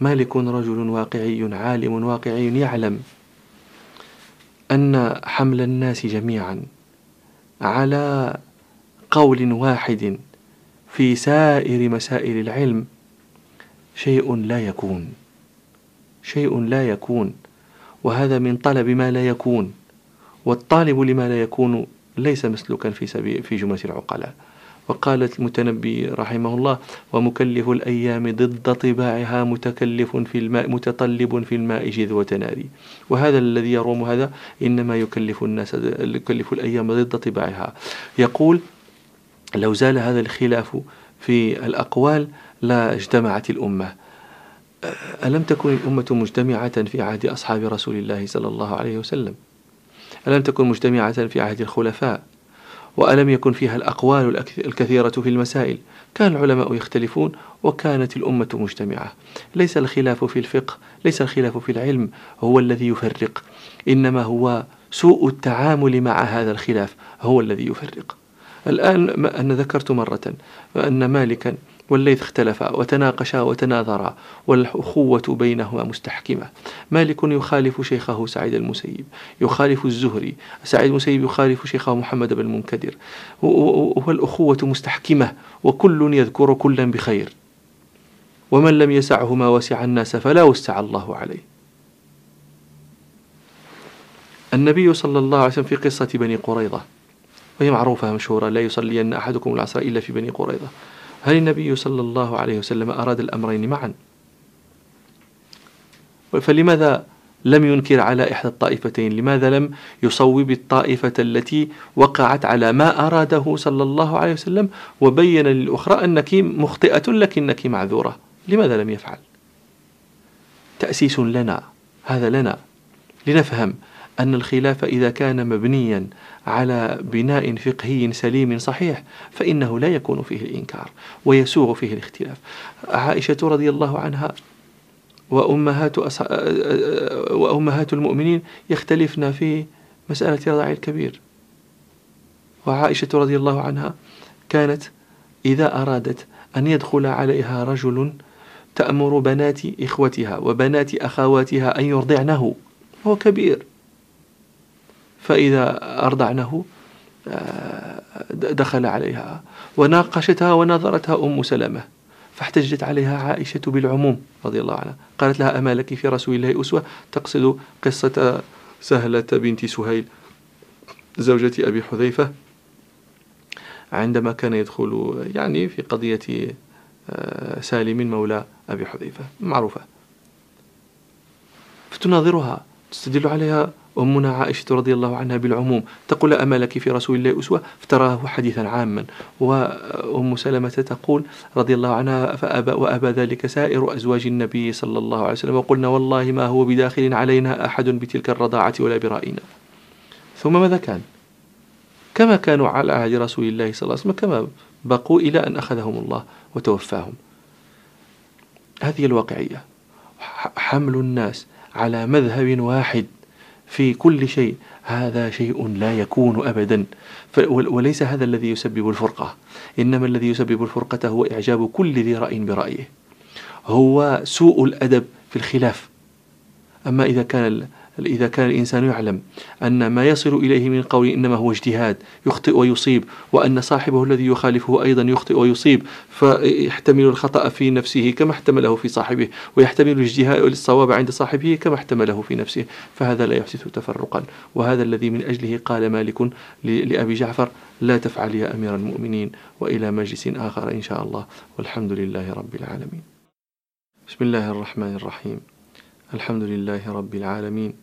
مالك رجل واقعي عالم واقعي يعلم أن حمل الناس جميعا على قول واحد في سائر مسائل العلم شيء لا يكون شيء لا يكون وهذا من طلب ما لا يكون والطالب لما لا يكون ليس مسلوكا في سبيل في جملة العقلاء. وقالت المتنبي رحمه الله ومكلف الأيام ضد طباعها متكلف في الماء متطلب في الماء جذوة ناري. وهذا الذي يروم هذا إنما يكلف الناس يكلف الأيام ضد طباعها. يقول لو زال هذا الخلاف في الأقوال لا اجتمعت الأمة. ألم تكن الأمة مجتمعة في عهد أصحاب رسول الله صلى الله عليه وسلم؟ ألم تكن مجتمعة في عهد الخلفاء؟ وألم يكن فيها الأقوال الكثيرة في المسائل. كان العلماء يختلفون وكانت الأمة مجتمعة. ليس الخلاف في الفقه ليس الخلاف في العلم هو الذي يفرق. إنما هو سوء التعامل مع هذا الخلاف هو الذي يفرق. الآن أنا ذكرت مرة أن مالكا والليث اختلفا وتناقشا وتناظرا والأخوة بينهما مستحكمة. مالك يخالف شيخه سعيد المسيب يخالف الزهري سعيد المسيب يخالف شيخه محمد بن المنكدر. والأخوة مستحكمة وكل يذكر كلا بخير. ومن لم يسعه ما وسع الناس فلا وسع الله عليه. النبي صلى الله عليه وسلم في قصة بني قريظة وهي معروفة مشهورة لا يصلين أحدكم العصر إلا في بني قريظة. هل النبي صلى الله عليه وسلم أراد الأمرين معا؟ فلماذا لم ينكر على إحدى الطائفتين؟ لماذا لم يصوب الطائفة التي وقعت على ما أراده صلى الله عليه وسلم وبين للأخرى أنك مخطئة لكنك معذورة؟ لماذا لم يفعل؟ تأسيس لنا هذا لنا. لنفهم أن الخلاف إذا كان مبنيا على بناء فقهي سليم صحيح فإنه لا يكون فيه الإنكار ويسوغ فيه الاختلاف. عائشة رضي الله عنها وأمهات, أصح... وأمهات المؤمنين يختلفن في مسألة رضاع الكبير. وعائشة رضي الله عنها كانت إذا أرادت أن يدخل عليها رجل تأمر بنات إخوتها وبنات أخواتها أن يرضعنه هو كبير. فإذا أرضعنه آه، دخل عليها. وناقشتها ونظرتها أم سلمة فاحتجت عليها عائشة بالعموم رضي الله عنها. قالت لها أما لك في رسول الله أسوة؟ تقصد قصة سهلة بنت سهيل زوجة أبي حذيفة عندما كان يدخل يعني في قضية آه، سالم مولى أبي حذيفة. معروفة. فتناظرها تستدل عليها أمنا عائشة رضي الله عنها بالعموم تقول أما لك في رسول الله أسوة فتراه حديثا عاما وأم سلمة تقول رضي الله عنها فأبى وأبى ذلك سائر أزواج النبي صلى الله عليه وسلم وقلنا والله ما هو بداخل علينا أحد بتلك الرضاعة ولا برائنا. ثم ماذا كان؟ كما كانوا على عهد رسول الله صلى الله عليه وسلم كما بقوا إلى أن أخذهم الله وتوفاهم. هذه الواقعية. حمل الناس على مذهب واحد. في كل شيء. هذا شيء لا يكون أبدا. وليس هذا الذي يسبب الفرقة. إنما الذي يسبب الفرقة هو إعجاب كل ذي رأي برأيه. هو سوء الأدب في الخلاف. أما إذا كان إذا كان الإنسان يعلم أن ما يصل إليه من قول إنما هو اجتهاد يخطئ ويصيب وأن صاحبه الذي يخالفه أيضا يخطئ ويصيب فيحتمل الخطأ في نفسه كما احتمله في صاحبه ويحتمل الاجتهاد الصواب عند صاحبه كما احتمله في نفسه فهذا لا يحدث تفرقا. وهذا الذي من أجله قال مالك لأبي جعفر لا تفعل يا أمير المؤمنين وإلى مجلس آخر إن شاء الله. والحمد لله رب العالمين. بسم الله الرحمن الرحيم. الحمد لله رب العالمين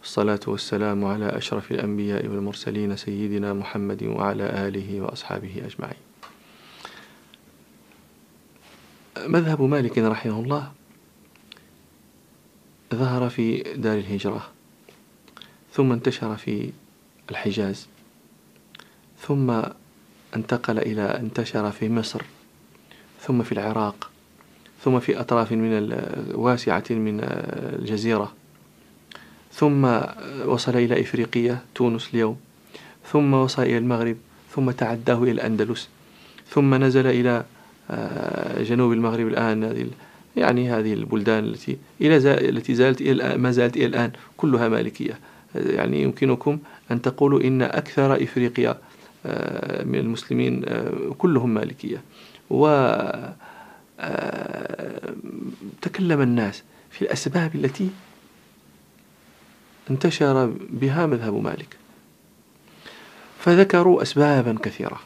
والصلاة والسلام على أشرف الأنبياء والمرسلين سيدنا محمد وعلى آله وأصحابه أجمعين. مذهب مالك رحمه الله ظهر في دار الهجرة ثم انتشر في الحجاز ثم انتقل إلى انتشر في مصر ثم في العراق ثم في أطراف من واسعة من الجزيرة. ثم وصل إلى إفريقيا تونس اليوم. ثم وصل إلى المغرب ثم تعداه إلى الأندلس. ثم نزل إلى آه، جنوب المغرب الآن يعني هذه البلدان التي إلى التي زالت إلى ما زالت إلى الآن كلها مالكية. يعني يمكنكم أن تقولوا إن أكثر إفريقيا آه، من المسلمين آه، كلهم مالكية. و تكلم الناس في الأسباب التي انتشر بها مذهب مالك. فذكروا أسبابا كثيرة.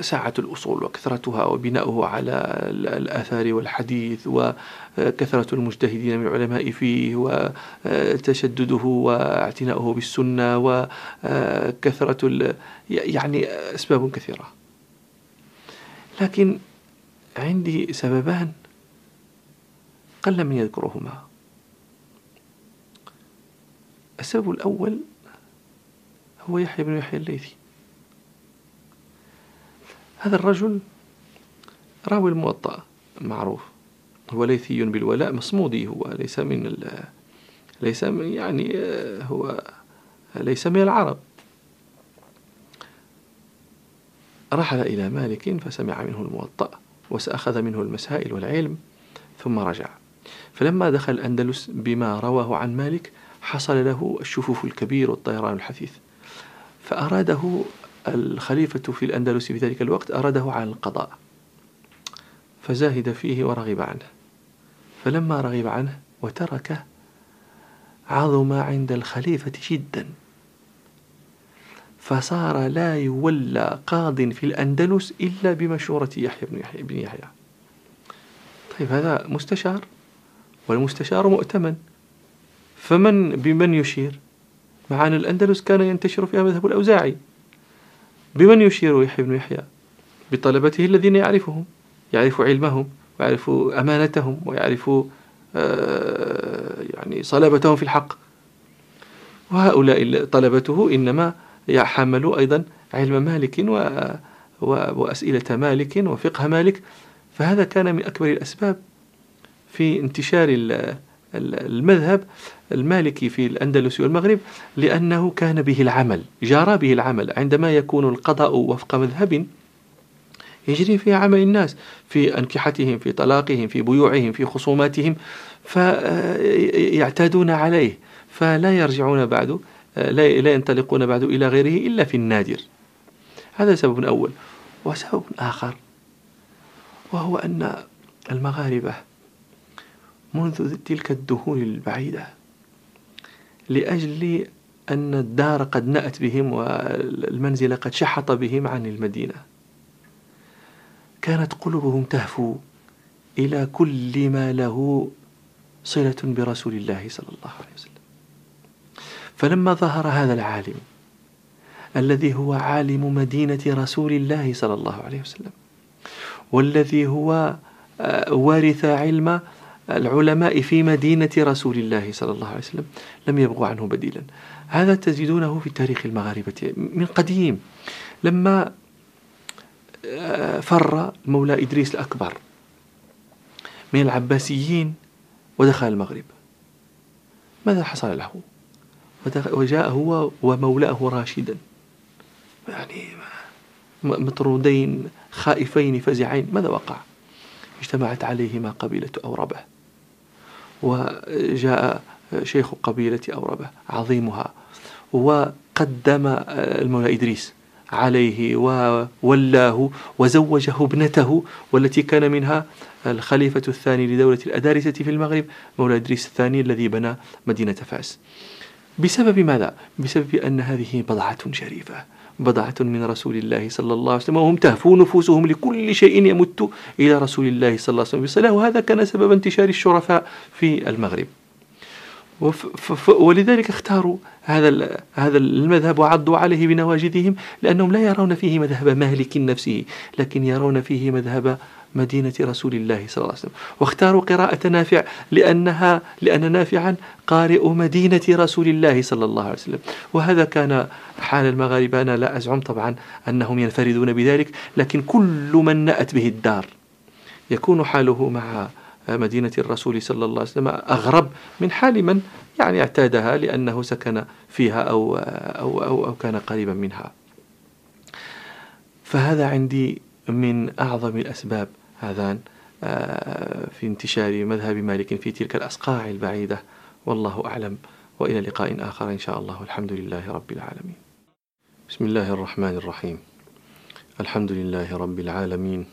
ساعة الأصول وكثرتها وبناؤه على الآثار والحديث وكثرة المجتهدين من العلماء فيه وتشدده واعتناؤه بالسنة وكثرة يعني أسباب كثيرة. لكن عندي سببان قل من يذكرهما. السبب الأول هو يحيى بن يحيى الليثي. هذا الرجل راوي الموطأ معروف. هو ليثي بالولاء مصمودي هو ليس من ليس من يعني هو ليس من العرب. رحل إلى مالك فسمع منه الموطأ وسأخذ منه المسائل والعلم ثم رجع. فلما دخل الأندلس بما رواه عن مالك حصل له الشفوف الكبير والطيران الحثيث. فأراده الخليفة في الأندلس في ذلك الوقت أراده على القضاء. فزاهد فيه ورغب عنه. فلما رغب عنه وتركه عظم عند الخليفة جدا. فصار لا يولى قاض في الأندلس إلا بمشورة يحيى بن يحيى بن يحيى. طيب هذا مستشار والمستشار مؤتمن. فمن بمن يشير؟ مع أن الأندلس كان ينتشر فيها مذهب الأوزاعي. بمن يشير يحيى بن يحيى؟ بطلبته الذين يعرفهم يعرف علمهم ويعرف أمانتهم ويعرف آه، يعني صلابتهم في الحق. وهؤلاء طلبته إنما يحملوا أيضا علم مالك و وأسئلة مالك وفقه مالك. فهذا كان من أكبر الأسباب في انتشار المذهب المالكي في الأندلس والمغرب لأنه كان به العمل جرى به العمل. عندما يكون القضاء وفق مذهب يجري في عمل الناس في أنكحتهم في طلاقهم في بيوعهم في خصوماتهم فيعتادون عليه فلا يرجعون بعد. لا ينطلقون بعد إلى غيره إلا في النادر. هذا سبب أول. وسبب آخر وهو أن المغاربة منذ تلك الدهور البعيدة لأجل أن الدار قد نأت بهم والمنزل قد شحط بهم عن المدينة كانت قلوبهم تهفو إلى كل ما له صلة برسول الله صلى الله عليه وسلم. فلما ظهر هذا العالم الذي هو عالم مدينة رسول الله صلى الله عليه وسلم والذي هو آه، وارث علم العلماء في مدينة رسول الله صلى الله عليه وسلم لم يبغوا عنه بديلا. هذا تجدونه في تاريخ المغاربة من قديم. لما آه، فر مولى إدريس الأكبر من العباسيين ودخل المغرب ماذا حصل له؟ وجاء هو ومولاه راشدا. يعني مطرودين خائفين فزعين. ماذا وقع؟ اجتمعت عليهما قبيلة أوربة. وجاء شيخ قبيلة أوربة عظيمها. وقدم المولى إدريس عليه وولاه وزوجه ابنته والتي كان منها الخليفة الثاني لدولة الأدارسة في المغرب مولى إدريس الثاني الذي بنى مدينة فاس. بسبب ماذا؟ بسبب أن هذه بضعة شريفة بضعة من رسول الله صلى الله عليه وسلم وهم تهفو نفوسهم لكل شيء يمت إلى رسول الله صلى الله عليه وسلم وهذا كان سبب انتشار الشرفاء في المغرب ولذلك اختاروا هذا هذا المذهب وعضوا عليه بنواجذهم لأنهم لا يرون فيه مذهب مالك نفسه لكن يرون فيه مذهب مدينة رسول الله صلى الله عليه وسلم. واختاروا قراءة نافع لأنها لأن نافعا قارئ مدينة رسول الله صلى الله عليه وسلم. وهذا كان حال المغاربة. أنا لا أزعم طبعا أنهم ينفردون بذلك لكن كل من نأت به الدار يكون حاله مع مدينة الرسول صلى الله عليه وسلم أغرب من حال من يعني اعتادها لأنه سكن فيها أو, أو, أو, أو كان قريبا منها. فهذا عندي من أعظم الأسباب هذان آه، في انتشار مذهب مالك في تلك الأصقاع البعيدة. والله أعلم. وإلى لقاء آخر إن شاء الله. الحمد لله رب العالمين. بسم الله الرحمن الرحيم. الحمد لله رب العالمين.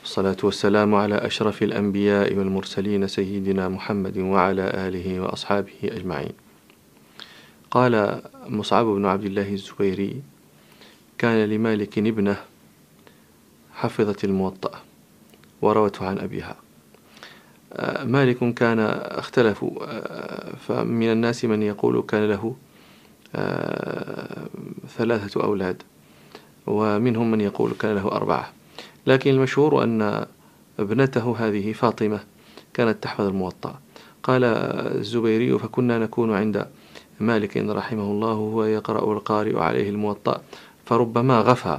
والصلاة والسلام على أشرف الأنبياء والمرسلين سيدنا محمد وعلى آله وأصحابه أجمعين. قال مصعب بن عبد الله الزبيري كان لمالك ابنة حفظت الموطأ. وروته عن أبيها. آه، مالك كان اختلفوا آه، فمن الناس من يقول كان له آه، ثلاثة أولاد ومنهم من يقول كان له أربعة. لكن المشهور أن ابنته هذه فاطمة كانت تحفظ الموطأ. قال الزبيري فكنا نكون عند مالك رحمه الله وهو يقرأ القارئ عليه الموطأ فربما غفى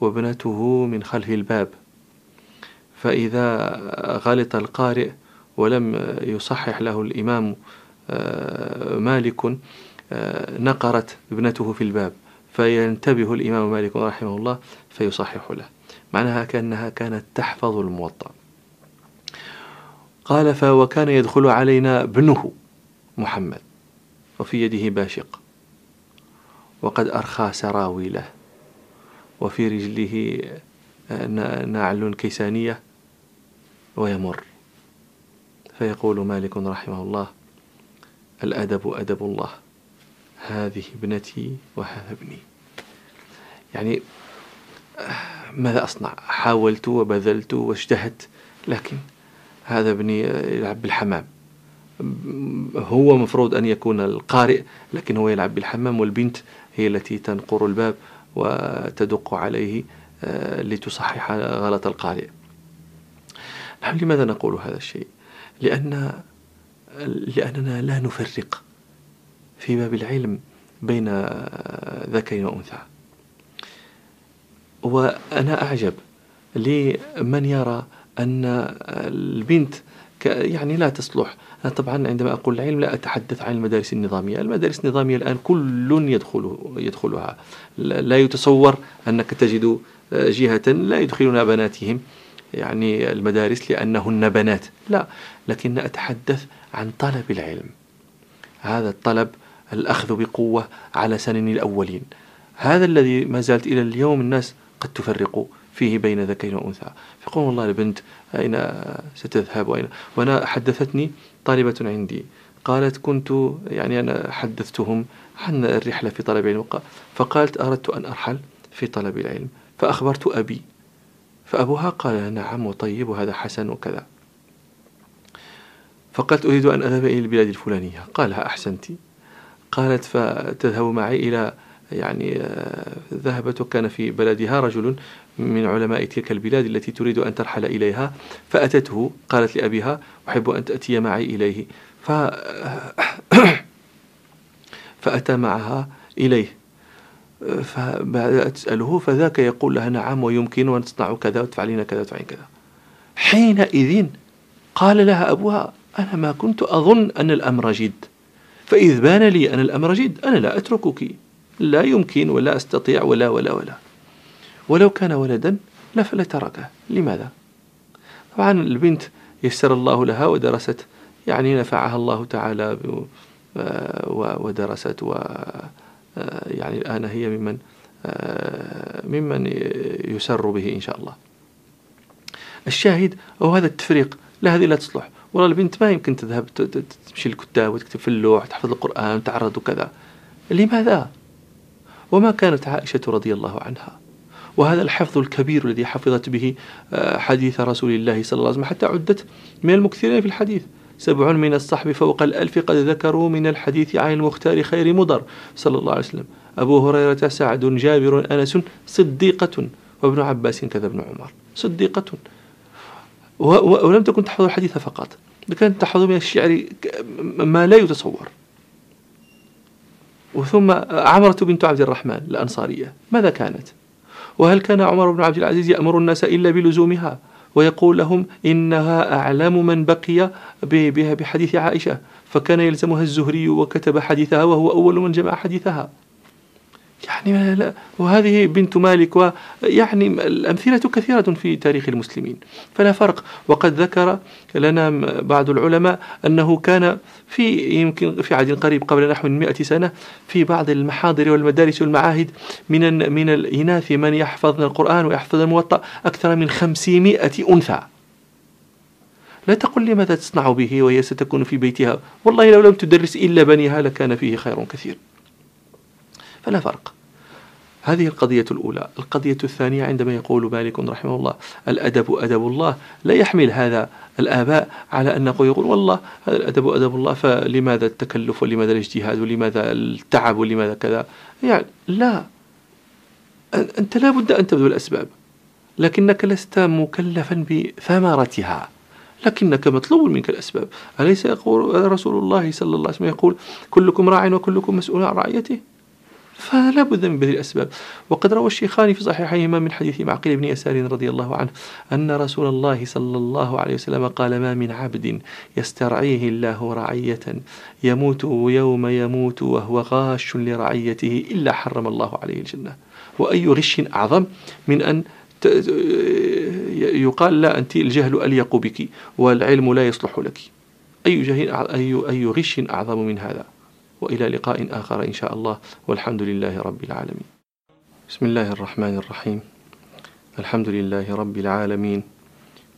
وابنته من خلف الباب. فإذا غلط القارئ ولم يصحح له الإمام آه، مالك آه، نقرت ابنته في الباب فينتبه الإمام مالك رحمه الله فيصحح له. معناها كأنها كانت تحفظ الموطأ. قال وكان يدخل علينا ابنه محمد وفي يده باشق وقد أرخى سراويله وفي رجله آه، نعل كيسانية ويمر. فيقول مالك رحمه الله الأدب أدب الله. هذه ابنتي وهذا ابني. يعني ماذا أصنع؟ حاولت وبذلت واجتهدت لكن هذا ابني يلعب بالحمام. هو مفروض أن يكون القارئ لكن هو يلعب بالحمام والبنت هي التي تنقر الباب وتدق عليه آه، لتصحح غلط القارئ. لماذا نقول هذا الشيء؟ لأن لأننا لا نفرق في باب العلم بين ذكر وأنثى وأنا أعجب لمن يرى أن البنت يعني لا تصلح. أنا طبعا عندما أقول العلم لا أتحدث عن المدارس النظامية. المدارس النظامية الآن كل يدخل يدخلها. لا يتصور أنك تجد جهة لا يدخلون بناتهم. يعني المدارس لأنهن بنات. لا لكن أتحدث عن طلب العلم. هذا الطلب الأخذ بقوة على سنن الأولين. هذا الذي ما زالت إلى اليوم الناس قد تفرق فيه بين ذكر وأنثى. فيقول والله البنت أين ستذهب وأين؟ وأنا حدثتني طالبة عندي. قالت كنت يعني أنا حدثتهم عن الرحلة في طلب العلم فقالت أردت أن أرحل في طلب العلم فأخبرت أبي فأبوها قال نعم وطيب وهذا حسن وكذا. فقالت أريد أن أذهب إلى البلاد الفلانية. قالها أحسنت قالت فتذهب معي إلى يعني ذهبت وكان في بلدها رجل من علماء تلك البلاد التي تريد أن ترحل إليها فأتته. قالت لأبيها أحب أن تأتي معي إليه. ف فأتى معها إليه. فبعد تسأله فذاك يقول لها نعم ويمكن ونصنع كذا وتفعلين كذا وتفعلين كذا. حينئذ قال لها أبوها أنا ما كنت أظن أن الأمر جد. فإذ بان لي أن الأمر جد أنا لا أتركك. لا يمكن ولا أستطيع ولا ولا ولا. ولو كان ولدا لتركه لماذا؟ طبعا البنت يسر الله لها ودرست يعني نفعها الله تعالى ودرست و يعني الآن هي ممن ممن يسر به إن شاء الله. الشاهد هو هذا التفريق. لا هذه لا تصلح. والله البنت ما يمكن تذهب تمشي الكتاب وتكتب في اللوح تحفظ القرآن وتعرض وكذا. لماذا؟ وما كانت عائشة رضي الله عنها. وهذا الحفظ الكبير الذي حفظت به آه، حديث رسول الله صلى الله عليه وسلم حتى عدت من المكثرين في الحديث. سبع من الصحب فوق الألف قد ذكروا من الحديث عن المختار خير مضر صلى الله عليه وسلم. أبو هريرة سعد جابر أنس صديقة وابن عباس كذا ابن عمر. صديقة. ولم تكن تحفظ الحديث فقط كانت تحفظ من الشعر ما لا يتصور. وثم عمرة بنت عبد الرحمن الأنصارية ماذا كانت؟ وهل كان عمر بن عبد العزيز يأمر الناس إلا بلزومها؟ ويقول لهم إنها أعلم من بقي بحديث عائشة فكان يلزمها الزهري وكتب حديثها وهو أول من جمع حديثها. يعني لا وهذه بنت مالك ويعني الأمثلة كثيرة في تاريخ المسلمين. فلا فرق. وقد ذكر لنا بعض العلماء أنه كان في يمكن في عهد قريب قبل نحو من مئة سنة في بعض المحاضر والمدارس والمعاهد من من الإناث من يحفظن القرآن ويحفظ الموطأ أكثر من خمسمائة أنثى. لا تقل لي ماذا تصنع به وهي ستكون في بيتها. والله لو لم تدرس إلا بنيها لكان فيه خير كثير. فلا فرق. هذه القضية الأولى. القضية الثانية عندما يقول مالك رحمه الله الأدب أدب الله لا يحمل هذا الآباء على أن يقول والله هذا الأدب أدب الله فلماذا التكلف ولماذا الاجتهاد ولماذا التعب ولماذا كذا؟ يعني لا. أنت لا بد أن تبذل الأسباب. لكنك لست مكلفا بثمرتها لكنك مطلوب منك الأسباب. أليس يقول رسول الله صلى الله عليه وسلم يقول كلكم راع وكلكم مسؤول عن رعيته؟ فلا بد من بذل الأسباب. وقد روى الشيخان في صحيحيهما من حديث معقل بن يسار رضي الله عنه أن رسول الله صلى الله عليه وسلم قال ما من عبد يسترعيه الله رعية يموت يوم يموت وهو غاش لرعيته إلا حرم الله عليه الجنة. وأي غش أعظم من أن يقال لا أنت الجهل أليق بك والعلم لا يصلح لك. أي, جهل أي, أي غش أعظم من هذا. وإلى لقاء آخر إن شاء الله. والحمد لله رب العالمين. بسم الله الرحمن الرحيم. الحمد لله رب العالمين.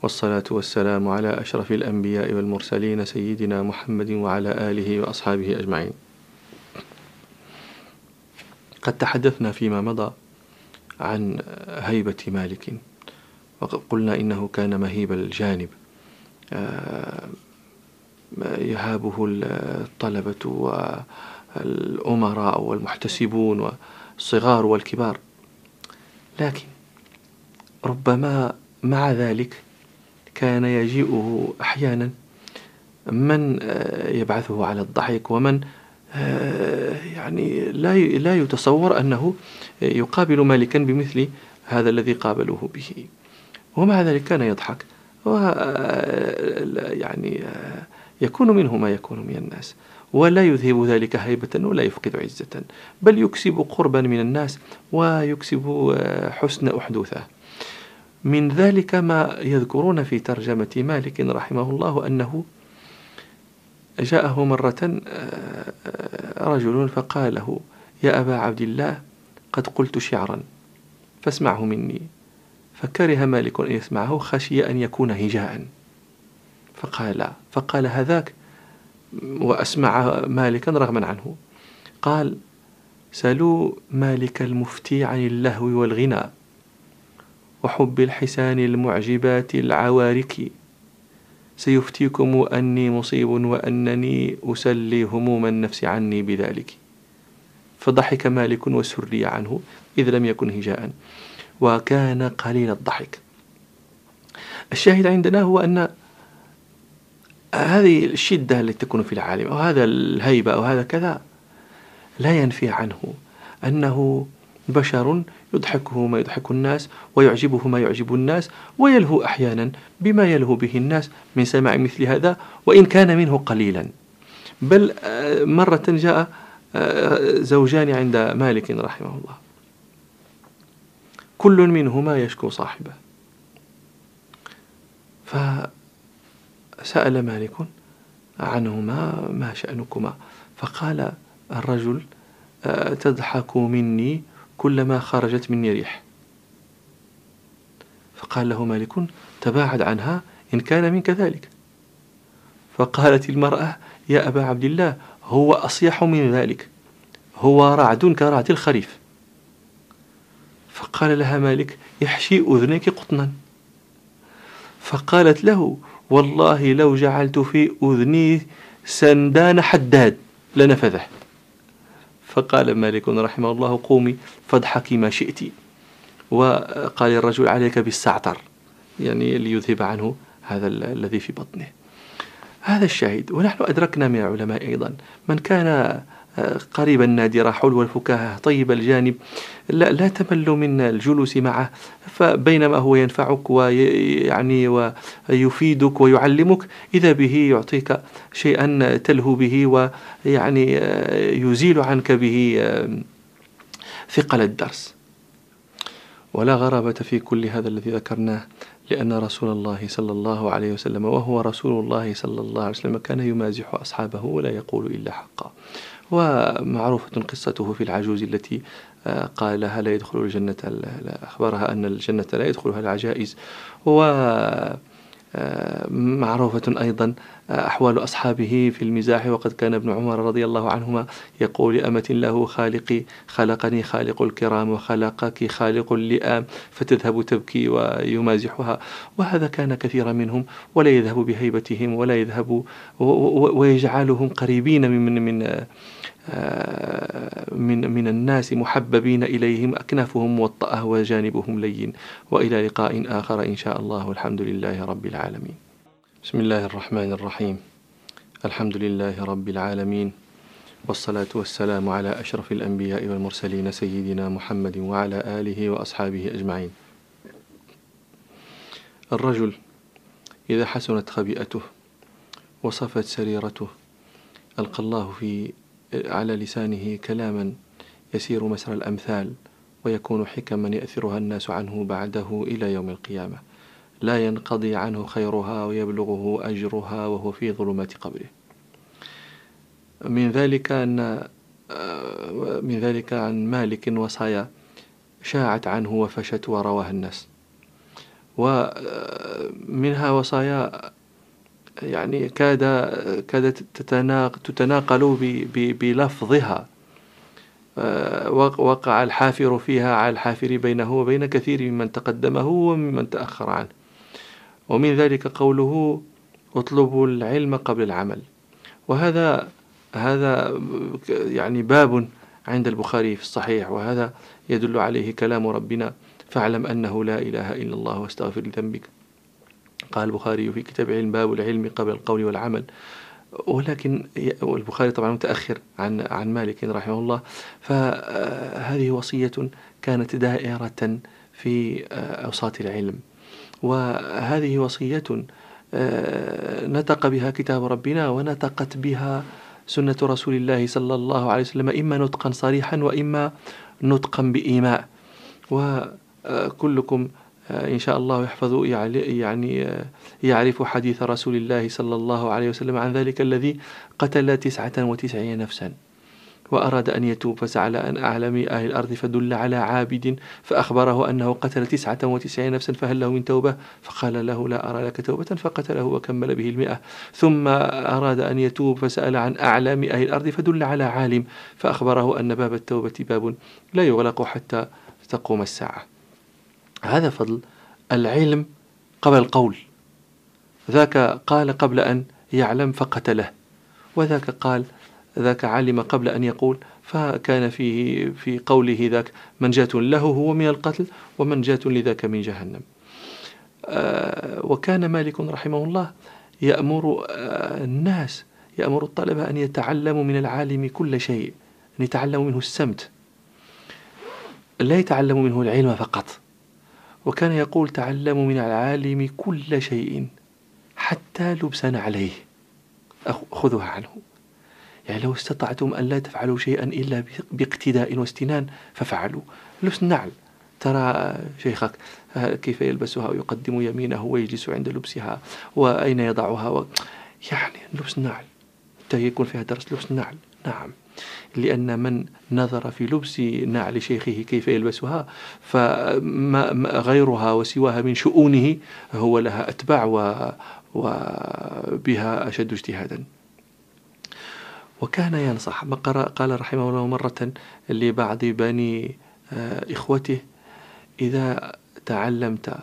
والصلاة والسلام على أشرف الأنبياء والمرسلين سيدنا محمد وعلى آله وأصحابه أجمعين. قد تحدثنا فيما مضى عن هيبة مالك. وقلنا إنه كان مهيب الجانب. آه، يهابه الطلبة والأمراء والمحتسبون والصغار والكبار. لكن ربما مع ذلك كان يجيئه أحيانا من يبعثه على الضحك ومن يعني لا لا يتصور أنه يقابل مالكا بمثل هذا الذي قابلوه به. ومع ذلك كان يضحك. و يعني يكون منه ما يكون من الناس. ولا يذهب ذلك هيبة ولا يفقد عزة بل يكسب قربا من الناس ويكسب آه، حسن أحدوثه. من ذلك ما يذكرون في ترجمة مالك رحمه الله أنه جاءه مرة آه، رجل فقال له يا أبا عبد الله قد قلت شعرا فاسمعه مني. فكره مالك أن يسمعه خشي أن يكون هجاء. فقال لا فقال هذاك وأسمع مالكا رغما عنه. قال سلوا مالك المفتي عن اللهو والغنى وحب الحسان المعجبات العوارك. سيفتيكم أني مصيب وأنني أسلي هموم النفس عني بذلك. فضحك مالك وسري عنه إذ لم يكن هجاء. وكان قليل الضحك. الشاهد عندنا هو أن هذه الشدة التي تكون في العالم أو هذا الهيبة أو هذا كذا لا ينفي عنه أنه بشر يضحكه ما يضحك الناس ويعجبه ما يعجب الناس ويلهو أحيانا بما يلهو به الناس من سماع مثل هذا وإن كان منه قليلا. بل آه، مرة جاء آه، زوجان عند مالك رحمه الله. كل منهما يشكو صاحبه. ف سأل مالك عنهما ما شأنكما. فقال الرجل تضحك مني كلما خرجت مني ريح. فقال له مالك تباعد عنها إن كان منك ذلك. فقالت المرأة يا أبا عبد الله هو أصيح من ذلك هو رعد كرعد الخريف. فقال لها مالك يحشي أذنيك قطنا. فقالت له والله لو جعلت في أذني سندان حداد لنفذه. فقال مالك رحمه الله قومي فاضحكي ما شئت. وقال الرجل عليك بالسعتر. يعني ليذهب عنه هذا الذي في بطنه. هذا الشاهد. ونحن أدركنا من العلماء أيضا من كان قريب النادرة حلو الفكاهة طيب الجانب. لا, لا تمل من الجلوس معه فبينما هو ينفعك ويعني ويفيدك ويعلمك إذا به يعطيك شيئا تلهو به ويعني يزيل عنك به ثقل الدرس. ولا غرابة في كل هذا الذي ذكرناه لأن رسول الله صلى الله عليه وسلم وهو رسول الله صلى الله عليه وسلم كان يمازح أصحابه ولا يقول إلا حقا. ومعروفة قصته في العجوز التي آه، قال لها لا يدخل الجنة أخبرها أن الجنة لا يدخلها العجائز. و معروفة أيضا أحوال أصحابه في المزاح. وقد كان ابن عمر رضي الله عنهما يقول لأمة له خالقي خلقني خالق الكرام وخلقك خالق اللئام فتذهب تبكي ويمازحها. وهذا كان كثيرا منهم ولا يذهب بهيبتهم ولا يذهب ويجعلهم قريبين من من من من الناس محببين إليهم أكنافهم موطأة وجانبهم لين. وإلى لقاء آخر إن شاء الله والحمد لله رب العالمين. بسم الله الرحمن الرحيم. الحمد لله رب العالمين والصلاة والسلام على أشرف الأنبياء والمرسلين سيدنا محمد وعلى آله وأصحابه أجمعين. الرجل إذا حسنت خبيئته وصفت سريرته ألقى الله في على لسانه كلاما يسير مسر الأمثال ويكون حكما يأثرها الناس عنه بعده إلى يوم القيامة. لا ينقضي عنه خيرها ويبلغه أجرها وهو في ظلمات قبره. من ذلك أن من ذلك عن مالك وصايا شاعت عنه وفشت ورواها الناس. ومنها وصايا يعني كاد كادت تتناقل بلفظها. آه، وقع الحافر فيها على الحافر بينه وبين كثير ممن تقدمه وممن تأخر عنه. ومن ذلك قوله اطلبوا العلم قبل العمل. وهذا هذا يعني باب عند البخاري في الصحيح وهذا يدل عليه كلام ربنا فاعلم أنه لا إله إلا الله واستغفر لذنبك. قال البخاري في كتاب علم باب العلم قبل القول والعمل. ولكن البخاري طبعا متأخر عن عن مالك رحمه الله. فهذه وصية كانت دائرة في أوساط العلم. وهذه وصية نطق بها كتاب ربنا ونطقت بها سنة رسول الله صلى الله عليه وسلم إما نطقا صريحا وإما نطقا بإيماء. وكلكم آه، إن شاء الله يحفظ يعني آه، يعرف حديث رسول الله صلى الله عليه وسلم عن ذلك الذي قتل تسعة وتسعين نفسا وأراد أن يتوب فسأل عن أعلم أهل الأرض فدل على عابد فأخبره أنه قتل تسعة وتسعين نفسا فهل له من توبة؟ فقال له لا أرى لك توبة فقتله وكمل به المئة. ثم أراد أن يتوب فسأل عن أعلام أهل الأرض فدل على عالم فأخبره أن باب التوبة باب لا يغلق حتى تقوم الساعة. هذا فضل العلم قبل القول. ذاك قال قبل أن يعلم فقتله وذاك قال ذاك علم قبل أن يقول فكان فيه في قوله ذاك منجاة له هو من القتل ومنجاة لذاك من جهنم. آه وكان مالك رحمه الله يأمر آه الناس يأمر الطلبة أن يتعلموا من العالم كل شيء أن يتعلموا منه السمت. لا يتعلموا منه العلم فقط. وكان يقول تعلموا من العالم كل شيء حتى لبسا عليه. خذوها عنه. يعني لو استطعتم أن لا تفعلوا شيئا إلا باقتداء واستنان ففعلوا. لبس النعل ترى شيخك كيف يلبسها ويقدم يمينه ويجلس عند لبسها وأين يضعها و... يعني لبس النعل حتى يكون فيها درس لبس النعل نعم. لأن من نظر في لبس نعل شيخه كيف يلبسها فما غيرها وسواها من شؤونه هو لها أتباع وبها أشد اجتهادا. وكان ينصح قال رحمه الله مرة لبعض بني آه، إخوته إذا تعلمت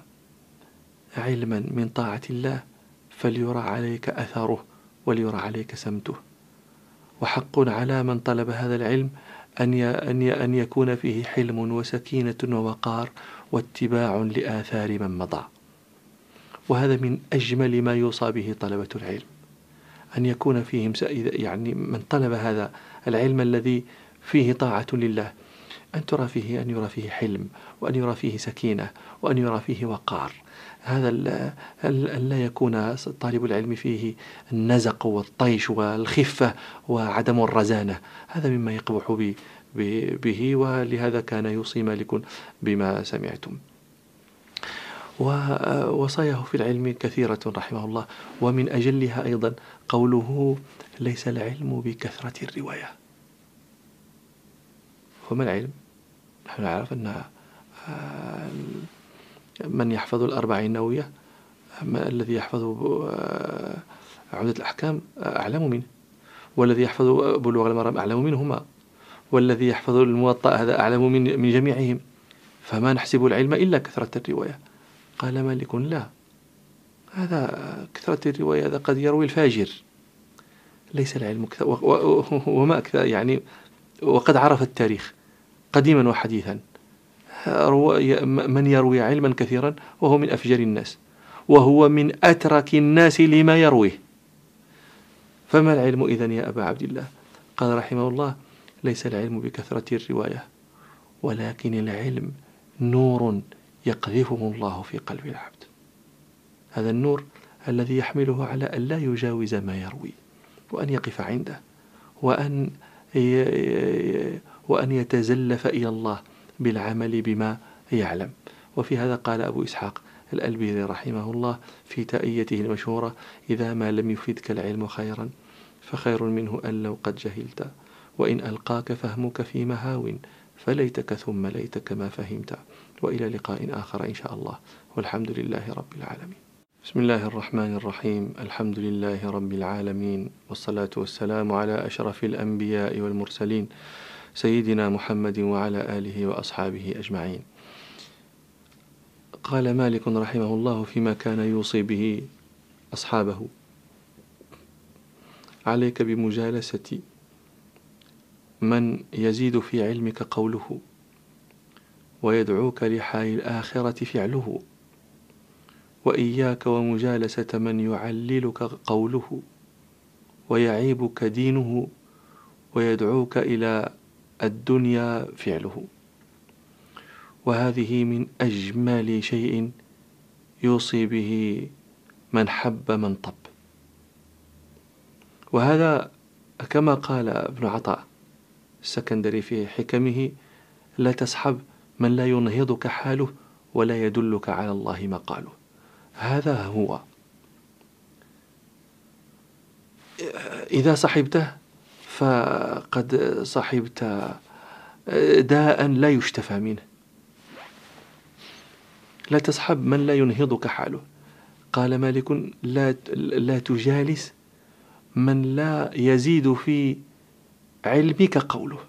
علما من طاعة الله فليرى عليك أثره وليرى عليك سمته. وحق على من طلب هذا العلم أن أن يكون فيه حلم وسكينة ووقار واتباع لآثار من مضى. وهذا من أجمل ما يوصى به طلبة العلم. أن يكون فيهم يعني من طلب هذا العلم الذي فيه طاعة لله أن ترى فيه أن يرى فيه حلم وأن يرى فيه سكينة وأن يرى فيه وقار. هذا أن لا يكون طالب العلم فيه النزق والطيش والخفة وعدم الرزانة. هذا مما يقبح به ولهذا كان يوصي مالك بما سمعتم. ووصاياه في العلم كثيرة رحمه الله ومن أجلها أيضا قوله ليس العلم بكثرة الرواية. وما العلم؟ نحن نعرف أن آه، من يحفظ الأربعين النووية الذي يحفظ آه، عمدة الأحكام أعلم منه. والذي يحفظ بلوغ المرام أعلم منهما والذي يحفظ الموطأ هذا أعلم من, من جميعهم. فما نحسب العلم إلا كثرة الرواية. قال مالك لا. هذا كثرة الرواية هذا قد يروي الفاجر. ليس العلم كثر وما أكثر يعني وقد عرف التاريخ. قديما وحديثا. من يروي علما كثيرا وهو من أفجر الناس. وهو من أترك الناس لما يرويه. فما العلم إذن يا أبا عبد الله؟ قال رحمه الله ليس العلم بكثرة الرواية ولكن العلم نور يقذفه الله في قلب العبد. هذا النور الذي يحمله على أن لا يجاوز ما يروي وأن يقف عنده وأن وأن يتزلف إلى الله بالعمل بما يعلم. وفي هذا قال أبو إسحاق الألبيري رحمه الله في تأيته المشهورة إذا ما لم يفدك العلم خيرا فخير منه أن لو قد جهلت. وإن ألقاك فهمك في مهاو فليتك ثم ليتك ما فهمت. وإلى لقاء آخر إن شاء الله. والحمد لله رب العالمين. بسم الله الرحمن الرحيم. الحمد لله رب العالمين والصلاة والسلام على أشرف الأنبياء والمرسلين سيدنا محمد وعلى آله وأصحابه أجمعين. قال مالك رحمه الله فيما كان يوصي به أصحابه. عليك بمجالسة من يزيد في علمك قوله ويدعوك لحال الآخرة فعله. وإياك ومجالسة من يعللك قوله ويعيبك دينه ويدعوك إلى الدنيا فعله. وهذه من أجمل شيء يوصي به من حب من طب. وهذا كما قال ابن عطاء السكندري في حكمه لا تصحب من لا ينهضك حاله ولا يدلك على الله مقاله. هذا هو. إذا صحبته فقد صحبت داء لا يشتفى منه. لا تصحب من لا ينهضك حاله. قال مالك لا, لا تجالس من لا يزيد في علمك قوله.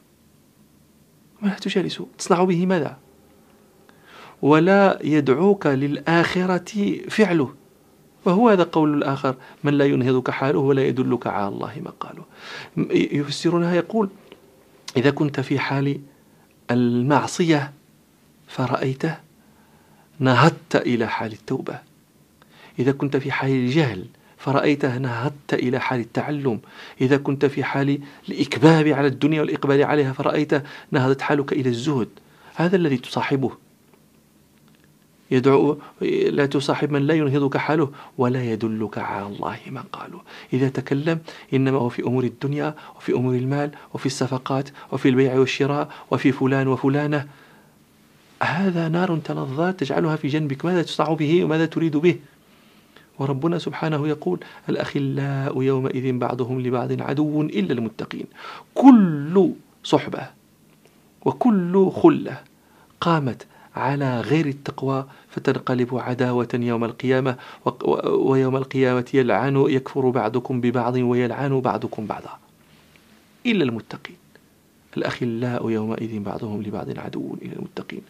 ما تجالسه تصنع به ماذا؟ ولا يدعوك للآخرة فعله. وهو هذا قول الآخر. من لا ينهضك حاله ولا يدلك على الله مقاله. يفسرونها يقول إذا كنت في حال المعصية فرأيته نهضت إلى حال التوبة. إذا كنت في حال الجهل فرأيته نهضت إلى حال التعلم. إذا كنت في حال الإكباب على الدنيا والإقبال عليها فرأيت نهضت حالك إلى الزهد. هذا الذي تصاحبه. يدعو لا تصاحب من لا ينهضك حاله ولا يدلك على الله ما قالوا. إذا تكلم إنما هو في أمور الدنيا وفي أمور المال وفي الصفقات وفي البيع والشراء وفي فلان وفلانة. هذا نار تلظى تجعلها في جنبك. ماذا تصنع به وماذا تريد به؟ وربنا سبحانه يقول الأخلاء يومئذ بعضهم لبعض عدو إلا المتقين. كل صحبة وكل خلة قامت على غير التقوى فتنقلب عداوة يوم القيامة ويوم القيامة يلعن يكفر بعضكم ببعض ويلعن بعضكم بعضا. إلا المتقين. الأخلاء يومئذ بعضهم لبعض عدو إلى المتقين.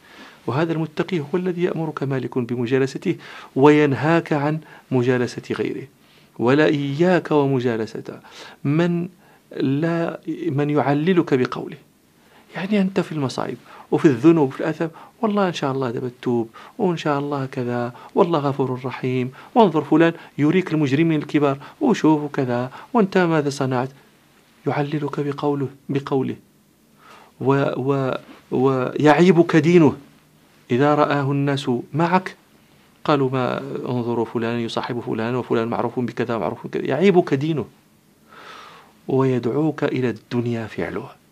وهذا المتقي هو الذي يأمرك مالك بمجالسته وينهاك عن مجالسة غيره. ولا إياك ومجالسة. من لا من يعللك بقوله. يعني أنت في المصائب. وفي الذنوب في الأثم والله إن شاء الله دابا تتوب وإن شاء الله كذا والله غفور رحيم. وانظر فلان يريك المجرمين الكبار وشوف كذا وانت ماذا صنعت؟ يعللك بقوله بقوله. و و ويعيبك دينه. إذا رآه الناس معك قالوا ما انظروا فلان يصاحب فلان وفلان معروف بكذا ومعروف بكذا. يعيبك دينه. ويدعوك إلى الدنيا فعله.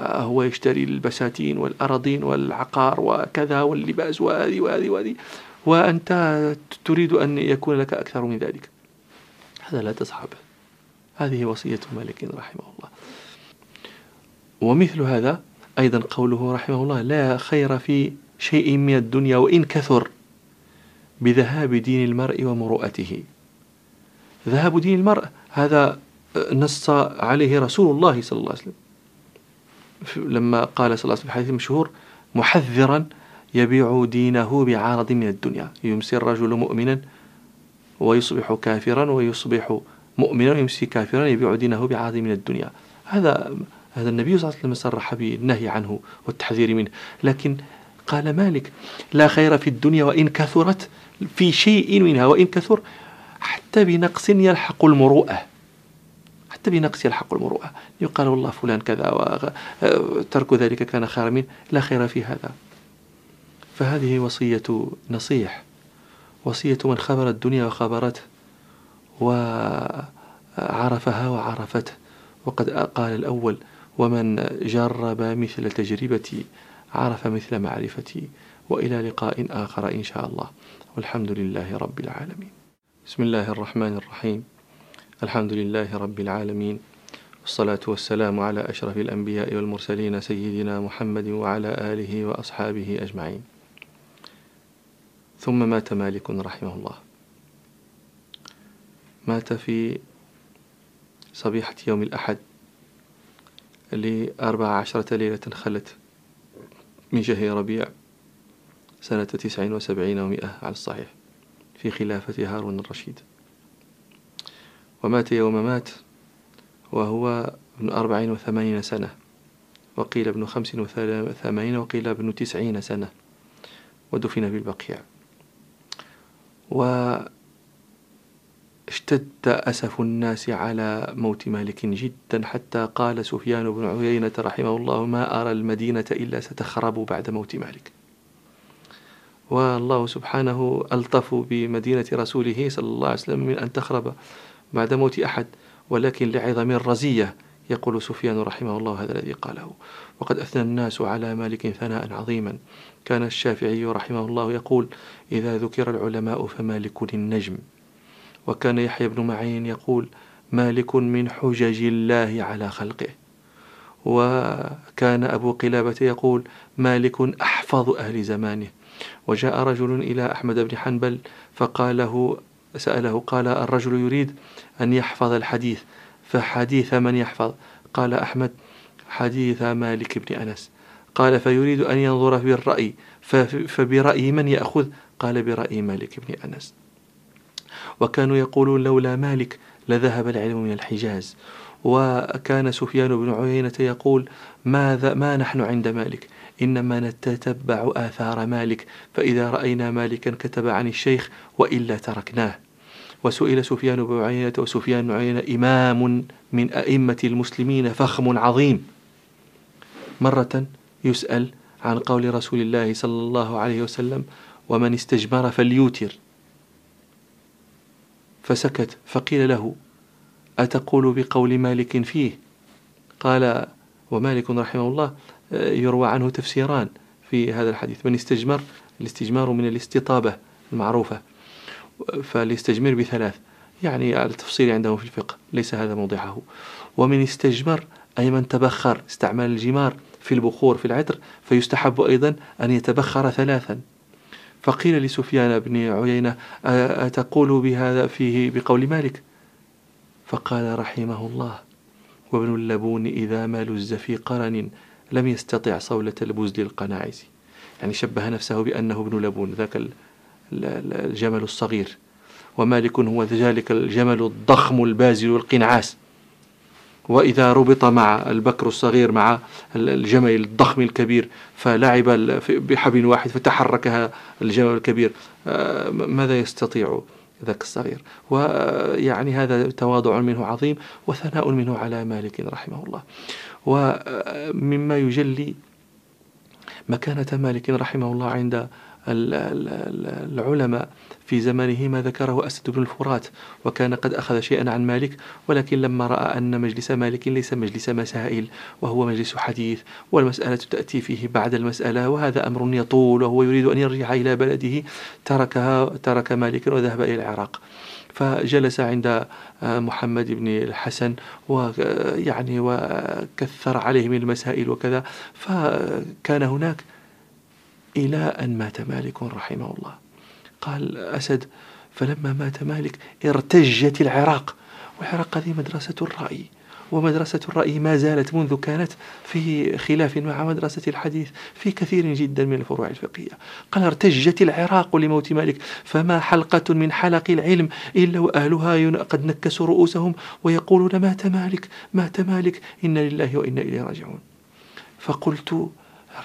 هو يشتري البساتين والأراضين والعقار وكذا واللباس وهذه وهذه وهذه. وأنت تريد أن يكون لك أكثر من ذلك. هذا لا تصحبه هذه وصية مالك رحمه الله. ومثل هذا أيضا قوله رحمه الله لا خير في شيء من الدنيا وإن كثر بذهاب دين المرء ومروءته. ذهاب دين المرء هذا نص عليه رسول الله صلى الله عليه وسلم. لما قال صلى الله عليه وسلم في الحديث المشهور محذرا يبيع دينه بعارض من الدنيا. يمسي الرجل مؤمنا ويصبح كافرا ويصبح مؤمنا ويمسي كافرا يبيع دينه بعارض من الدنيا. هذا هذا النبي صلى الله عليه وسلم صرح بالنهي عنه والتحذير منه. لكن قال مالك لا خير في الدنيا وإن كثرت في شيء منها وإن كثر حتى بنقص يلحق المروءة. حتى بنقص يلحق المروءة. يقال والله فلان كذا وترك ذلك كان خيرا منه لا خير في هذا. فهذه وصية نصيح. وصية من خبر الدنيا وخبرته وعرفها وعرفته. وقد قال الأول ومن جرب مثل تجربتي عرف مثل معرفتي وإلى لقاء آخر إن شاء الله. والحمد لله رب العالمين. بسم الله الرحمن الرحيم. الحمد لله رب العالمين والصلاة والسلام على أشرف الأنبياء والمرسلين سيدنا محمد وعلى آله وأصحابه أجمعين. ثم مات مالك رحمه الله. مات في صبيحة يوم الأحد لأربع عشرة ليلة خلت من شهر ربيع سنة تسعين وسبعين ومئة على الصحيح في خلافة هارون الرشيد. ومات يوم مات وهو ابن أربعين وثمانين سنة وقيل ابن خمس وثمانين وقيل ابن تسعين سنة ودفن بالبقيع. واشتد أسف الناس على موت مالك جدا حتى قال سفيان بن عيينة رحمه الله ما أرى المدينة إلا ستخرب بعد موت مالك. والله سبحانه ألطف بمدينة رسوله صلى الله عليه وسلم من أن تخرب بعد موت أحد ولكن لعظم الرزية يقول سفيان رحمه الله هذا الذي قاله. وقد أثنى الناس على مالك ثناء عظيما. كان الشافعي رحمه الله يقول إذا ذكر العلماء فمالك النجم وكان يحيى بن معين يقول مالك من حجج الله على خلقه وكان أبو قلابة يقول مالك أحفظ أهل زمانه وجاء رجل إلى أحمد بن حنبل فقال له سأله قال الرجل يريد أن يحفظ الحديث فحديث من يحفظ؟ قال أحمد حديث مالك بن أنس. قال فيريد أن ينظر بالرأي فبرأي من يأخذ؟ قال برأي مالك بن أنس. وكانوا يقولون لولا مالك لذهب العلم من الحجاز. وكان سفيان بن عيينة يقول ماذا ما نحن عند مالك؟ إنما نتتبع آثار مالك فإذا رأينا مالكا كتب عن الشيخ وإلا تركناه. وسئل سفيان بن عيينة وسفيان بن عيينة إمام من أئمة المسلمين فخم عظيم. مرة يسأل عن قول رسول الله صلى الله عليه وسلم ومن استجمر فليوتر. فسكت فقيل له أتقول بقول مالك فيه؟ قال ومالك رحمه الله يروى عنه تفسيران في هذا الحديث. من استجمر الاستجمار من الاستطابة المعروفة فليستجمر بثلاث. يعني التفصيل عندهم في الفقه ليس هذا موضعه ومن استجمر أي من تبخر استعمل الجمار في البخور في العطر فيستحب أيضا أن يتبخر ثلاثا. فقيل لسفيان بن عيينة أتقول بهذا فيه بقول مالك؟ فقال رحمه الله وابن اللبون إذا ما لز في قرن لم يستطع صولة البزل القناعس يعني شبه نفسه بأنه ابن لبون ذاك الجمل الصغير. ومالك هو ذلك الجمل الضخم البازل القنعاس. وإذا ربط مع البكر الصغير مع الجمل الضخم الكبير فلعب بحبل واحد فتحركها الجمل الكبير. آه، ماذا يستطيع ذاك الصغير؟ ويعني هذا تواضع منه عظيم وثناء منه على مالك رحمه الله. ومما يجلي مكانة مالك رحمه الله عند العلماء في زمانه ما ذكره أسد بن الفرات وكان قد أخذ شيئا عن مالك ولكن لما رأى أن مجلس مالك ليس مجلس مسائل وهو مجلس حديث والمسألة تأتي فيه بعد المسألة وهذا أمر يطول وهو يريد أن يرجع إلى بلده تركها ترك مالك وذهب إلى العراق. فجلس عند آه، محمد بن الحسن ويعني وكثر عليه من المسائل وكذا فكان هناك إلى أن مات مالك رحمه الله. قال أسد فلما مات مالك ارتجت العراق والعراق هذه مدرسة الرأي. ومدرسة الرأي ما زالت منذ كانت في خلاف مع مدرسة الحديث في كثير جدا من الفروع الفقهية. قال ارتجت العراق لموت مالك فما حلقة من حلق العلم إلا وأهلها قد نكسوا رؤوسهم ويقولون مات مالك مات مالك إنا لله وإنا إليه راجعون. فقلت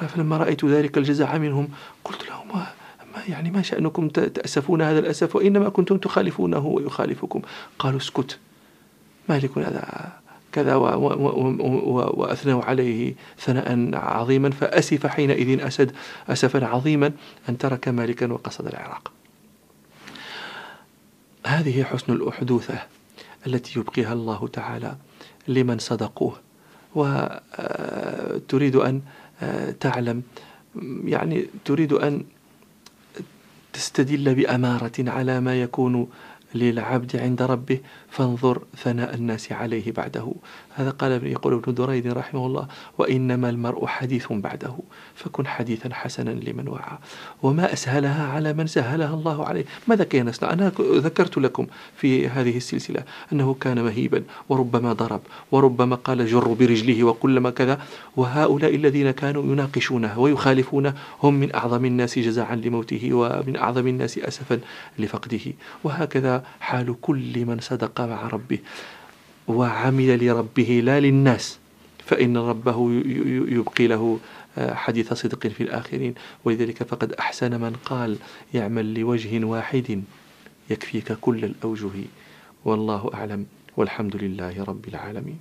فلما رأيت ذلك الجزع منهم قلت لهم ما يعني ما شأنكم تأسفون هذا الأسف وإنما كنتم تخالفونه ويخالفكم. قالوا اسكت مالك هذا كذا وأثنوا عليه ثناء عظيما. فأسف حينئذ أسد أسفا عظيما أن ترك مالكا وقصد العراق. هذه حسن الأحدوثة التي يبقيها الله تعالى لمن صدقوه. وتريد أن تعلم يعني تريد أن تستدل بأمارة على ما يكون للعبد عند ربه فانظر ثناء الناس عليه بعده. هذا قال يقول ابن دريد رحمه الله وإنما المرء حديث بعده فكن حديثا حسنا لمن وعى. وما أسهلها على من سهلها الله عليه. ماذا كان يصنع؟ أنا ذكرت لكم في هذه السلسلة أنه كان مهيبا وربما ضرب وربما قال جر برجله وكلما كذا. وهؤلاء الذين كانوا يناقشونه ويخالفونه هم من أعظم الناس جزاعا لموته ومن أعظم الناس أسفا لفقده. وهكذا حال كل من صدق مع ربه وعمل لربه لا للناس فإن ربه يبقي له آه، حديث صدق في الآخرين. ولذلك فقد أحسن من قال يعمل لوجه واحد يكفيك كل الأوجه. والله أعلم. والحمد لله رب العالمين.